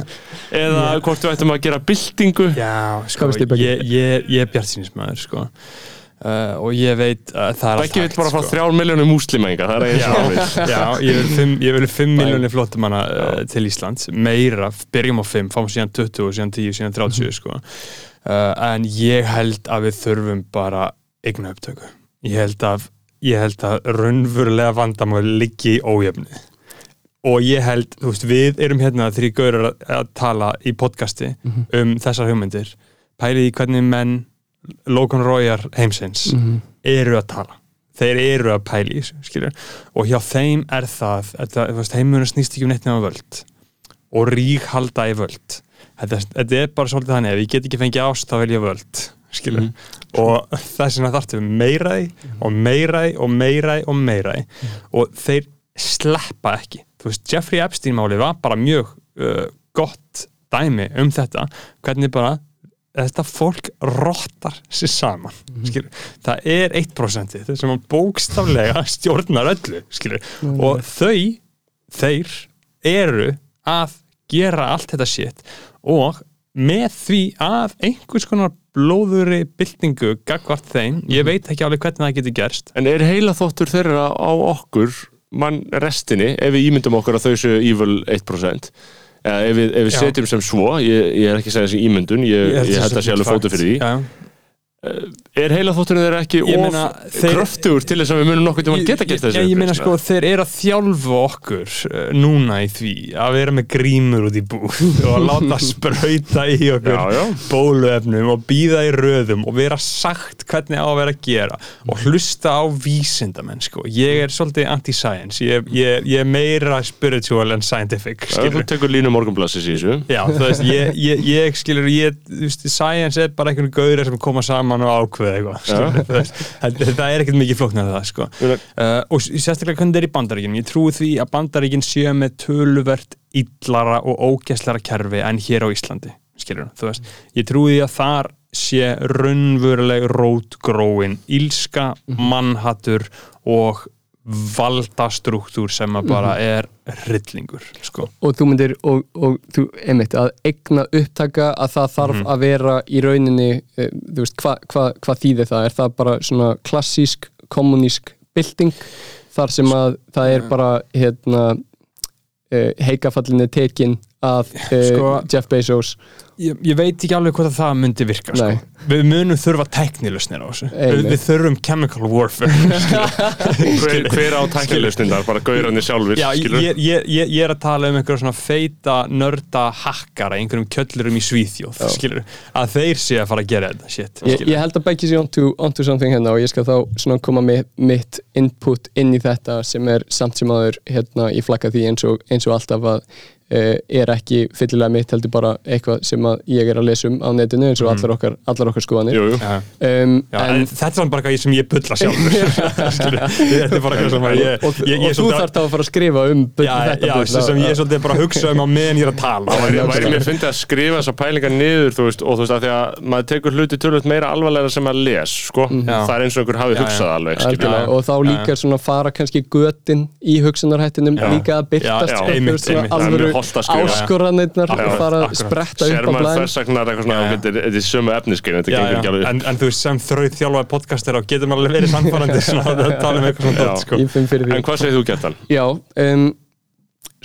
eða hvort við ættum að gera byltingu Já, sko, Beggi? ég, ég, ég er bjartsýnismæður sko. uh, og ég veit að það er ekki allt vil bara fá sko. þrjár miljónum múslimenga það er eins og vil Já, ég vil fimm, ég vil fimm miljónir flottumanna uh, til Íslands, meira, byrjum á fimm, fáum síðan 20 og síðan 10 síðan 30 sko. uh, en ég held að við þurfum bara eigna upptöku ég held að, ég held að raunverulega vandamál liggi í ójöfni og ég held, þú veist, við erum hérna þrý gaurar að, tala í podcasti um þessar hugmyndir pælið í hvernig menn Logan Royar heimsins eru að tala. Þeir eru að pæli skilur og hjá þeim er það, veist, heimurinn snýst ekki um neitt nema völd og rík halda í völd. Þetta, þetta er bara svolítið þannig ef ég get ekki fengið ást þá vil ég völd skilur. Og þess vegna þarftu meiraði og meiraði og meiraði og meiraði og þeir sleppa ekki. Þú veist, Jeffrey Epstein máli var bara mjög uh, gott dæmi um þetta. Hvernig bara þetta fólk rottar sér saman skilur. það er 1% þess sem bókstaflega *laughs* stjórnar öllu skilur. og þau þeir eru að gera allt þetta shit. Og með því að einhvers konar blóðuri byltingu gagvart þeim, ég veit ekki alveg hvernig það getur gerst. En er heila þóttur þeirra á okkur mann restinni, ef við ímyndum okkur að þau séu evil 1% eða ef við, ef við Já. setjum sem svo ég, ég er ekki að segja þessi ímyndun ég, ég, held að sé alveg fótu fyrir því. Já. Er heila þótturinn þeirra ekki of meina, þeir- kröftugur til þess að við munum nokkuð tíma geta gert þessi ég, ég meina sko, þeir eru að þjálfa okkur uh, núna í því að vera með grímur út í bú *laughs* og að láta sprauta í okkur Já, já. bóluefnum og býða í röðum og vera sagt hvernig á að vera að gera og hlusta á vísindamenn sko. ég er svolítið anti-science ég, ég, ég er meira spiritual en scientific þú tekur línu morgunblassis í þessu Já, þú veist, ég, skilur, science er bara einhvern gauðir sem koma saman og ákveða eitthvað, það, er ekkert mikið flóknar það, sko. Uh, og sérstaklega hvernig það er í bandaríkjum, ég trúi því að bandaríkjum séu með töluvert illara og ógæslara kerfi en hér á Íslandi, skilur, þú veist, ég trúi því að þar sé raunveruleg rótgróin, ílska, mannhattur og valdastruktúr sem að bara er hryllingur, sko. og þú myndir og, og þú, einmitt, að egna upptaka að það þarf Mhm. að vera í rauninni eh, þú veist, hvað hva, hva þýðir það? Er það bara svona klassísk, kommunísk bylting þar sem að það er bara hérna uh, heikafallinni tekin að uh, Sko- Jeff Bezos. ég, ég veit ekki alveg hvort að það myndi virka sko. Við munum þurfa teknilusnir á þessu. Við, við þurfum chemical warfare *laughs* hver, hver á tæknilegstundar, bara gaurarnir sjálfur Já, ég, ég, ég, ég er að tala um einhverja svona feita nörda hakkara, einhverjum kjöllurum í Svíþjóð skilur, að þeir sé að fara að gera þetta shit, ég, held að Becky sé onto, onto something hérna og ég skal þá svona koma með mitt input inn í þetta sem er samt sem aður hérna ég flakka því eins og, eins og alltaf að er ekki fyllilega mitt heldur bara eitthvað sem að ég er að lesa um á netinu eins og allar okkar, allar okkar skoðanir. Jú, jú. Um, Já, en, en, þetta er bara eitthvað sem ég bulla sjálfur. *laughs* Þetta er bara eitthvað sem að ég, og, ég, ég og þú þarf þá að fara að skrifa um já, þetta já, bull sem, ég er svolítið bara að hugsa um á meðan ég er að tala. Það mér fyndið að skrifa þessar pælingar niður þú veist, og þú veist að því að maður tekur hluti tölvöld meira alvarlega sem að les sko. Já. það er eins og einhver hafi hugsað alveg og þá líka svona fara kannski götin í hugsunarhættinum Já. líka að byrtast Já, og fara að spretta upp á blæn þversagnar eitthvað svona þetta er- þetta er sömu efniskein þetta gengur ekki alveg en, en þú veist sem þrauð þjálfaði podcastir og getur maður alveg verið sannfærandi svona að tala um eitthvað svona sko. en hvað segir þú gert hann? Já, um,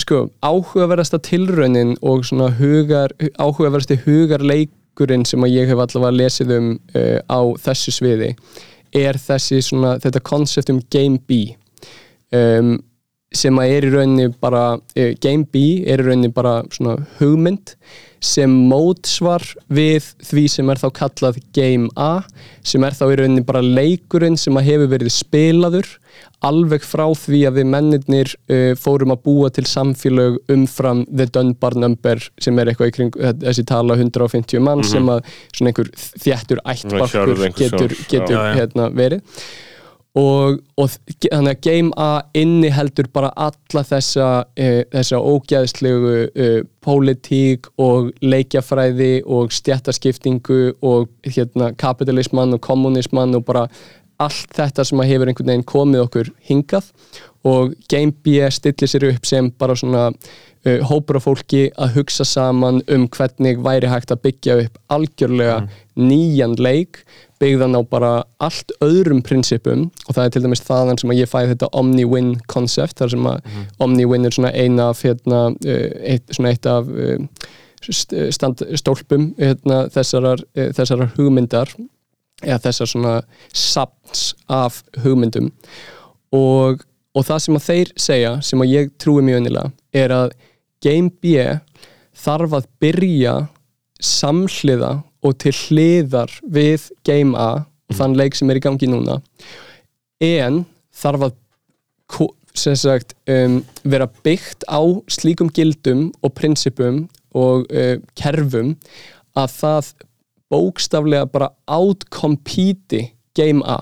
sko, áhugaverðasta tilraunin og svona hugar, áhugaverðasti hugarleikurinn sem að ég hef allavega lesið um uh, á þessu sviði er þessi svona, þetta koncept um Game B. Um, sem að er í rauninni bara uh, Game B er í rauninni bara svona hugmynd sem mótsvar við því sem er þá kallað Game A sem er þá í rauninni bara leikurinn sem að hefur verið spilaður alveg frá því að við mennirnir uh, fórum að búa til samfélög umfram the Dunbar number sem er eitthvað í kring þessi tala 150 mann sem að svona einhver þjættur einhvers getur, getur já. hérna verið og, og þannig að Game A inniheldur bara alla þessa, uh, þessa ógæðslegu uh, pólitík og leikjafræði og stjættaskiptingu og hérna kapitalismann og kommunismann og bara allt þetta sem að hefur einhvern veginn komið okkur hingað og Game B stillir sér upp sem bara svona uh, hópur af fólki að hugsa saman um hvernig væri hægt að byggja upp algjörlega nýjan leik byggðan á bara allt öðrum prinsipum. Og það er til dæmis þaðan sem að ég fæði þetta Omni-Win koncept þar sem að Omni-Win er svona eina af hérna, uh, eitt, svona eitt af uh, st stand, stólpum hérna, þessarar, uh, þessarar hugmyndar eða þessar svona sapns af hugmyndum. Og, og það sem að þeir segja sem að ég trúi mjög unnilega er að Game B þarf að byrja samhliða og til hliðar við Game A og þann leik sem er í gangi núna. En þarf að sagt um, vera byggt á slíkum gildum og prinsipum og uh, kerfum að það bókstaflega bara outcompete game A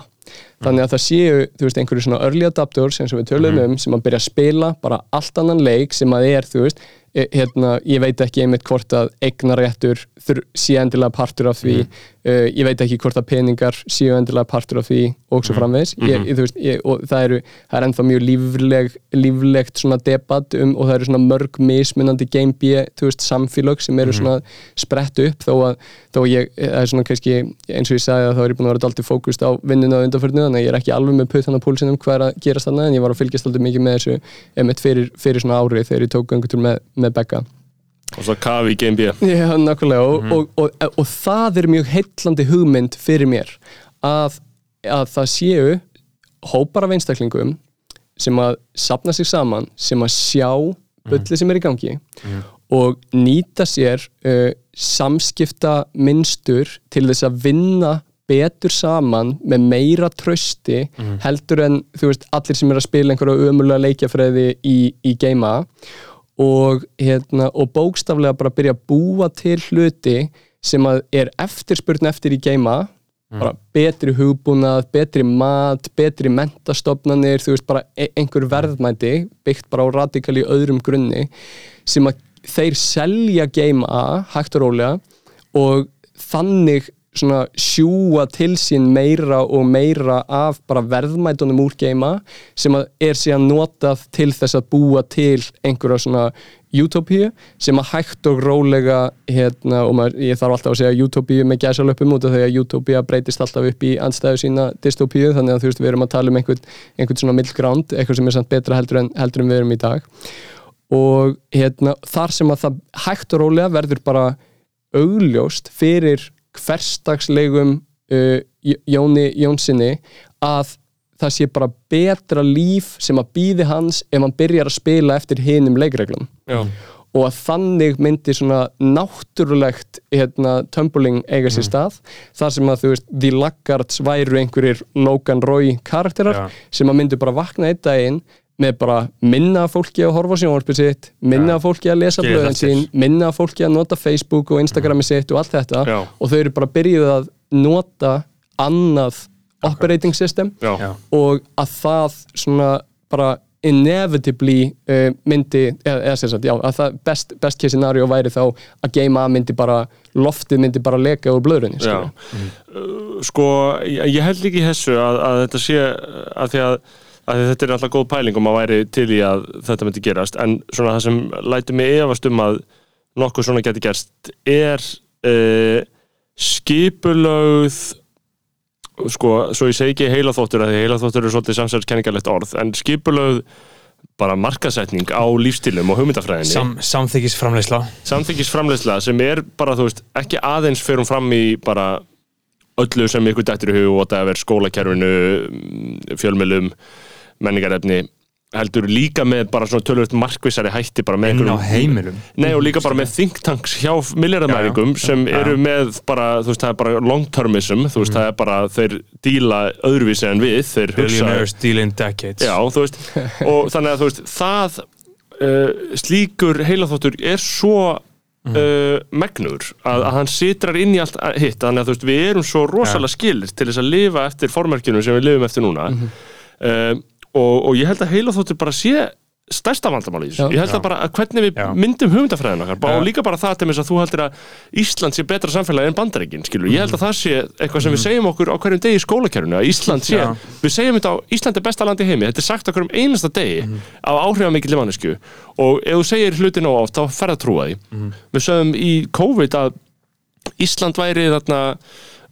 þannig að það séu, þú veist, einhverju svona early adapters og við töluðum um, sem að byrja að spila bara allt annan leik sem að er, þú veist e- hérna, ég veit ekki einmitt hvort að eignaréttur sé endilega partur af því uh, ég veit ekki hvort að peningar séu endilega partur af því og svo framvegis. Ég, ég, þú veist, ég, og það eru það er ennþá mjög lífleg, líflegt svona debatt um, og það eru svona mörg mismunandi game B, þú veist, samfélög sem eru svona sprett upp þó að, þó ég, það er svona kannski eins og ég sagði að þá er ég búin að vera daldið fókust á vinnuna og undanförnu, þannig að ég er ekki alveg með putt hann á púlsinum hvað er að gerast þarna, en ég var að fylgjast daldið mikið með þessu, emitt fyrir, fyrir svona ári þegar ég tók göngutur með, með Becca og svo kafi í Game B. Já, nákvæmlega. Og, og, og, og, það er mjög heitlandi hugmynd fyrir mér að, að það séu hópar af einstaklingum sem að sapna sig saman sem að sjá bulli sem er í gangi og nýta sér uh, samskipta minnstur til þess að vinna betur saman með meira trösti heldur en þú veist allir sem er að spila einhverja ömulega leikjafræði í, í geima og, hérna, og bókstaflega bara byrja að búa til hluti sem er eftirspurn eftir í geima. Bara betri hugbúnað, betri mat betri mentastofnanir þú veist bara e- einhver verðmæti byggt bara á radikali öðrum grunni sem að þeir selja geima hægt og rólega og þannig svona sjúa til sín meira og meira af bara verðmætunum úr geima sem er síðan notað til þess að búa til einhverja svona utopíu sem að hægt og rólega hérna, og maður, ég þarf alltaf að segja utopíu með gæsalöpum út af því að utopía breytist alltaf upp í andstæðu sína dystopíu þannig að þú veist við erum að tala um einhvern, einhvern svona middle ground, eitthvað sem er samt betra heldur en, heldur en við erum í dag. Og hérna, þar sem að það hægt og rólega verður bara augljóst fyrir hverstagslegum uh, Jóni Jónsinni að það sé bara betra líf sem að býði hans ef hann byrjar að spila eftir hinum leikreglum Já. og að þannig myndi svona náttúrulegt hérna, tumbling eiga sér stað þar sem að þú veist, The Laggards væru einhverjir Logan Roy karakterar Já. sem að myndu bara vakna einn daginn með bara minna fólki að horfa á sjónvarpið sitt minna af fólki að lesa blöðin sín minna fólki að nota Facebook og Instagrami sitt og allt þetta Já. og þau eru bara byrjuð að nota annað operating system Já. Og að það svona bara inevitably uh, myndi, eða, eða sagt, já, að það best, best case scenario væri þá að game A myndi bara, loftið myndi bara leka úr blöðrunni. Uh, sko, ég, held ekki í þessu að, að þetta sé að því að, þetta er alltaf góð pæling og maður væri til í að þetta myndi gerast. En svona það sem lætur mig efast um að nokkuð svona geti gerst er uh, skipulögð sko, svo ég segi ekki heilaþóttur að því heilaþóttur er svolítið samsverðskenningarlegt orð en skipulögð bara markasetning á lífstilum og hugmyndafræðinni. Sam, samþykis framleysla samþykisframleiðsla sem er bara, þú veist, ekki aðeins fyrir fram í bara öllu sem ykkur dættur í hug og það er skólakerfinu, mm, fjölmjölum, menningarefni heldur líka með bara svona tölvöld markvissari hætti bara með inn á einhverjum- heimilum. Nei og líka bara með think tanks hjá miljardamæringum Já, já. sem Já. eru með bara, þú veist, það er bara long termism, þú veist, það er bara þeir díla öðruvísi en við, þeir hugsa billionaires deal in decades. Já, þú veist, *laughs* og þannig að þú veist, það uh, slíkur heilaþóttur er svo uh, megnur að, að hann sitrar inn í allt hitt, þannig að þú veist, við erum svo rosalega skilir til þess að lifa eftir formerkjunum sem við lifum eftir núna. Uh, og, og ég held að heilaþóttur bara sé stærsta vandamáli í þessu. Ég held að bara að hvernig við Já. myndum hugmyndafræðin okkar, og líka bara það til þess að þú heldur að Ísland sé betra samfélagi en Bandaríkin, skilur. Ég held að það sé eitthvað sem við segjum okkur á hverjum degi í skólakerfinu, að Ísland sé, Já. við segjum þetta á Ísland er besta land í heimi, þetta er sagt okkur um einasta degi af áhrifamikil mannesku og ef þú segir hlutin á oft, þá fer að trúa því. Við sögum í COVID að Ísland væri þarna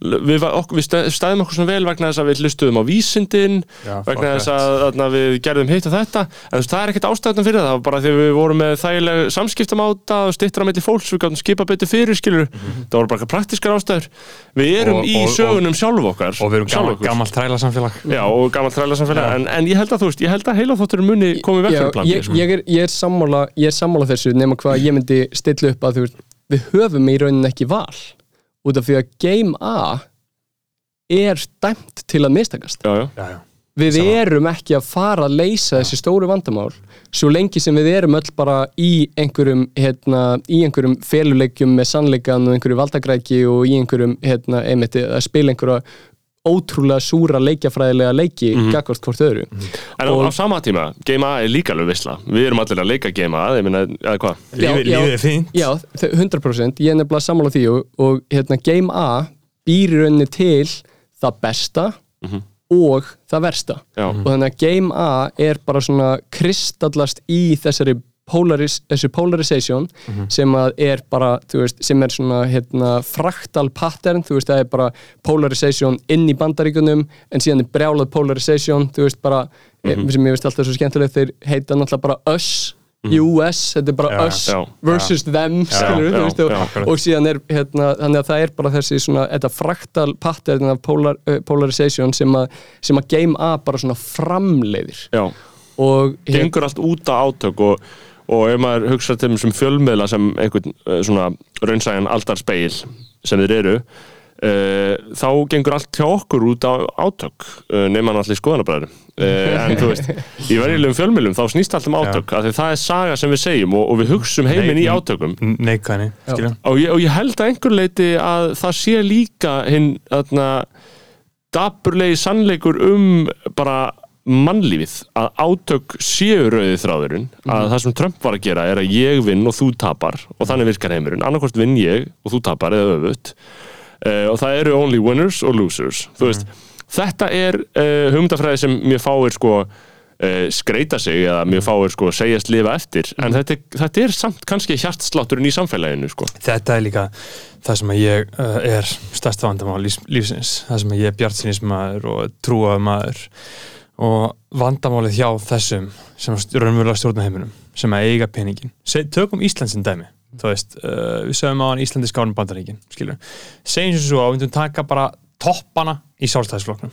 við, okkur, við stæ- stæðum okkur svona vel vegna þess að við hlustuðum á vísindin Já, vegna þess að þarna, við gerðum hitt og þetta. En veist, það er ekkert ástæðan fyrir það. Það bara því að við vorum með þægileg samskiptamáta og stittra með til fólks, við gáttum skipa betur fyrir skilur, það voru bara praktiskar ástæður. Við erum Mhm. Og- í og- sögunum sjálf okkar. og við erum okkur. gammalt træla samfélag Já, og gammalt træla samfélag Já. en, en ég held að þú veist, ég held að heila þóttur muni komið vekk ég, B, sko. ég, er, ég, er sammála, ég sammála þessu nema hvað ég myndi stilla upp að þú veist, við höfum í rauninni ekki val út af því að Game A er dæmt til að mistakast já, já, já, já. við Sama. erum ekki að fara að leysa þessi stóru vandamál svo lengi sem við erum öll bara í einhverjum, hérna, í einhverjum feluleikjum með sannleikan og einhverju valdagræki og í einhverjum, hérna, einmitt að spila einhverja ótrúlega súra leikjafræðilega leiki mm -hmm. hvort öðru. En á, á sama tíma, Game A er líka alveg visla Við erum allir að leika Game A, ég meina, eða hvað? Lífið er fínt. Já, þau- 100% ég er nefnilega sammála því og, og hérna, Game A býr í rauninni til það besta og það versta. Já. og þannig að Game A er bara svona kristallast í þessari polaris, þessu polarization sem að er bara, þú veist, sem er svona hérna, fraktal pattern, þú veist, það er bara polarization inn í bandaríkunum en síðan er brjálað polarization þú veist, bara, mm sem ég veist alltaf svo skemmtilegt þeir heita náttúrulega bara US US, þetta er bara Já, us já. versus them, skilur já, veist, og, já, og síðan er, hérna, þannig að það er bara þessi svona, þetta fraktal pattern af polar, uh, polarization sem að, sem að Game A bara svona framleiðir. Já, og hérna, gengur allt út á átök og, og ef maður hugsa til þessum fjölmiðla sem einhvern uh, svona raunsæjan aldarspeil sem þeir eru uh, þá gengur allt hjá okkur út á átök uh, nema í skoðanabræður uh, en þú veist, í verjulegum fjölmiðlum þá snýst allt um átök, af því það er saga sem við segjum og, og við hugsum heiminn Nei, í átökum. neikvæðni, skilja og og ég held að einhver leiti að það sé líka hinn þarna, daburlegi sannleikur um bara mannlífið að átök séu rauði þráðurinn að það sem Trump var að gera er að ég vinn og þú tapar og þannig virkar heimurinn. Annarkvort vinn ég og þú tapar eða öfut uh, og það eru only winners og losers. Þú veist, þetta er uh, hugmyndafræði sem mér fáir sko uh, skreita sig eða mér fáir sko segjast lifa eftir. En þetta, er- þetta er samt kannski hjartslátturinn í samfélaginu sko. Þetta er líka það sem að ég er stærsta vandamál lífs, lífsins. Það sem að ég er bjartsinismæður og trúaður maður og vandamálið hjá þessum sem raunverulega stjórna heiminum sem að eiga peningin tökum Ísland sem dæmi þú veist, uh, við sögum á hann Íslandi skárnum bandaríkin skilur, segjum sem svo að við myndum taka bara toppana í sjálfstæðisflokknum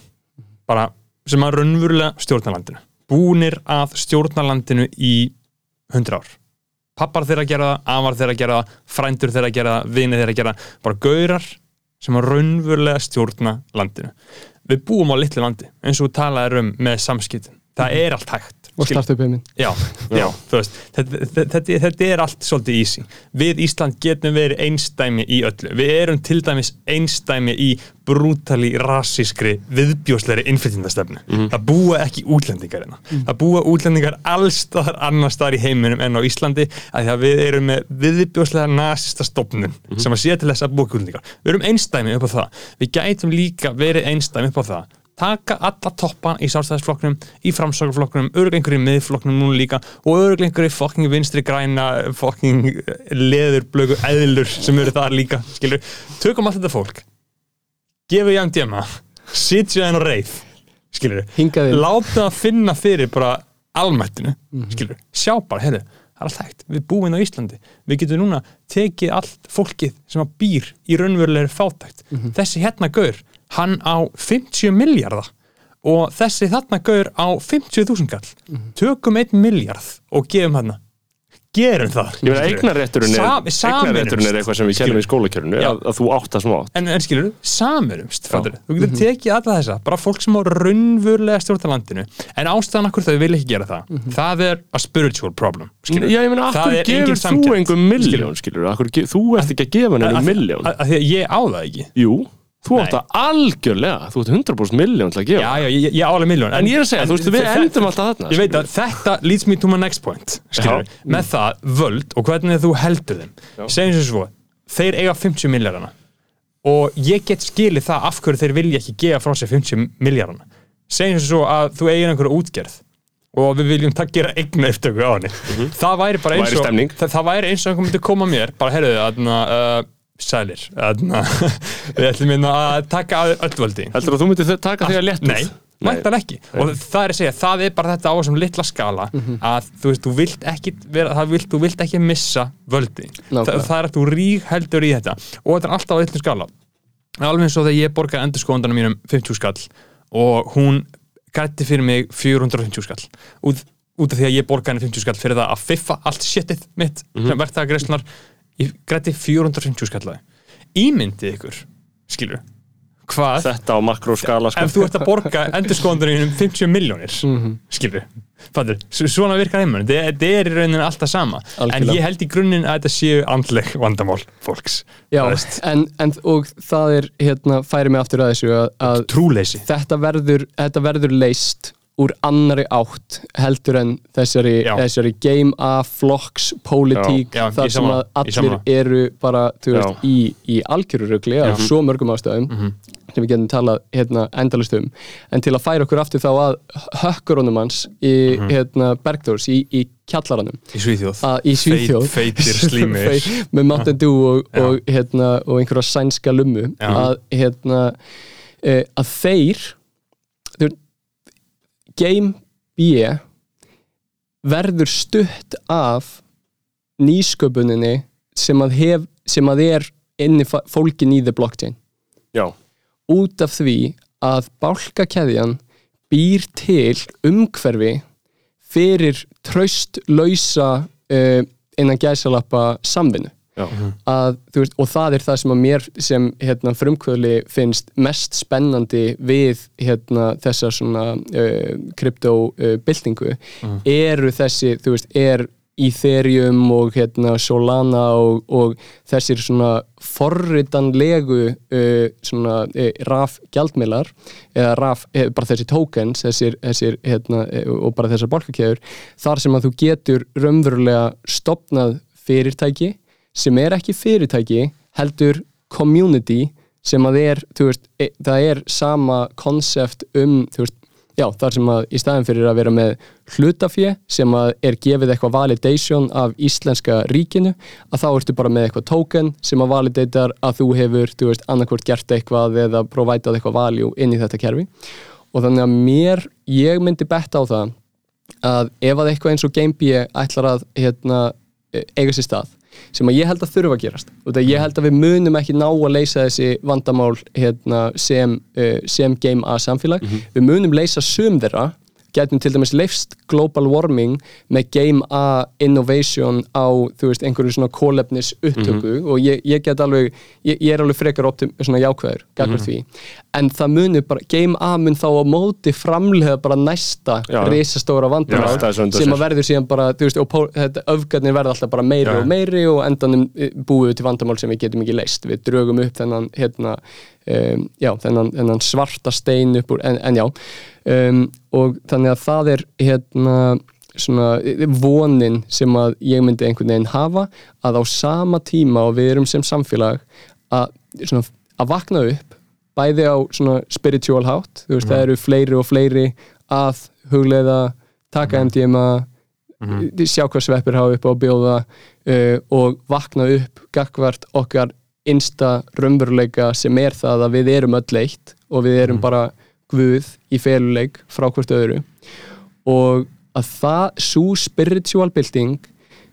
bara sem að raunverulega stjórna landinu. Búnir að stjórna landinu í 100 ár. Pappar þeirra að gera það, afar þeirra að gera það frændur þeirra að gera það, vinið þeirra að gera það bara gaurar sem að raunverulega stjórna landinu við búum á litlu landi, eins og þú talaðir um með samskiptin, það er allt hægt og Skil- startup heiminn Já, já, þú veist þetta, þetta, þetta, er allt svolítið easy. Við Ísland getum verið einstæmi í öllu. Við erum til dæmis einstæmi í brútali rassískri viðbjósleiri innflytjandastefnu Það búa ekki útlendingar hérna. Það búa útlendingar allstaðar annar staðar í heiminum en á Íslandi að því að við erum með viðbjóslega nasista stofnun sem að sé til þess að búa útlendingar. Við erum einstæmi upp á það. Við gætum líka verið einstæmi upp á það taka alla toppa í sjálfstæðisflokknum í framsökuflokknum, örgulega einhverju miðflokknum núna líka og örgulega einhverju fucking vinstri græna, fucking leðurblögu eðlur sem eru þar líka skilur, tökum allt þetta fólk gefið Jan Djema sitja henn á reið skilur, láta það finna fyrir bara almættinu skilur, sjá bara, heyrðu það er allt hægt, við búum inn á Íslandi. Við getum núna tekið allt fólkið sem að býr í raunverulegri fátækt. Þessi hérna gaur, hann á 50 miljardar og þessi þarna gaur á 50.000 kall. Tökum 1 miljard og gefum hann gerum það. Eignarrétturinn er, Sam- eignarrétturinn er eitthvað sem við kennum í skólakjörnu Já. að, að þú átt það smá en, en skilur, samurumst fattarðu? þú getur tekið alla þessa, bara fólk sem á raunverulega stjórna landinu. En ástæðan akkur þau vil ekki gera það það er a spiritual problem skilurðu. Já, ég meina, Það akkur er engin gefur þú einhver skilurðu. miljón, skilur akkur, Þú ert ekki að gefa henni Að- einhver miljón að- að því að ég á það ekki. Jú, þú átt það algjörlega Þú átt 100% miljón til að gefa. Já, já, ég, ég álega miljón En ég er að segja, þú veist, við endum alltaf þarna ég veit að þetta leads me to my next point skilur, Já. með það, völd og hvernig þú heldur þeim. Segjum sem svo, þeir eiga 50 miljardana og ég get skilið það af hverju þeir vilja ekki gefa frá sér 50 miljardana segjum sem svo að þú eigin einhverju útgerð og við viljum takk gera eigna upptöku á henni. Það væri bara eins. Væri og það, það væri eins og sælir við ætlum hérna að taka að öll völdi Heldur að þú myndir taka því að létt Nei, mæntan ekki. Og það er að segja, það er bara þetta á þessum litla skala að þú veist, þú vilt ekki vera, það vilt, þú vilt ekki missa völdi, Þa, Nákvæmlega. það er að þú rík heldur í þetta. Og þetta er alltaf á litlu skala. Alveg eins og þegar ég borgaði endur skoðandanum mínum 50 skall og hún grætti fyrir mig 450 skall. Út, út af því að ég borgaði henni 50 skall fyrir það að fiffa allt shitið mitt sem verðtaga greiðslunar ég grætti 450 skallaði. Ímyndið ykkur, skilur hvað þetta á makróskala sko. ef þú ert að borga endurskóðandurinn um 50 miljónir skilur Fattur, svona virkar heimur, þetta er í rauninni alltaf sama, en Algjörlega. ég held í grunninn að þetta séu andleg vandamál fólks Já, en, en, og það er hérna, færi mig aftur að þessu að, að trúleysi. þetta verður, þetta verður leist úr annari átt heldur en þessari, þessari game of flocks politík þar sem að allir eru bara veist, í, í algjörurugli af svo mörgum ástæðum Mhm. sem við getum talað hérna, endalist um. En til að færa okkur aftur þá að hökkurunum hans í Mhm. hérna, Bergdórs í, í kjallaranum. Í Svíþjóð. Að í Svíþjóð. Feit- feitir slímir. *laughs* Feit- með Mountain Dew og, og, hérna, og einhverja sænska lummu að, hérna, e, að þeir, Game B verður stutt af nýsköpuninni sem að, hef, sem að er inni fólkin í the blockchain. Já, út af því að bálkakeðjan býr til umhverfi fyrir traust lausa uh, innan gæsalappa samvinnu að, veist, og það er það sem að mér sem hérna, frumkvöðli finnst mest spennandi við hérna, þessa svona uh, kryptobildingu eru þessi, þú veist, er Ethereum og hérna, Solana og, og þessir svona forritanlegu uh, svona uh, raf gjaldmiðlar eða raf, eh, bara þessi tokens þessir, þessir hérna, eh, og bara þessar bálkakeður þar sem að þú getur raunverulega stopnað fyrirtæki sem er ekki fyrirtæki heldur community sem að er, veist, e, það er sama konsept um, veist, já, þar sem að í staðin fyrir að vera með hlutafjö sem að er gefið eitthvað validation af íslenska ríkinu að þá ertu bara með eitthvað token sem að validatar að þú hefur, annarkvort gert eitthvað eða provætað eitthvað value inn í þetta kerfi. Og þannig að mér, ég myndi betta á það að ef að eitthvað eins og GameB ætlar að hérna, eiga sér stað sem að ég held að þurfa að gerast. Og ég held að við munum ekki ná að leysa þessi vandamál hérna, sem, uh, sem game A samfélag. Við munum leysa sum þeirra. Getum til dæmis leifst global warming með game A innovation á, þú veist, einhverju svona kólefnis upptöku og ég, ég get alveg ég, ég er alveg frekar optim, svona jákvæður gagvart því, en það munur bara game A mun þá á móti framlega bara næsta risastóra vandamál sem að verður síðan bara, þú veist, öfgarnir verða alltaf bara meiri Já. og meiri og endanum eh, búum við til vandamál sem við getum ekki leist við drögum upp þennan hérna, um, já, þennan, þennan svarta stein upp úr, en, en já. Um, og þannig að það er hérna svona eh, vonin sem að ég myndi einhvern veginn hafa að á sama tíma og við erum sem samfélag að, svona, að vakna upp bæði á svona spiritual hátt þú veist, það eru fleiri og fleiri að hugleiða, taka MDMA sjá hvað sveppir hafa upp á bjóða uh, og vakna upp gagvart okkar insta raunveruleika sem er það að við erum öll eitt og við erum bara guð í feluleik frá hvort öðru. Og að það, svo spiritual building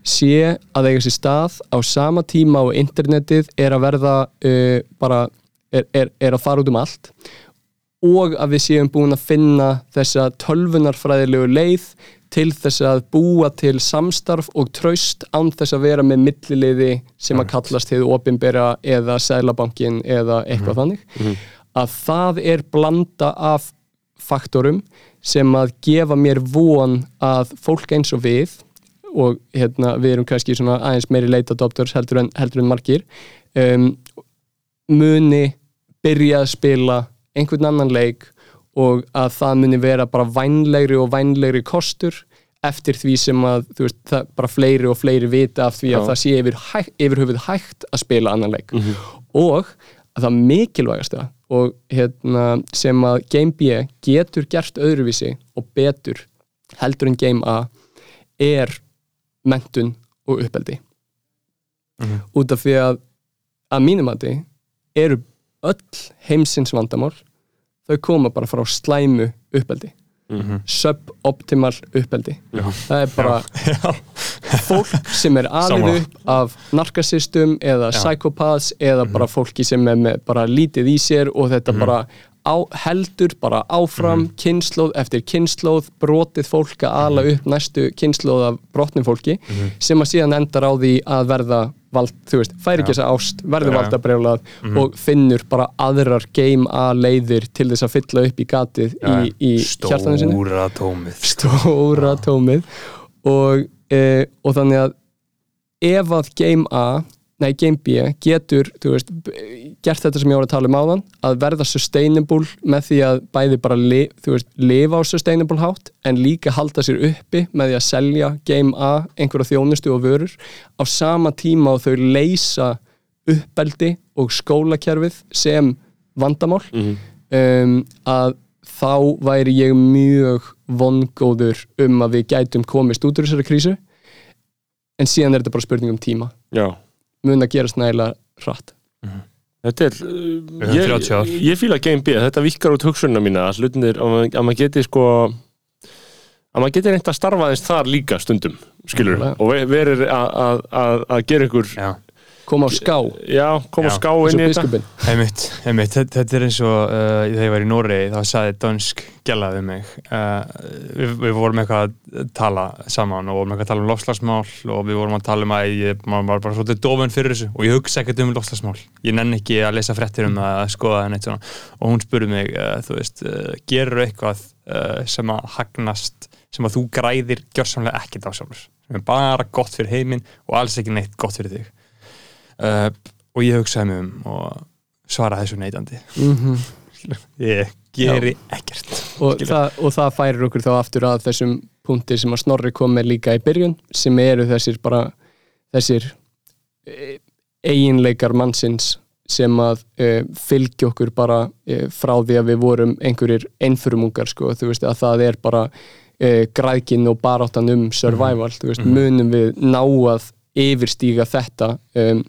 sé að eiga sér stað á sama tíma og internetið er að verða uh, bara, er, er, er að fara út um allt og að við séum búin að finna þessa tölvunarfræðilegu leið til þess að búa til samstarf og traust án þess að vera með millileiði sem að kallast hefur opinbera eða sælabankin eða eitthvað þannig. Að það er blanda af faktorum sem að gefa mér von að fólk eins og við og hérna, við erum kannski svona aðeins meiri late adopters heldur en, heldur en margir um, muni byrja að spila einhvern annan leik og að það muni vera bara vænlegri og vænlegri kostur eftir því sem að þú veist, það bara fleiri og fleiri vita af því að Já. það sé yfir, hæ, yfir höfuð hægt að spila annan leik. Og að það mikilvægasta og hérna, sem að Game B getur gert öðruvísi og betur heldur en Game A er mentun og uppeldi. Út af því að að mínum að eru öll heimsins vandamál þau koma bara frá slæmu uppeldi. Suboptimal uppeldi. Það er bara fólk sem er alveg upp af narkassistum eða psychopaths eða bara fólki sem er með bara lítið í sér og þetta bara á, heldur bara áfram kynnslóð eftir kynnslóð brotið fólk að ala upp næstu kynnslóð af brotnum fólki sem að síðan endar á því að verða vald, þú veist, færi ekki þessa ást verður já. valdabrjálað og finnur bara aðrar game A leiðir til þess að fylla upp í gatið í, í hjartanu sinni Stóra tómið. Stóra tómið. Og, e, og þannig að ef að Game A nei Game B getur þú veist, gert þetta sem ég var að tala um áðan að verða sustainable með því að bæði bara li, þú veist, lifa á sustainable hátt en líka halda sér uppi með því að selja Game A einhverja þjónustu og vörur. Á sama tíma og þau leysa uppbeldi og skólakerfið sem vandamál um, að þá væri ég mjög vongóður um að við gætum komist út úr þessari krísu. En síðan er þetta bara spurning um tíma. Já, mun að gerast nægilega hratt þetta er Við uh, höfum ég, 30 ár. ég fíla Game B, þetta virkar út hugsunna mína að hlutinir, að maður- að maður geti sko að maður geti reynt að starfa aðeins þar líka stundum, skilur Alveg. og ve- verið að- að- að að gera ykkur Já, koma á ská. Já, koma Já, ská inn í þetta. einmitt, einmitt. Þetta, þetta er eins og uh, þegar ég var í Noregi þá sagði Donsk gælaði mig. Uh, við, við vorum eitthvað að tala saman og vorum eitthvað að tala um lofslagsmál og við vorum að tala um að ég maður var bara svolítið dofun fyrir þessu og ég hugsa ekkert um lofslagsmál ég nenni ekki að lesa fréttir um það að skoða það neitt svona. Og hún spurði mig uh, þú veist, uh, gerur eitthvað uh, sem að hagnast sem að þú græðir gjörsamlega ekkert á sjálfur? Sem er bara gott fyrir heiminn og alls ekki neitt gott fyrir þig uh, og ég hugsaði mig um og svara þessu neitandi. Mm *laughs* ég geri ekkert. Og, það, og það færir okkur þá aftur að þessum punkti sem að Snorri kom með líka í byrjun sem eru þessir bara þessir e, eiginleikar mannsins sem að e, fylgja okkur bara e, frá því að við vorum einhverjir einförumungar sko, þú veist að það er bara e, græðkin og baráttan um survival, þú veist, munum við ná að yfirstíga þetta um,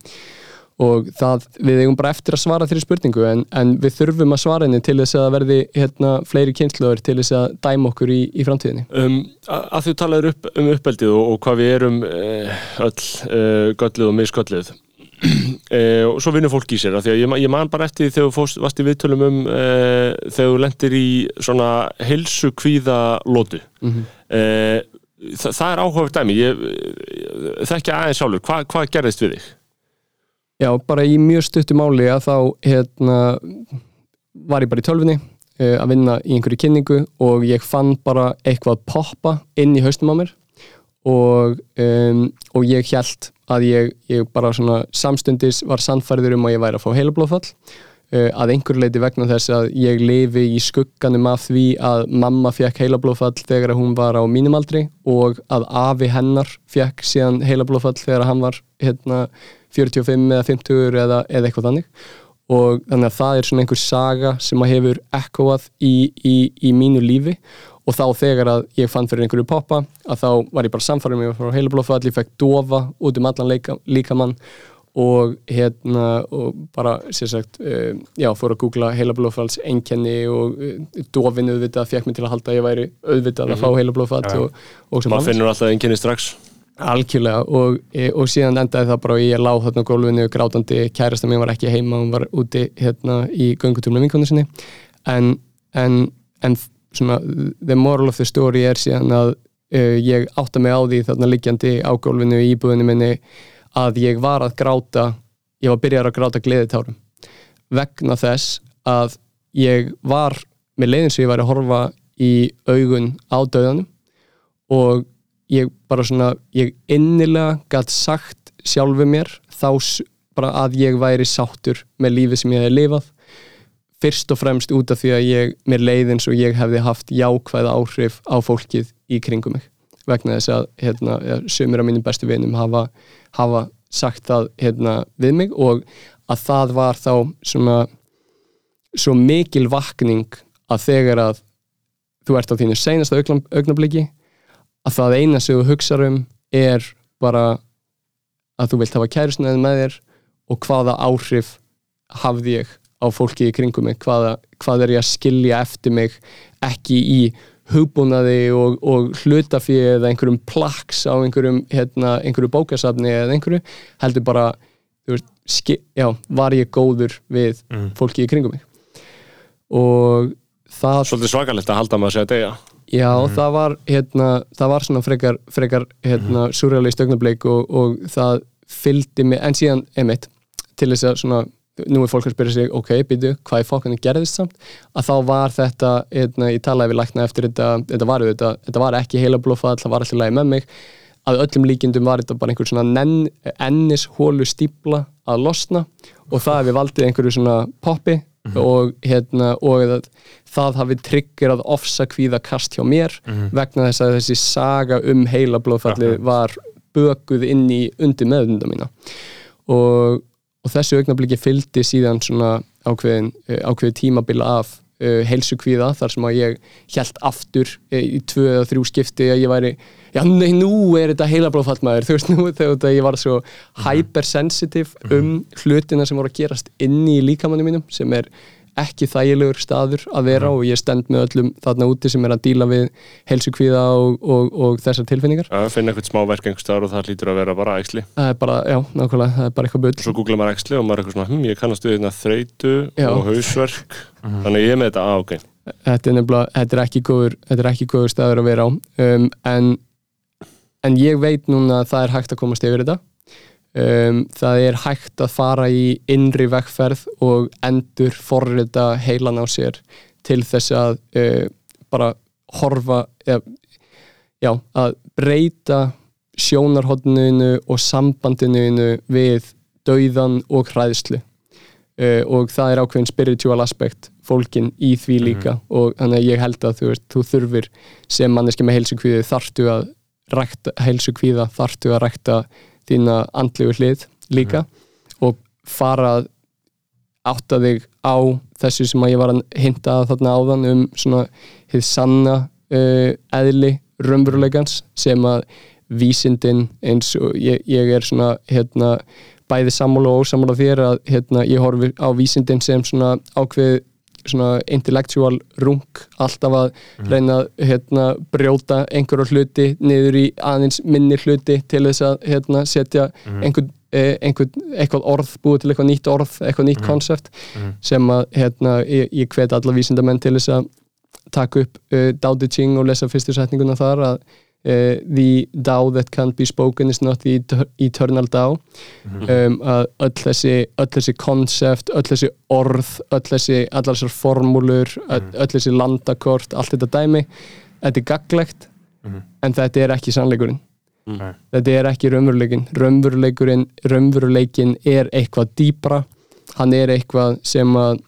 og það, við eigum bara eftir að svara þeirri spurningu en, en við þurfum að svara henni til þess að verði hérna, fleiri kynnslóður til þess að dæma okkur í, í framtíðinni um, að, að þú talaður upp, um uppeldið og, og hvað við erum uh, öll uh, göllið og misgöllið uh, *clears throat* og svo vinnur fólk í sér af því að ég, ég man bara eftir þegar þú í viðtölum um uh, þegar þú lendir í svona heilsu kvíða lótu Mhm. uh, það, það er áhugaverð dæmi. Ég þekki aðeins sjálfur, Hva, hvað gerðist við þig? Já, bara í mjög stuttu máli að þá hérna, var ég bara í tölfunni uh, að vinna í einhverju kynningu og ég fann bara eitthvað poppa inn í haustum á mér og, um, og ég held að ég, ég bara samstundis var sannfærður um að ég væri að fá heilablóðfall að einhverju leiti vegna þess að ég lifi í skugganum af því að mamma fekk heilablóðfall þegar hún var á mínum aldri og að afi hennar fekk síðan heilablóðfall þegar hann var hérna 45 eða 50 eða, eða eitthvað þannig. Og þannig að það er svona einhver saga sem að hefur ekkoað í, í, í mínu lífi. Og þá þegar að ég fann fyrir einhverju poppa að þá var ég bara samfærið mig frá heilablóðfall, ég fekk dofa út um allan líkamann og hérna og bara sér sagt, uh, já, fór að googla heilablóðfalls einkenni og uh, dofin auðvitað fekk mig til að halda að ég væri auðvitað að fá heilablóðfall Já, já. og, og sem maður finnur alltaf einkenni strax. Algjörlega og, e, og síðan endaði það bara og ég lág þarna á gólfinu grátandi, kærasta mér var ekki heima hún var úti hérna í göngutúrnum vinkonu sinni. En, en, en svona the moral of the story er síðan að uh, ég átta mig á því þarna liggjandi á gólfinu í íbúðinu minni að ég var að gráta ég var byrjar að gráta gleðitárum vegna þess að ég var með leiðin sem ég var að horfa í augun á döðanum og ég bara svona, ég innilega gætt sagt sjálfu mér þá bara að ég væri sáttur með lífi sem ég hefði lifað. Fyrst og fremst út af því að ég, mér leið eins og ég hefði haft jákvæð áhrif á fólkið í kringum mig. Vegna þess að hérna, sumir af mínum bestu vinum hafa, hafa sagt það hérna, við mig og að það var þá svona svo mikil vakning að þegar að þú ert á þínu seinasta augnabliki að það eina sem þú hugsar um er bara að þú vilt hafa kærusnaðið með þér og hvaða áhrif hafði ég á fólki í kringum mig? Hvaða, hvað er ég að skilja eftir mig? Ekki í hugbúnaði og, og hlutafið eða einhverjum plaks á einhverjum, hérna, einhverju bókasafni eða einhverju heldur bara veist, já, var ég góður við Mm. fólki í kringum mig. Og það Svolítið svakalegt að halda maður að segja degja Já, það var hérna, það var svona frekar, frekar hérna, surrealist augnablik og, og það fylgdi mig, en síðan emitt, til þess að svona nú er fólk að spyrja sig, ok, býtu, hvað í fólkinu gerðist samt, að þá var þetta hérna, ég talaði við lækna eftir þetta þetta var, þetta, þetta var ekki heila blófall það var alltaf lægi með mig, að öllum líkindum var þetta bara einhver svona ennishólu stípla að losna og það hefði valdið einhverju svona poppi og, hérna, og að það hafi triggerað ofsakvíða kast hjá mér vegna þess að þessi saga um heila blóðfallið var bökuð inn í undir meðunda mína. Og, og þessu augnabliki fylgdi síðan svona ákveðin, eh, ákveðin tímabil af uh, heilsukvíða þar sem að ég held aftur uh, í tvö eða þrjú skipti að ég væri já nei nú er þetta heila blóðfallmaður *laughs* þú veist nú þegar ég var svo hypersensitive um hlutina sem voru að gerast inni í líkamannu mínum sem er ekki þægilegur staður að vera og ég stend með öllum þarna úti sem er að díla við heilsukvíða og, og, og þessar tilfinningar. Að finna eitthvað smá verk einhver staðar og það lítur að vera bara æxli. Það er bara, já, nákvæmlega, það er bara eitthvað bull. Svo googla maður æxli og maður er eitthvað svona hm, ég kannast við hérna þreytu Já. og hausverk. Þannig að ég er með þetta, á, ok. Þetta er nefnilega, þetta er ekki góður þetta er ekki góður staður að vera á. Um, en, en ég veit núna að það er hægt að komast yfir þetta um, það er hægt að fara í innri vekkferð og endur forrita heilan á sér til þess að uh, bara horfa eða, já, að breyta sjónarhóttinu og sambandinu við dauðan og hræðslu. Uh, og það er ákveðin spiritual aspekt fólkin í því líka. Og þannig að ég held að þú, veist, þú þurfir sem manneski með heilsukvíði þarftu að rækta, heilsukvíða þarftu að rækta þína andlegu hlið líka og fara að átta þig á þessu sem að ég var að hinta að þarna áðan um svona hið sanna uh, eðli raunveruleikans sem að vísindin eins og ég, ég er svona hérna bæði sammála og ósammála þér að hérna, ég horfi á vísindin sem svona ákveð svona intellectual rung alltaf að reyna að hérna, brjóta einhverja hluti niður í aðeins minni hluti til þess að hérna, setja einhvern, eh, einhvern eitthvað orð, búið til eitthvað nýtt orð eitthvað nýtt konsept sem að hérna, ég, ég hvet alla vísindamenn til þess að taka upp uh, Dao De Ching og lesa fyrstu setninguna þar að uh, the Dao that can't be spoken is not the et- eternal Dao um, að öll þessi öll þessi konsept, öll þessi orð öll þessi, allar þessar formúlur öll, öll þessi landakort, allt þetta dæmi þetta er gaglegt en þetta er ekki sannleikurinn. Þetta er ekki raunveruleikin raunveruleikurinn, raunveruleikin er eitthvað dýbra hann er eitthvað sem að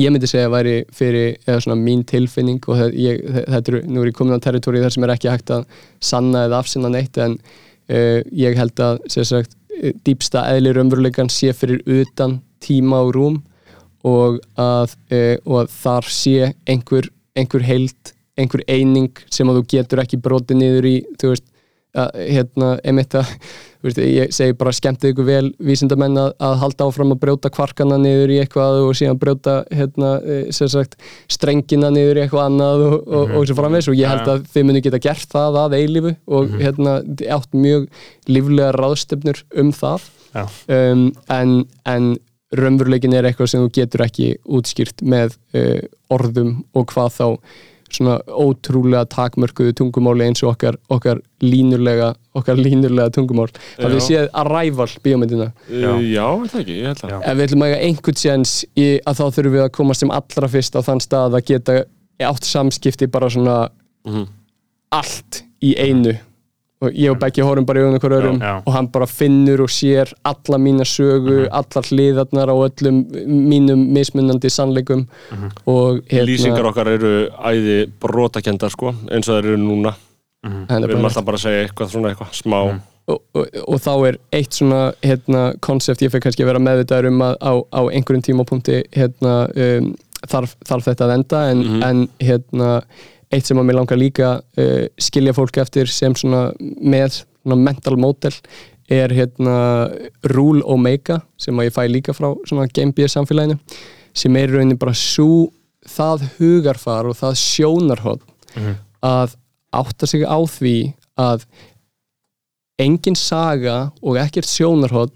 ég myndi segja að væri fyrir eða svona mín tilfinning og það, ég, þetta er, nú er ég komin á territóri þar sem er ekki hægt að sanna eða afsinna neitt en uh, ég held að sagt, eh, dýpsta eðli raunveruleikan sé fyrir utan tíma og rúm og að, uh, og að þar sé einhver, einhver heild einhver eining sem að þú getur ekki brotið niður í þú veist, að, hérna, einmitt að þú veist, ég segi bara skemmtið ykkur vel vísindamenn að, að halda áfram að brjóta kvarkana niður í eitthvað og síðan brjóta hérna, eh, sem sagt, strengina niður í eitthvað annað og, og, og svo framvegs og ég held að þið muni geta gert það að eilífu og hérna, átt mjög líflega ráðstefnur um það. Um, en, en raunveruleikin er eitthvað sem þú getur ekki útskýrt með uh, orðum og hvað þá svona ótrúlega takmörkuðu tungumáli eins og okkar, okkar línulega okkar línulega tungumál. Það við Já. séð Arrival bíómyndina. Já, já er það ekki, ég held að ef við ætlum að eiga einhvern séns í að þá þurfum við að komast sem allra fyrst á þann stað að geta átt samskipti bara svona Mhm. allt í einu og ég og Beggi horfum bara í augun okkur örum og hann bara finnur og sér alla mína sögu, allar hliðarnar á öllum mínum mismunandi sannleikum og hérna lýsingar okkar eru æði brotakendar sko, eins og það eru núna. Hérna við erum bara- alltaf bara að segja eitthvað svona eitthvað smá. Og, og, og þá er eitt svona hérna, konsept ég fyrir kannski að vera meðvitaður um að á, á einhverjum tímapunkti hérna, um, þarf, þarf þetta að enda en, en hérna, eitt sem að mér langar líka uh, skilja fólk eftir sem svona með svona mental model er hérna Rule Omega sem að ég fæ líka frá svona GameBS samfélaginu sem er í rauninni bara svo það hugarfar og það sjónarhótt að átta sig á því að engin saga og ekkert sjónarhótt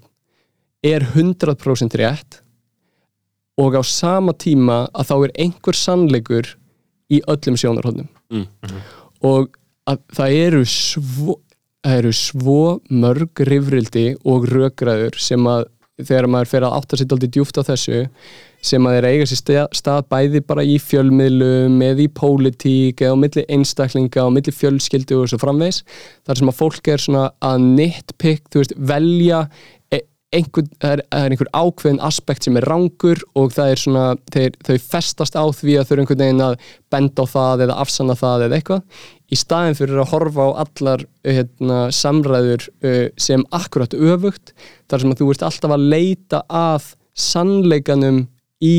er 100% rétt og á sama tíma að þá er einhver sannleikur í öllum sjónarhóðnum Mm. og að það eru svo það eru svo mörg rifrildi og rökræður sem að þegar maður fer að átta sér aldrei djúft á þessu sem að þeir eiga sér stað, stað bæði bara í fjölmiðlum eða í pólitík eða á milli einstaklinga á milli fjölskyldu og svo framvegs þar sem að fólk er svona að nitpick, þú veist, velja einhver, það er, það er einhver ákveðin aspekt sem er rangur og það er svona, þeir, þau festast á því að þau eru einhvern veginn að benda á það eða afsanna það eða eitthvað. Í staðin fyrir að horfa á allar hérna, samræður sem akkurat öfugt þar sem að þú ert alltaf að leita að sannleikanum í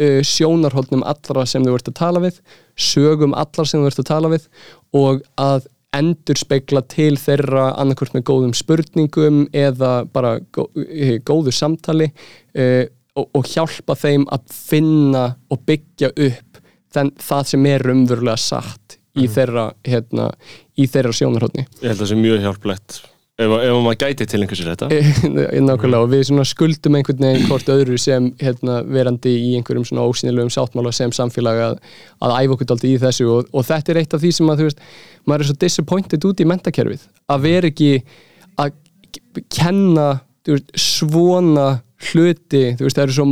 sjónarhóllnum allra sem þú ert að tala við sögum allar sem þú ert að tala við og að endur spekla til þeirra annarkvort með góðum spurningum eða bara gó, eh, góðu samtali uh, og, og hjálpa þeim að finna og byggja upp þenn, það sem er umverulega satt í þeirra hérna, í þeirra sjónarhóttni Ég held að það sé mjög hjálplegt. Ef, ef maður gæti til einhversu þetta. *laughs* Nákvæmlega og við skuldum einhvern veginn hvort öðru sem hérna, verandi í einhverjum svona ósýnilegum sáttmála sem samfélag að, að æfa okkur aldrei í þessu og, og þetta er eitt af því sem að þú veist, maður er svo disappointed út í mentakerfið að vera ekki að kenna veist, svona hluti þú veist, það eru svo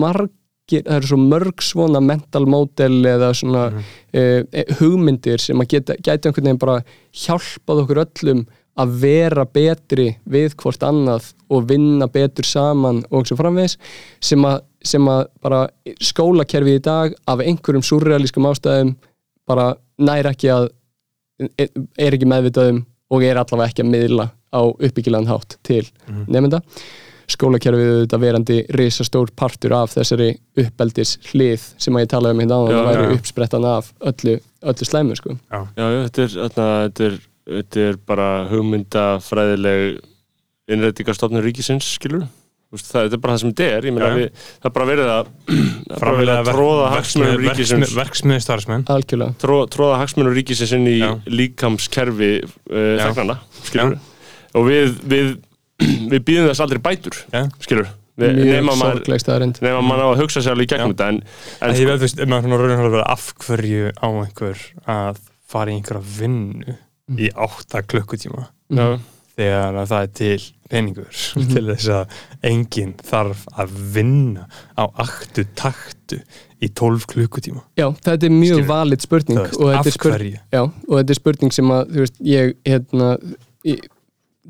margir það eru svo mörg svona mental model eða svona mm hugmyndir sem að geta, gæti einhvern veginn bara hjálpað okkur öllum að vera betri við hvort annað og vinna betur saman og svo framvegis sem að, sem að bara skólakerfið í dag af einhverjum surrealískum ástæðum bara næri ekki að er ekki meðvitaðum og er allavega ekki að miðla á uppbyggilegan hátt til mm. nefnda skólakerfið auðvitað verandi risastór partur af þessari uppeldis hlið sem að ég talaði um hérna áðan Já, að væri uppsprettan af öllu, öllu slæmu sko. Já, já, þetta er, þarna, þetta er, þetta er bara hugmyndafræðileg innrættingarstofnun ríkisins, skilur það, er bara það sem þetta er, ég meina Já. við, það er bara verið að, er verið að tróða hagsmunum ríkisins. verksmiði starfsmenn algjörlega. Tró, tróða hagsmunum ríkisins inn í Já. líkamskerfi uh, þegnana, skilur og við, við, *clears throat* við býðum þess aldrei bætur, Já. skilur staðarind nema maður á að hugsa sér alveg í gegnum þetta en, en ég veit, þú veist, maður svona raunir að vera af hverju á einhver að fara í einhverja vinnu í átta klukkutíma? Já, þegar að það er til peningur *laughs* til þess að enginn þarf að vinna á aktu taktu í 12 klukkutíma Já, þetta er mjög Skilur. valid spurning veist, og, þetta hverju? já, og þetta er spurning sem að þú veist, ég, hérna ég,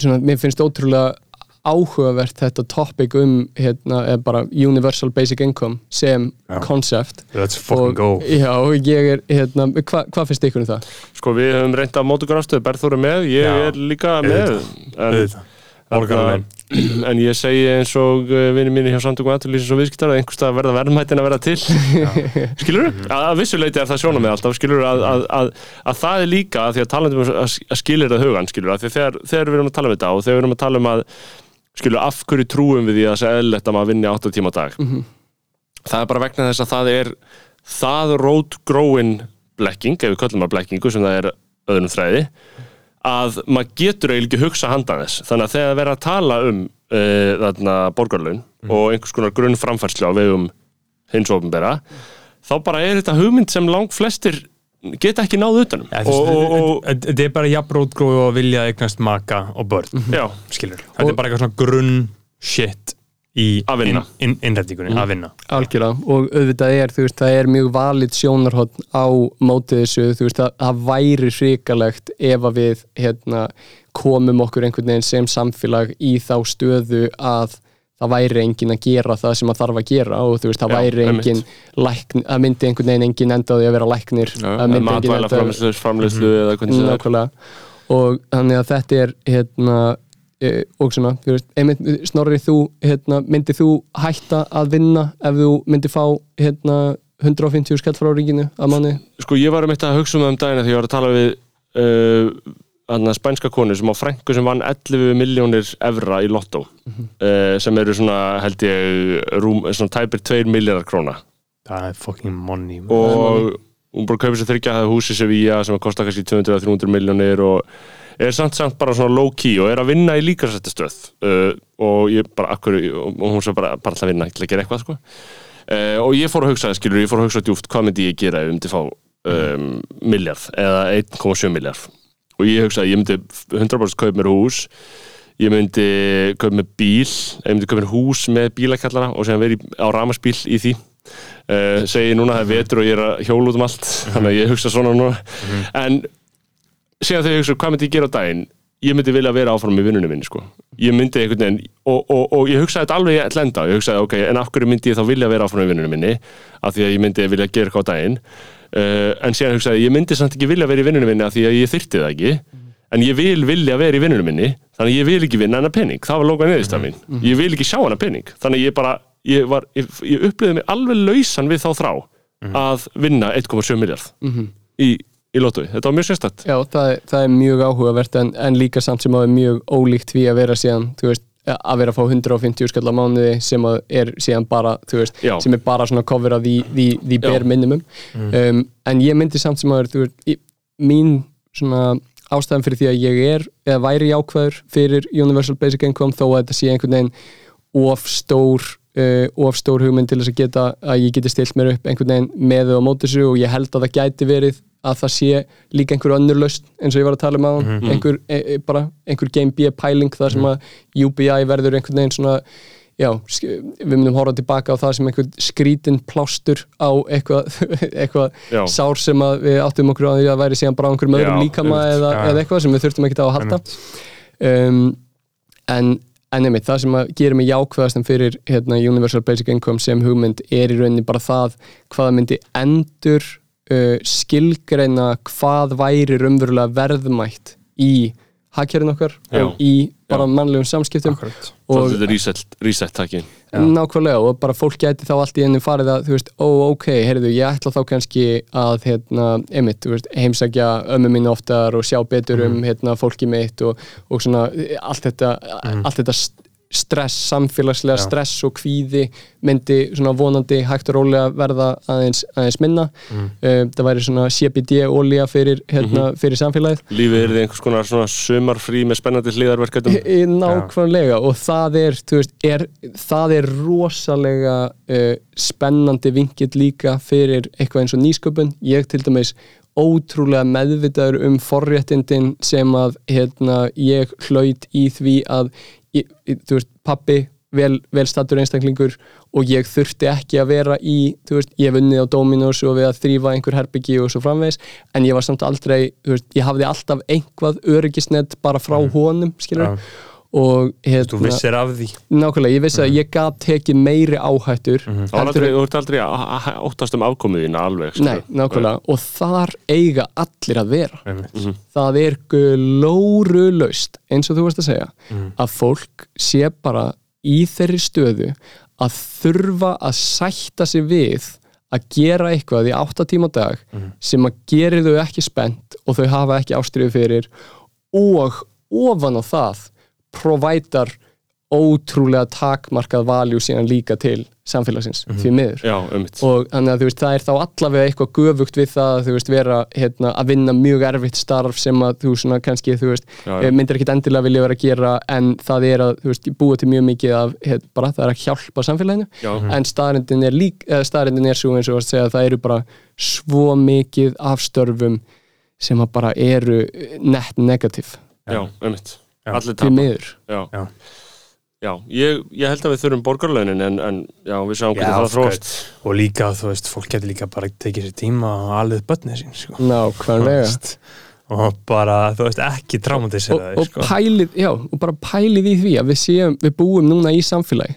svona, mér finnst ótrúlega áhugavert þetta topic um hérna, eða bara universal basic income sem Já. concept let's fucking og, go Já, ég er, hérna, hvað hva finnst ykkur um það? sko við höfum reynd að móta okkur afstöðu Berþór er með, ég Já. er líka með en. Borgaralein. *clears throat* en ég segi eins og vinni mínu hjá samtökum aðturlýsins og viðskiptar að einhverstað verða verðmættin að verða til skilur þú? Að, að vissuleiti er það sjónum með alltaf skilur að, að, að, að það er líka að því að talandum að, að skilir það hugan skilur því að þegar, þegar við erum að tala um þetta og þegar við erum að tala um að skilur af hverju trúum við því að það sé eðlilegt að maður vinni 8 tíma dag? Það er bara vegna þess að það er það rótgróin blekking, ef við köllum að blekkingu sem það er öðrum þræði að maður getur eiginlega ekki hugsa handan þess. Þannig að þegar verða að tala um uh, þarna borgarlaun og einhvers konar grunnframfærslu á vegum hins ofinbera þá bara er þetta hugmynd sem lang flestir geta ekki náð utanum þetta- er bara jafnrótgrói og vilja eignast maka og börn já, skilur, þetta er bara eitthvað svona grunn shit í Að vinna. inn, inn, innrættingunni, að vinna. Algjörlega, og auðvitað er, þú veist, það er mjög valið sjónarhótt á mótið þessu, þú veist, að það væri hrikalegt ef að við, hérna, komum okkur einhvern veginn sem samfélag í þá stöðu að það væri enginn að gera það sem að þarf að gera og þú veist, það Já, væri enginn lækn, að myndi einhvern veginn enginn enda á því að vera læknir. Að myndi enginn matvæla enda framleyslu, eða hvernig það er. Og þannig að þetta er hérna e, og svona, þú veist, Snorri þú, hérna, myndi þú hætta að vinna ef þú myndi fá hérna 150 skall frá ríkinu að manni? Sko ég var um eitt að hugsa um það um dagina því ég var að tala við uh, anna, spænska konu sem á frængu sem vann 11 miljónir evra í lottó uh, sem eru svona held ég rúm, svona tæpir 2 miljardar króna það er fucking money man. og hún bara kaupir sér þryggja það húsi Sevilla sem að kosta kannski 200-300 miljónir og er samt samt bara svona low key og er að vinna í líkasættistöð uh, og ég bara, akkur, og hún svo bara, bara að vinna, ætla að gera eitthvað sko. uh, og ég fór að hugsa, skilur, ég fór að hugsa djúft hvað myndi ég gera ef ég myndi fá um, miljard eða 1,7 miljard og ég hugsaði, ég myndi 100% kaup mér hús ég myndi kaup mér bíl ég myndi kaup mér hús með bílakallara og séðan verið á ramarsbíl í því. Uh, segi núna það er vetur og ég er að hjóla út um allt þannig að ég hugsa svona núna. En síðan þegar ég hugsa hvað myndi ég gera á daginn? Ég myndi vilja vera áfram í vinnunum minni sko. ég myndi einhvern veginn og, og, og ég hugsaði þetta alveg í lenda. Ég hugsaði ok, en af hverju myndi ég þá vilja vera áfram í vinnunum minni? Af því að ég myndi vilja gera eitthvað á daginn uh, en síðan hugsaði ég, myndi samt ekki vilja vera í vinnunum minni af því að ég þyrti það ekki. En ég vil vilja vera í vinnunum minni þannig að ég vil ekki vinna hana penning það var lókað neðist af mín, ég vil ekki sjá hana penning þannig að ég bara, ég, var, ég, ég upplýði mig alveg lausan við þá þrá að vinna 1,7 miljard í, í lótu, þetta var mjög sérstætt Já, það, það er mjög áhugavert en, en líka samt sem að er mjög ólíkt því að vera síðan, þú veist, að vera að fá 150 skall á mánuði sem að er síðan bara, þú veist, Já. sem er bara svona cover af því, því, því Já. bare minimum um, en ég myndi samt sem að þú veist, í- mín svona ástæðan fyrir því að ég er eða væri jákvæður fyrir Universal Basic Income þó að þetta sé einhvern veginn of stór uh, of stór hugmynd til þess að geta að ég geti stilt mér upp einhvern veginn með og á móti þessu og ég held að það gæti verið að það sé líka einhver önnur laust eins og ég var að tala um á einhver, e, e, bara einhver game B pæling þar sem að UBI verður einhvern veginn svona já, við myndum horfa tilbaka á það sem einhvern skrítin plástur á eitthvað, *laughs* eitthvað Já. sár sem við áttum okkur á því að væri síðan bara á einhverjum öðrum líkama eða, eða eitthvað sem við þurftum ekki á að halda. Um, en en einmitt, það sem gera mig jákvæðastum fyrir hérna, Universal Basic Income sem hugmynd er í rauninni bara það hvað myndi endur uh, skilgreina hvað væri raunverulega verðmætt í hagkerfin okkar Já. og í bara mannlegum samskiptum. Akkurat. og þetta er reset, reset takki nákvæmlega og bara fólk gæti þá allt í einu farið að þú veist, ó ok, heyrðu, ég ætla þá kannski að hérna, einmitt, þú veist, heimsækja ömmu mín oftar og sjá betur um hérna, fólki mitt og, og svona allt þetta, allt þetta stress, samfélagslega Já. stress og kvíði myndi svona vonandi hægt og rólega verða aðeins, aðeins minna mm. það væri svona CBD-ólía fyrir, hérna, fyrir samfélagið lífið er þið einhvers konar svona sumarfrí með spennandi hliðarverkefnum Í- *laughs* í- Nákvæmlega og það er, veist, er, það er rosalega uh, spennandi vingill líka fyrir eitthvað eins og nýsköpun. Ég til dæmis ótrúlega meðvitaður um forréttindin sem að hérna, ég hlaut í því að ég, þú veist, pappi vel, vel stattur einstaklingur og ég þurfti ekki að vera í, veist, ég hef unnið á Dominos og við að þrýfa einhver herbyggi og svo framvegis, en ég var samt aldrei, veist, ég hafði alltaf einhvað öryggisnett bara frá honum, skilur Já. Og hérna, Þú vissir af því. nákvæmlega, ég vissi að ég gat tekið meiri áhættur Það var heldur aldrei, þú ert aldrei óttast um afkomuðina alveg sko. Nei, nákvæmlega, og þar eiga allir að vera. Einmitt. það er glórulaust eins og þú varst að segja að fólk sé bara í þeirri stöðu að þurfa að sætta sig við að gera eitthvað í 8 tíma á dag sem að gerir þau ekki spennt og þau hafa ekki ástriðu fyrir og ofan á það provætar ótrúlega takmarkað valjú síðan líka til samfélagsins því miður Já, og þannig að veist, það er þá allavega eitthvað göfugt við það að þú veist, vera hérna, að vinna mjög erfitt starf sem að þú svona kannski, þú veist, Já, já. já, myndir ekkit endilega vilja vera að gera en það er að, þú veist, búa til mjög mikið af, heit, bara það er að hjálpa samfélaginu Já. en staðrindin er lík, eða staðrindin er svo eins og að segja að það eru bara svo mikið af störfum sem að bara eru net negativ Já, ummitt. Allir tapa. Já, Já. já ég, ég held að við þurfum borgarlaunin en, en já, við sjáum hvernig það þróst og líka, þú veist, fólk getur líka bara tekið sér tíma og alveg börnið sín sko. nákvæmlega. Þú veist, og bara, þú veist, ekki og, traumatisera og þig sko. pælið, já, og bara pælið í því að við séum, við búum núna í samfélagi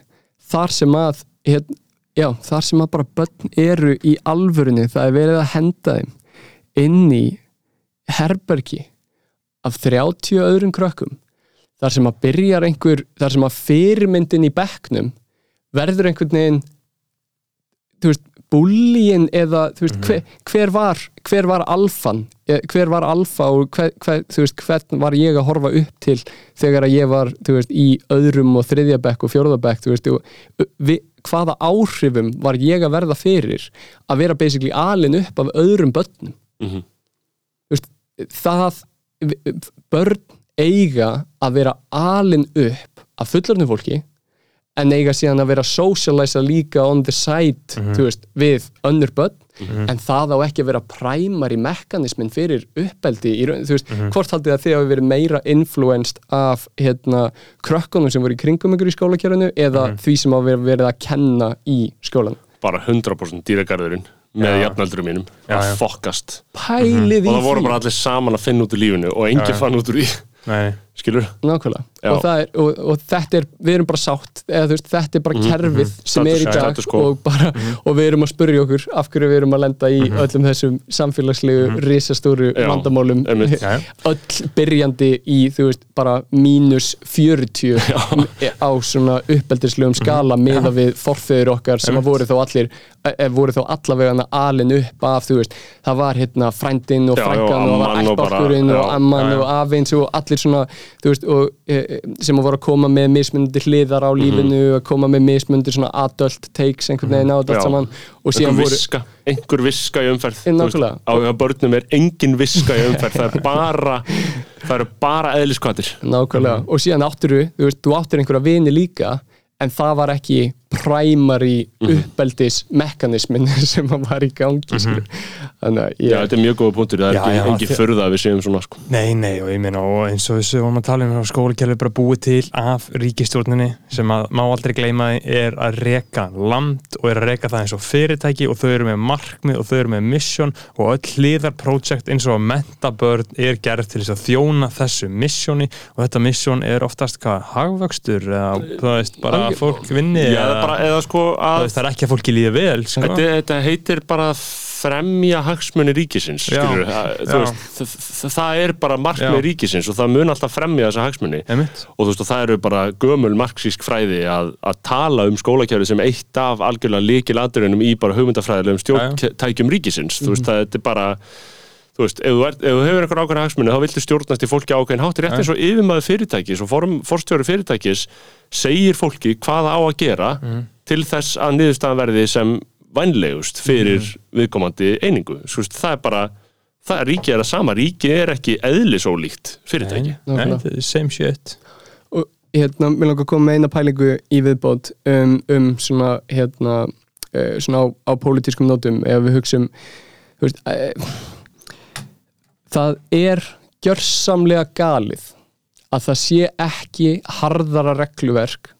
þar sem að hér, já, þar sem að bara börn eru í alvörunni, það er verið að henda þeim inn í herbergi af 30 öðrum krökkum þar sem að byrjar einhver þar sem að fyrirmyndin í bekknum verður einhvern veginn þú veist, búlíin eða þú veist, hver, hver var hver var alfan, Eh, hver var alfa og hver, hver, þú veist, hvern var ég að horfa upp til þegar að ég var þú veist, í öðrum og þriðja bekk og fjórða bekk, þú veist, og vi, hvaða áhrifum var ég að verða fyrir að vera basically alin upp af öðrum börnum? Þú veist, það við- börn eiga að vera alin upp af fullorðnu fólki en eiga síðan að vera socialisa líka on the side, þú veist, við önnur börn, en það á ekki að vera primary mekanismin fyrir uppeldi, í, raun- þú veist, hvort haldið að þið hafi verið meira influenced af hérna, krökkunum sem voru í kringum ykkur í skólakjörinu eða því sem hafi verið að kenna í skólan bara 100% dýragarðurinn með jafnaldurum mínum. Já, að já. fokkast. Pælið og í það voru því. bara allir saman að finna út úr lífinu og enginn fann út úr því Nei, skilur Nákvæmlega, Já. og, er, og, og þetta er, við erum bara sátt, eða þú veist, þetta er bara kerfið sem er í dag og, bara, og við erum að spurja okkur af hverju við erum að lenda í öllum þessum samfélagslegu risastóru Já, vandamálum. Já. *laughs* öll byrjandi í, þú veist, bara mínus 40 á svona uppeldislegum skala meða við forfeyður okkar sem að voru þá allir e, voru þá allavega alin upp af, þú veist, það var hérna frændin og Já, já, frængan og það var amman og og já, amman já, já. og afeins og allir svona veist, og, e, e, sem að voru að koma með mismunandi hliðar á lífinu að koma með mismunandi svona adult takes einhvern veginn á þetta Já. allt saman. Og síðan voru viska, einhver viska í umferð Eh, Þú nákvæmlega. á börnum er engin viska í umferð það er *laughs* bara það eru bara eðliskvatir. Nákvæmlega. Og síðan áttur þú veist, þú áttur einhverja vini líka en það var ekki primary uppeldis mekanismin *laughs* sem að var í gangi mm þannig að já, ég, þetta er mjög góða punktur, það er Já, ekki, já, engin þi- furða að við séum svona sko. Nei, nei, og ég meina, og eins og þessu vorum að tala um að skólakerfi bara búið til af ríkistjórninni sem að má aldrei gleyma er að reka land og er að reka það eins og fyrirtæki og þau eru með markmið og þau eru með mission og öll hliðar projekt eins og að menta börn er gerð til þess að þjóna þessu missioni og þetta mission er oftast hvað hagvöxtur eða þú veist, bara að fólk vinni já, eða, bara, eða sko að það er ekki að fólki líði vel sko. þetta, þetta heitir bara fremja hagsmunni ríkisins Já, veist, það, það- það er bara markmið Já. ríkisins og það mun alltaf fremja þessa hagsmunni Einmitt. og þú veist og það eru bara gömul marxísk fræði að, að tala um skólakjæri sem eitt af algjörlega líkil aðdurinn í bara hugmyndafræðilegum stjórntækjum ríkisins. Þú veist það þetta er bara þú veist, ef þú, er, ef þú hefur einhver ákveðin hagsmunni þá viltu stjórnast í fólki á ákveðin hátt. Rétt eins og yfirmaður fyrirtækis og form, forstjóri fyrirtækis segir fólki hvað það á að gera til þess að niðurstaðan verði sem vænlegust fyrir viðkomandi einingu. Svo veist, það er bara það er ríkið er að sama, ríkið er ekki eðlisólíkt fyrirtæki. Nei, þetta er same shit. Og hérna, mér langar að koma með eina pælingu í viðbót um, um svona hérna, uh, svona á, á pólitískum nótum ef við hugsum þú veist, uh, það er gjörsamlega galið að það sé ekki harðara regluverk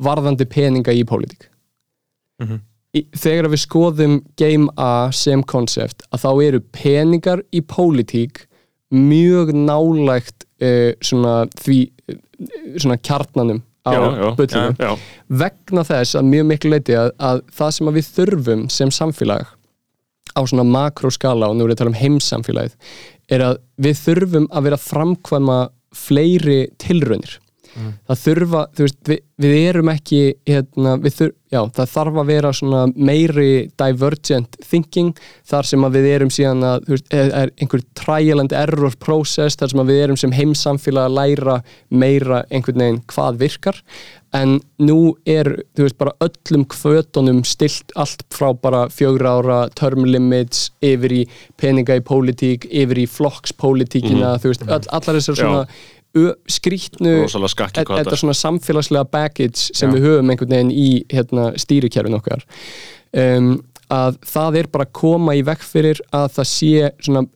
varðandi peninga í pólitík. Mhm. í, þegar við skoðum Game A sem konsept að þá eru peningar í pólitík mjög nálægt uh, svona því uh, svona kjarnanum á Já, vegna þess að mjög miklu leiti að, að það sem að við þurfum sem samfélag á svona makróskala og nú er ég að tala um heimsamfélagið er að við þurfum að vera framkvæma fleiri tilraunir það þurfa, þú veist, við, við erum ekki hérna, við þurf, já, það þarf að vera svona meiri divergent thinking, þar sem að við erum síðan að, þú veist, er, er einhver trial and error process, þar sem að við erum sem heimsamfélag að læra meira einhvern veginn hvað virkar. En nú er, þú veist, bara öllum kvötunum stilt allt frá bara fjögra ára term limits yfir í peninga í pólitík yfir í flokkspólitíkina, þú veist, öll, allar þessar svona e- þetta svona samfélagslega baggage sem við höfum einhvern veginn í hérna, stýrikerfin okkar. Um, að það er bara að koma í vekk fyrir að það sé svona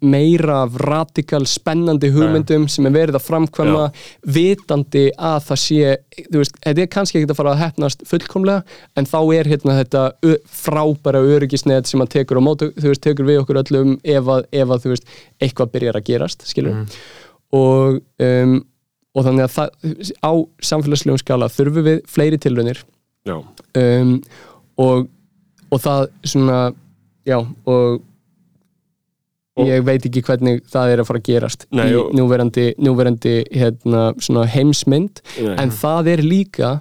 meira af radikal spennandi hugmyndum sem er verið að framkvæma vitandi að það sé veist, þetta er kannski ekki að fara að hefnast fullkomlega en þá er hérna þetta frábæra öryggisnet sem að tekur, móti, veist, tekur við okkur öllum ef að, ef að þú veist, eitthvað byrjar að gerast skilur og, um, og þannig að það, á samfélagslegum skala þurfum við fleiri tilraunir. Um, og, og það svona já og ég veit ekki hvernig það er að fara að gerast Nei, í núverandi, núverandi hérna, heimsmynd. Nei. en það er líka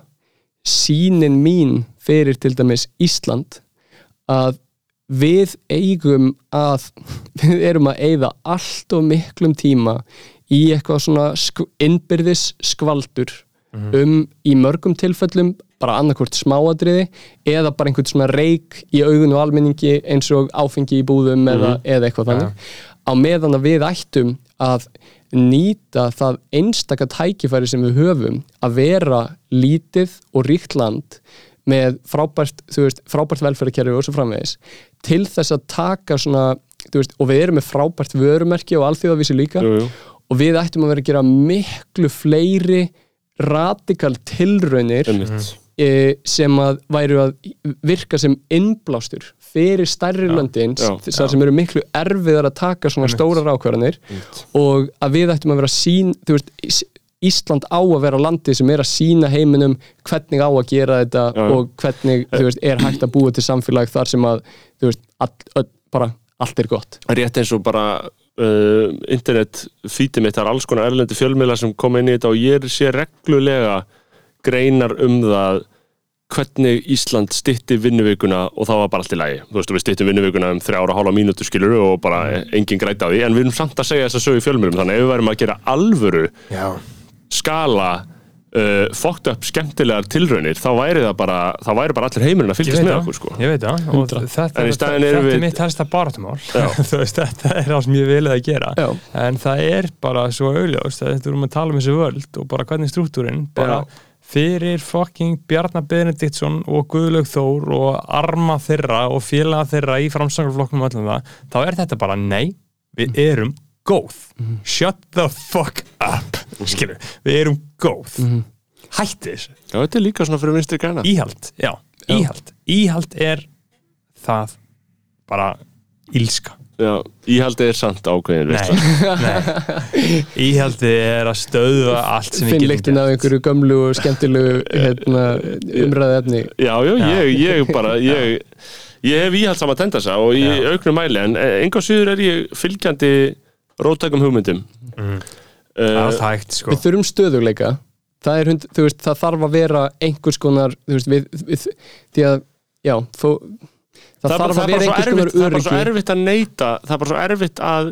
sínin mín fyrir til dæmis Ísland að við eigum að *laughs* við erum að eigða allt og miklum tíma í eitthvað svona sk innbyrðis skvaldur um í mörgum tilfellum bara annarkvort smáadriði eða bara einhvern svona reik í augun og almenningi eins og áfengi í búðum eða, eða eitthvað þannig. Á meðan að við ættum að nýta það einstaka tækifæri sem við höfum að vera lítið og ríkt land með frábært, þú veist, frábært velferðarkerfi og svo framvegis til þess að taka svona, þú veist, og við erum með frábært vörumerki og alþjóðavísi líka jú, jú. Og við ættum að vera að gera miklu fleiri radikal tilraunir Einmitt. e, sem að væru að virka sem innblástur fyrir stærri löndin já, þessar sem eru miklu erfiðar að taka svona stórar ákvarðanir. Og að við ættum að vera sín veist, Ís- Ísland á að vera landið sem er að sína heiminum hvernig á að gera þetta já. og hvernig veist, er hægt að búa til samfélag þar sem að veist, all, all, bara allt er gott. Rétt eins og bara uh, internet fítið mitt, það er alls konar erlendi fjölmiðla sem koma inn í þetta og ég sé reglulega greinar um það hvernig Ísland stytti vinnuvikuna og það var bara allt í lagi. Þú veist, við styttum vinnuvikuna um þrjára og hálfa mínútu skilur og bara engin græti á því. En við erum samt að segja þess að sögu í fjölmiðlum þannig að ef við værum að gera alvöru Já, skala uh, fókt upp skemmtilegar tilraunir þá væri það bara, þá væri bara allir heimurinn að fylgjast með okkur sko. ég veit það og þetta, er- staðinn þetta erum er við- mitt helsta Já. *laughs* Veist, þetta er það sem ég vilja að gera. Já. en það er bara svo augljóst að þetta erum að tala um þessi völd og bara hvernig struktúrin bara fyrir fucking Bjarnar Benediktsson og Guðlaug Þór og arma þeirra og félaga þeirra í framsangarflokknum og öllum það, þá er þetta bara nei, við erum góð. Shut the fuck up. Skilur, við erum góð. Hætti þessu. Já, þetta er líka svona fyrir vinstri græna. Íhald, já, íhald. Íhald er það bara ílska Já, íhaldið er samt ákveðin Nei, nei. Íhaldi er að stöðva allt sem við finn getum líktin af einhverju gömlu og skemmtilegu hérna, umræði efni. Já, já, ég, ég bara *laughs* ég, ég hef íhald saman tendasa og í Já. auknum mæli en enga síður er ég fylgjandi róttækum hugmyndum Það er hægt, sko. Við þurfum stöðugleika. Það, er, veist, það þarf að vera einhvers konar þú veist, við, við, því að já, þó, það, það, bara, þarf það, að er vera bara einhvers konar það er bara svo öryggi. erfitt að neyta það er bara svo erfitt að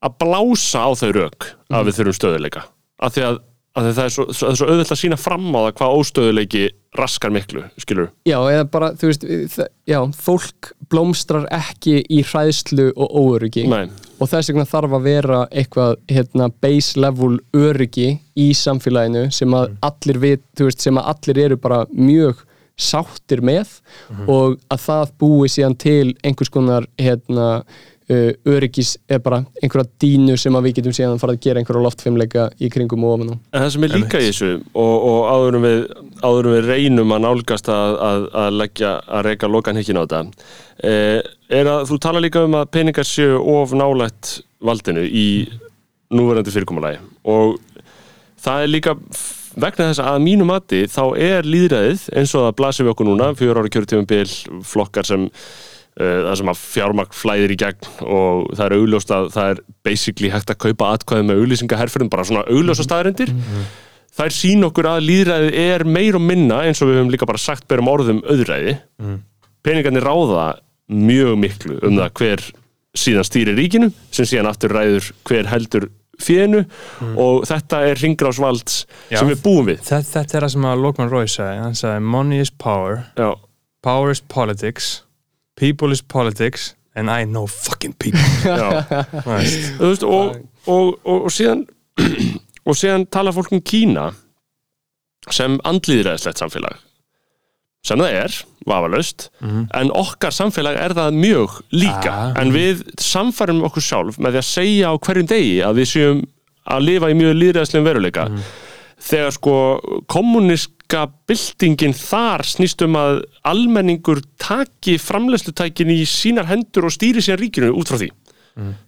að blása á þau rök að við þurfum stöðuleika af því að, að því það, er svo, svo auðvilt að sína fram á það hvað óstöðuleiki raskar miklu, skilur já, eða bara, þú veist, það, já, fólk blómstrar ekki í hræðslu og óöryggi. Nei, og þess vegna þarf að vera eitthvað hérna, base level öryggi í samfélaginu sem að allir við, veist, sem að allir eru bara mjög sáttir með og að það búi síðan til einhvers konar hérna, öryggis eða bara einhverja dínu sem að við getum síðan farið að gera einhverja loftfimleika í kringum og ofan. En það sem er líka í þessu og, og áður, en við, áður en við reynum að nálgast að, að, að leggja að reyka lokan hikkin á þetta eh, er að þú tala líka um að peningar séu of nálægt valdinu í núverandi fyrirkomulagi og það er líka vegna þess að mínu mati þá er líðræðið eins og það blasir við okkur núna fjör ára kjörtífumbil flokkar sem uh, það sem að fjármagn flæðir í gegn og það er augljóst að það er basically hægt að kaupa atkvæði með auglýsingaherferðin bara svona augljósa staðarindir þær sín okkur að líðræðið er meir og minna eins og við höfum líka bara sagt berum orðum auðræði. Peningarnir ráða mjög miklu um það hver síðan stýrir ríkinu sem síðan aftur ræður hver heldur fjönu og þetta er ringrásvalds Já. sem við búum við. Þetta, þetta er það sem að Lokman Roy sagði. Hann sagði, money is power. Já, Power is politics People is politics And I know fucking people. *laughs* Þú veist. Og, og, og, og síðan *clears throat* og síðan tala fólk um Kína sem andlýðræðislegt samfélag sem það er, vafalaust en okkar samfélag er það mjög líka, Ah. en við samfærum okkur sjálf með því að segja á hverjum degi að við séum að lifa í mjög lýðræðislegum veruleika þegar sko kommuniska byltingin þar snýst um að almenningur taki framleiðslutækin í sínar hendur og stýri síðan ríkinu út frá því.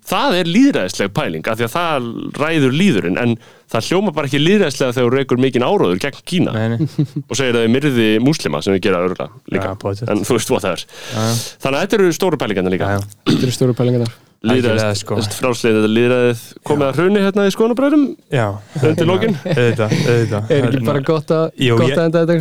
Það er líðræðisleg pæling af því að það ræður líðurinn en það hljóma bara ekki líðræðislega þegar þú reykur mikinn áróður gegn Kína. Nei. *laughs* og segir að þið myrði múslima sem við gera örgulega líka. Pottet. en þú veist hvað það er þannig að þetta eru stóru pælingarna líka. Já. Þetta eru stóru pælingar Algjörlega, sko. þetta líðræðið komið að hruni hérna í skoðanabræðum Já, undir lokin? *laughs* Auðvitað, auðvitað. Er ekki bara gott að, enda þetta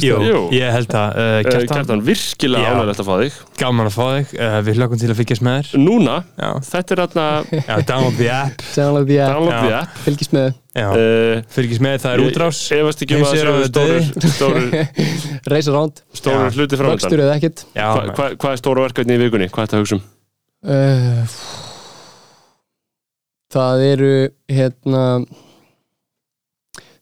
ég held að uh, Eh, Kjartan, virkilega ánægilegt að fá þig. Gaman að fá þig. Uh, Við hlökkum til að fylgjast með þér. Núna, Já, þetta er þarna já download the app. *laughs* Download the app. Fylgist með. Já, uh, fylgjast með, það er útrás. Ég efast ekki um að það séu stóru, stóru, *laughs* Race around, stóru hluti Hva, hva, Hvað er stóra verkefni í vikunni? Hvað er þetta að hugsa um? uh, það eru hérna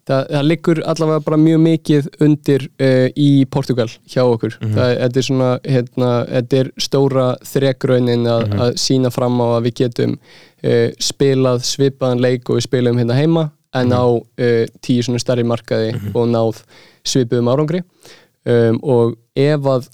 það, það liggur allavega bara mjög mikið undir uh, í Portugal hjá okkur. Það, þetta er svona hérna, þetta er stóra þrekraunin að, að sína fram á að við getum uh, spilað svipaðan leik og við spilum hérna heima en á uh, tíu svona stærri markaði og náð svipuðum árangri. Um, og ef að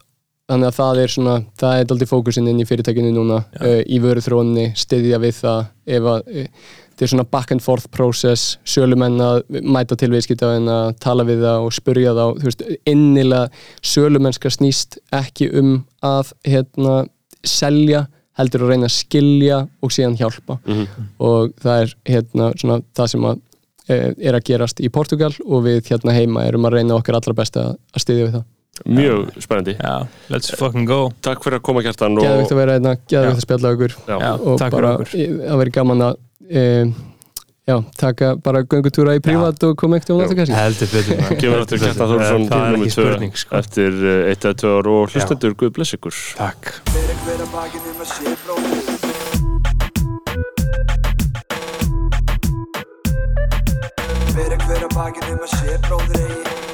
þannig að það er svona, það er aldrei fókusin inn í fyrirtækinu núna uh, í vöruþróunni, styðja við það ef að uh, þetta er svona back and forth process, sölumenn að mæta til viðskiptafinn að tala við það og spurja þá, þú veist, innilega sölumennska snýst ekki um að hérna selja heldur að reyna að skilja og síðan hjálpa. Og það er hérna svona það sem að eh, er að gerast í Portugal og við hérna heima erum að reyna okkar allra besta að styðja við það mjög spennandi. Já, let's fucking go. Takk fyrir að koma kjartan og Geðvikt að vera hérna, geðvikt að spjalla okkur. Og takk bara, fyrir okkur. það verið gaman að e, já, taka bara göngutúra í prívat og koma ekkert um þetta kannski. Heldur betur maður. Kemur aftur Kjartan Þórsson Það er spurning sko. eftir eh, eitt eða tvö ár og hlustendur Guð bless ykkur. Takk. Fyrir hver að Fyrir hver að sé bróðir eigi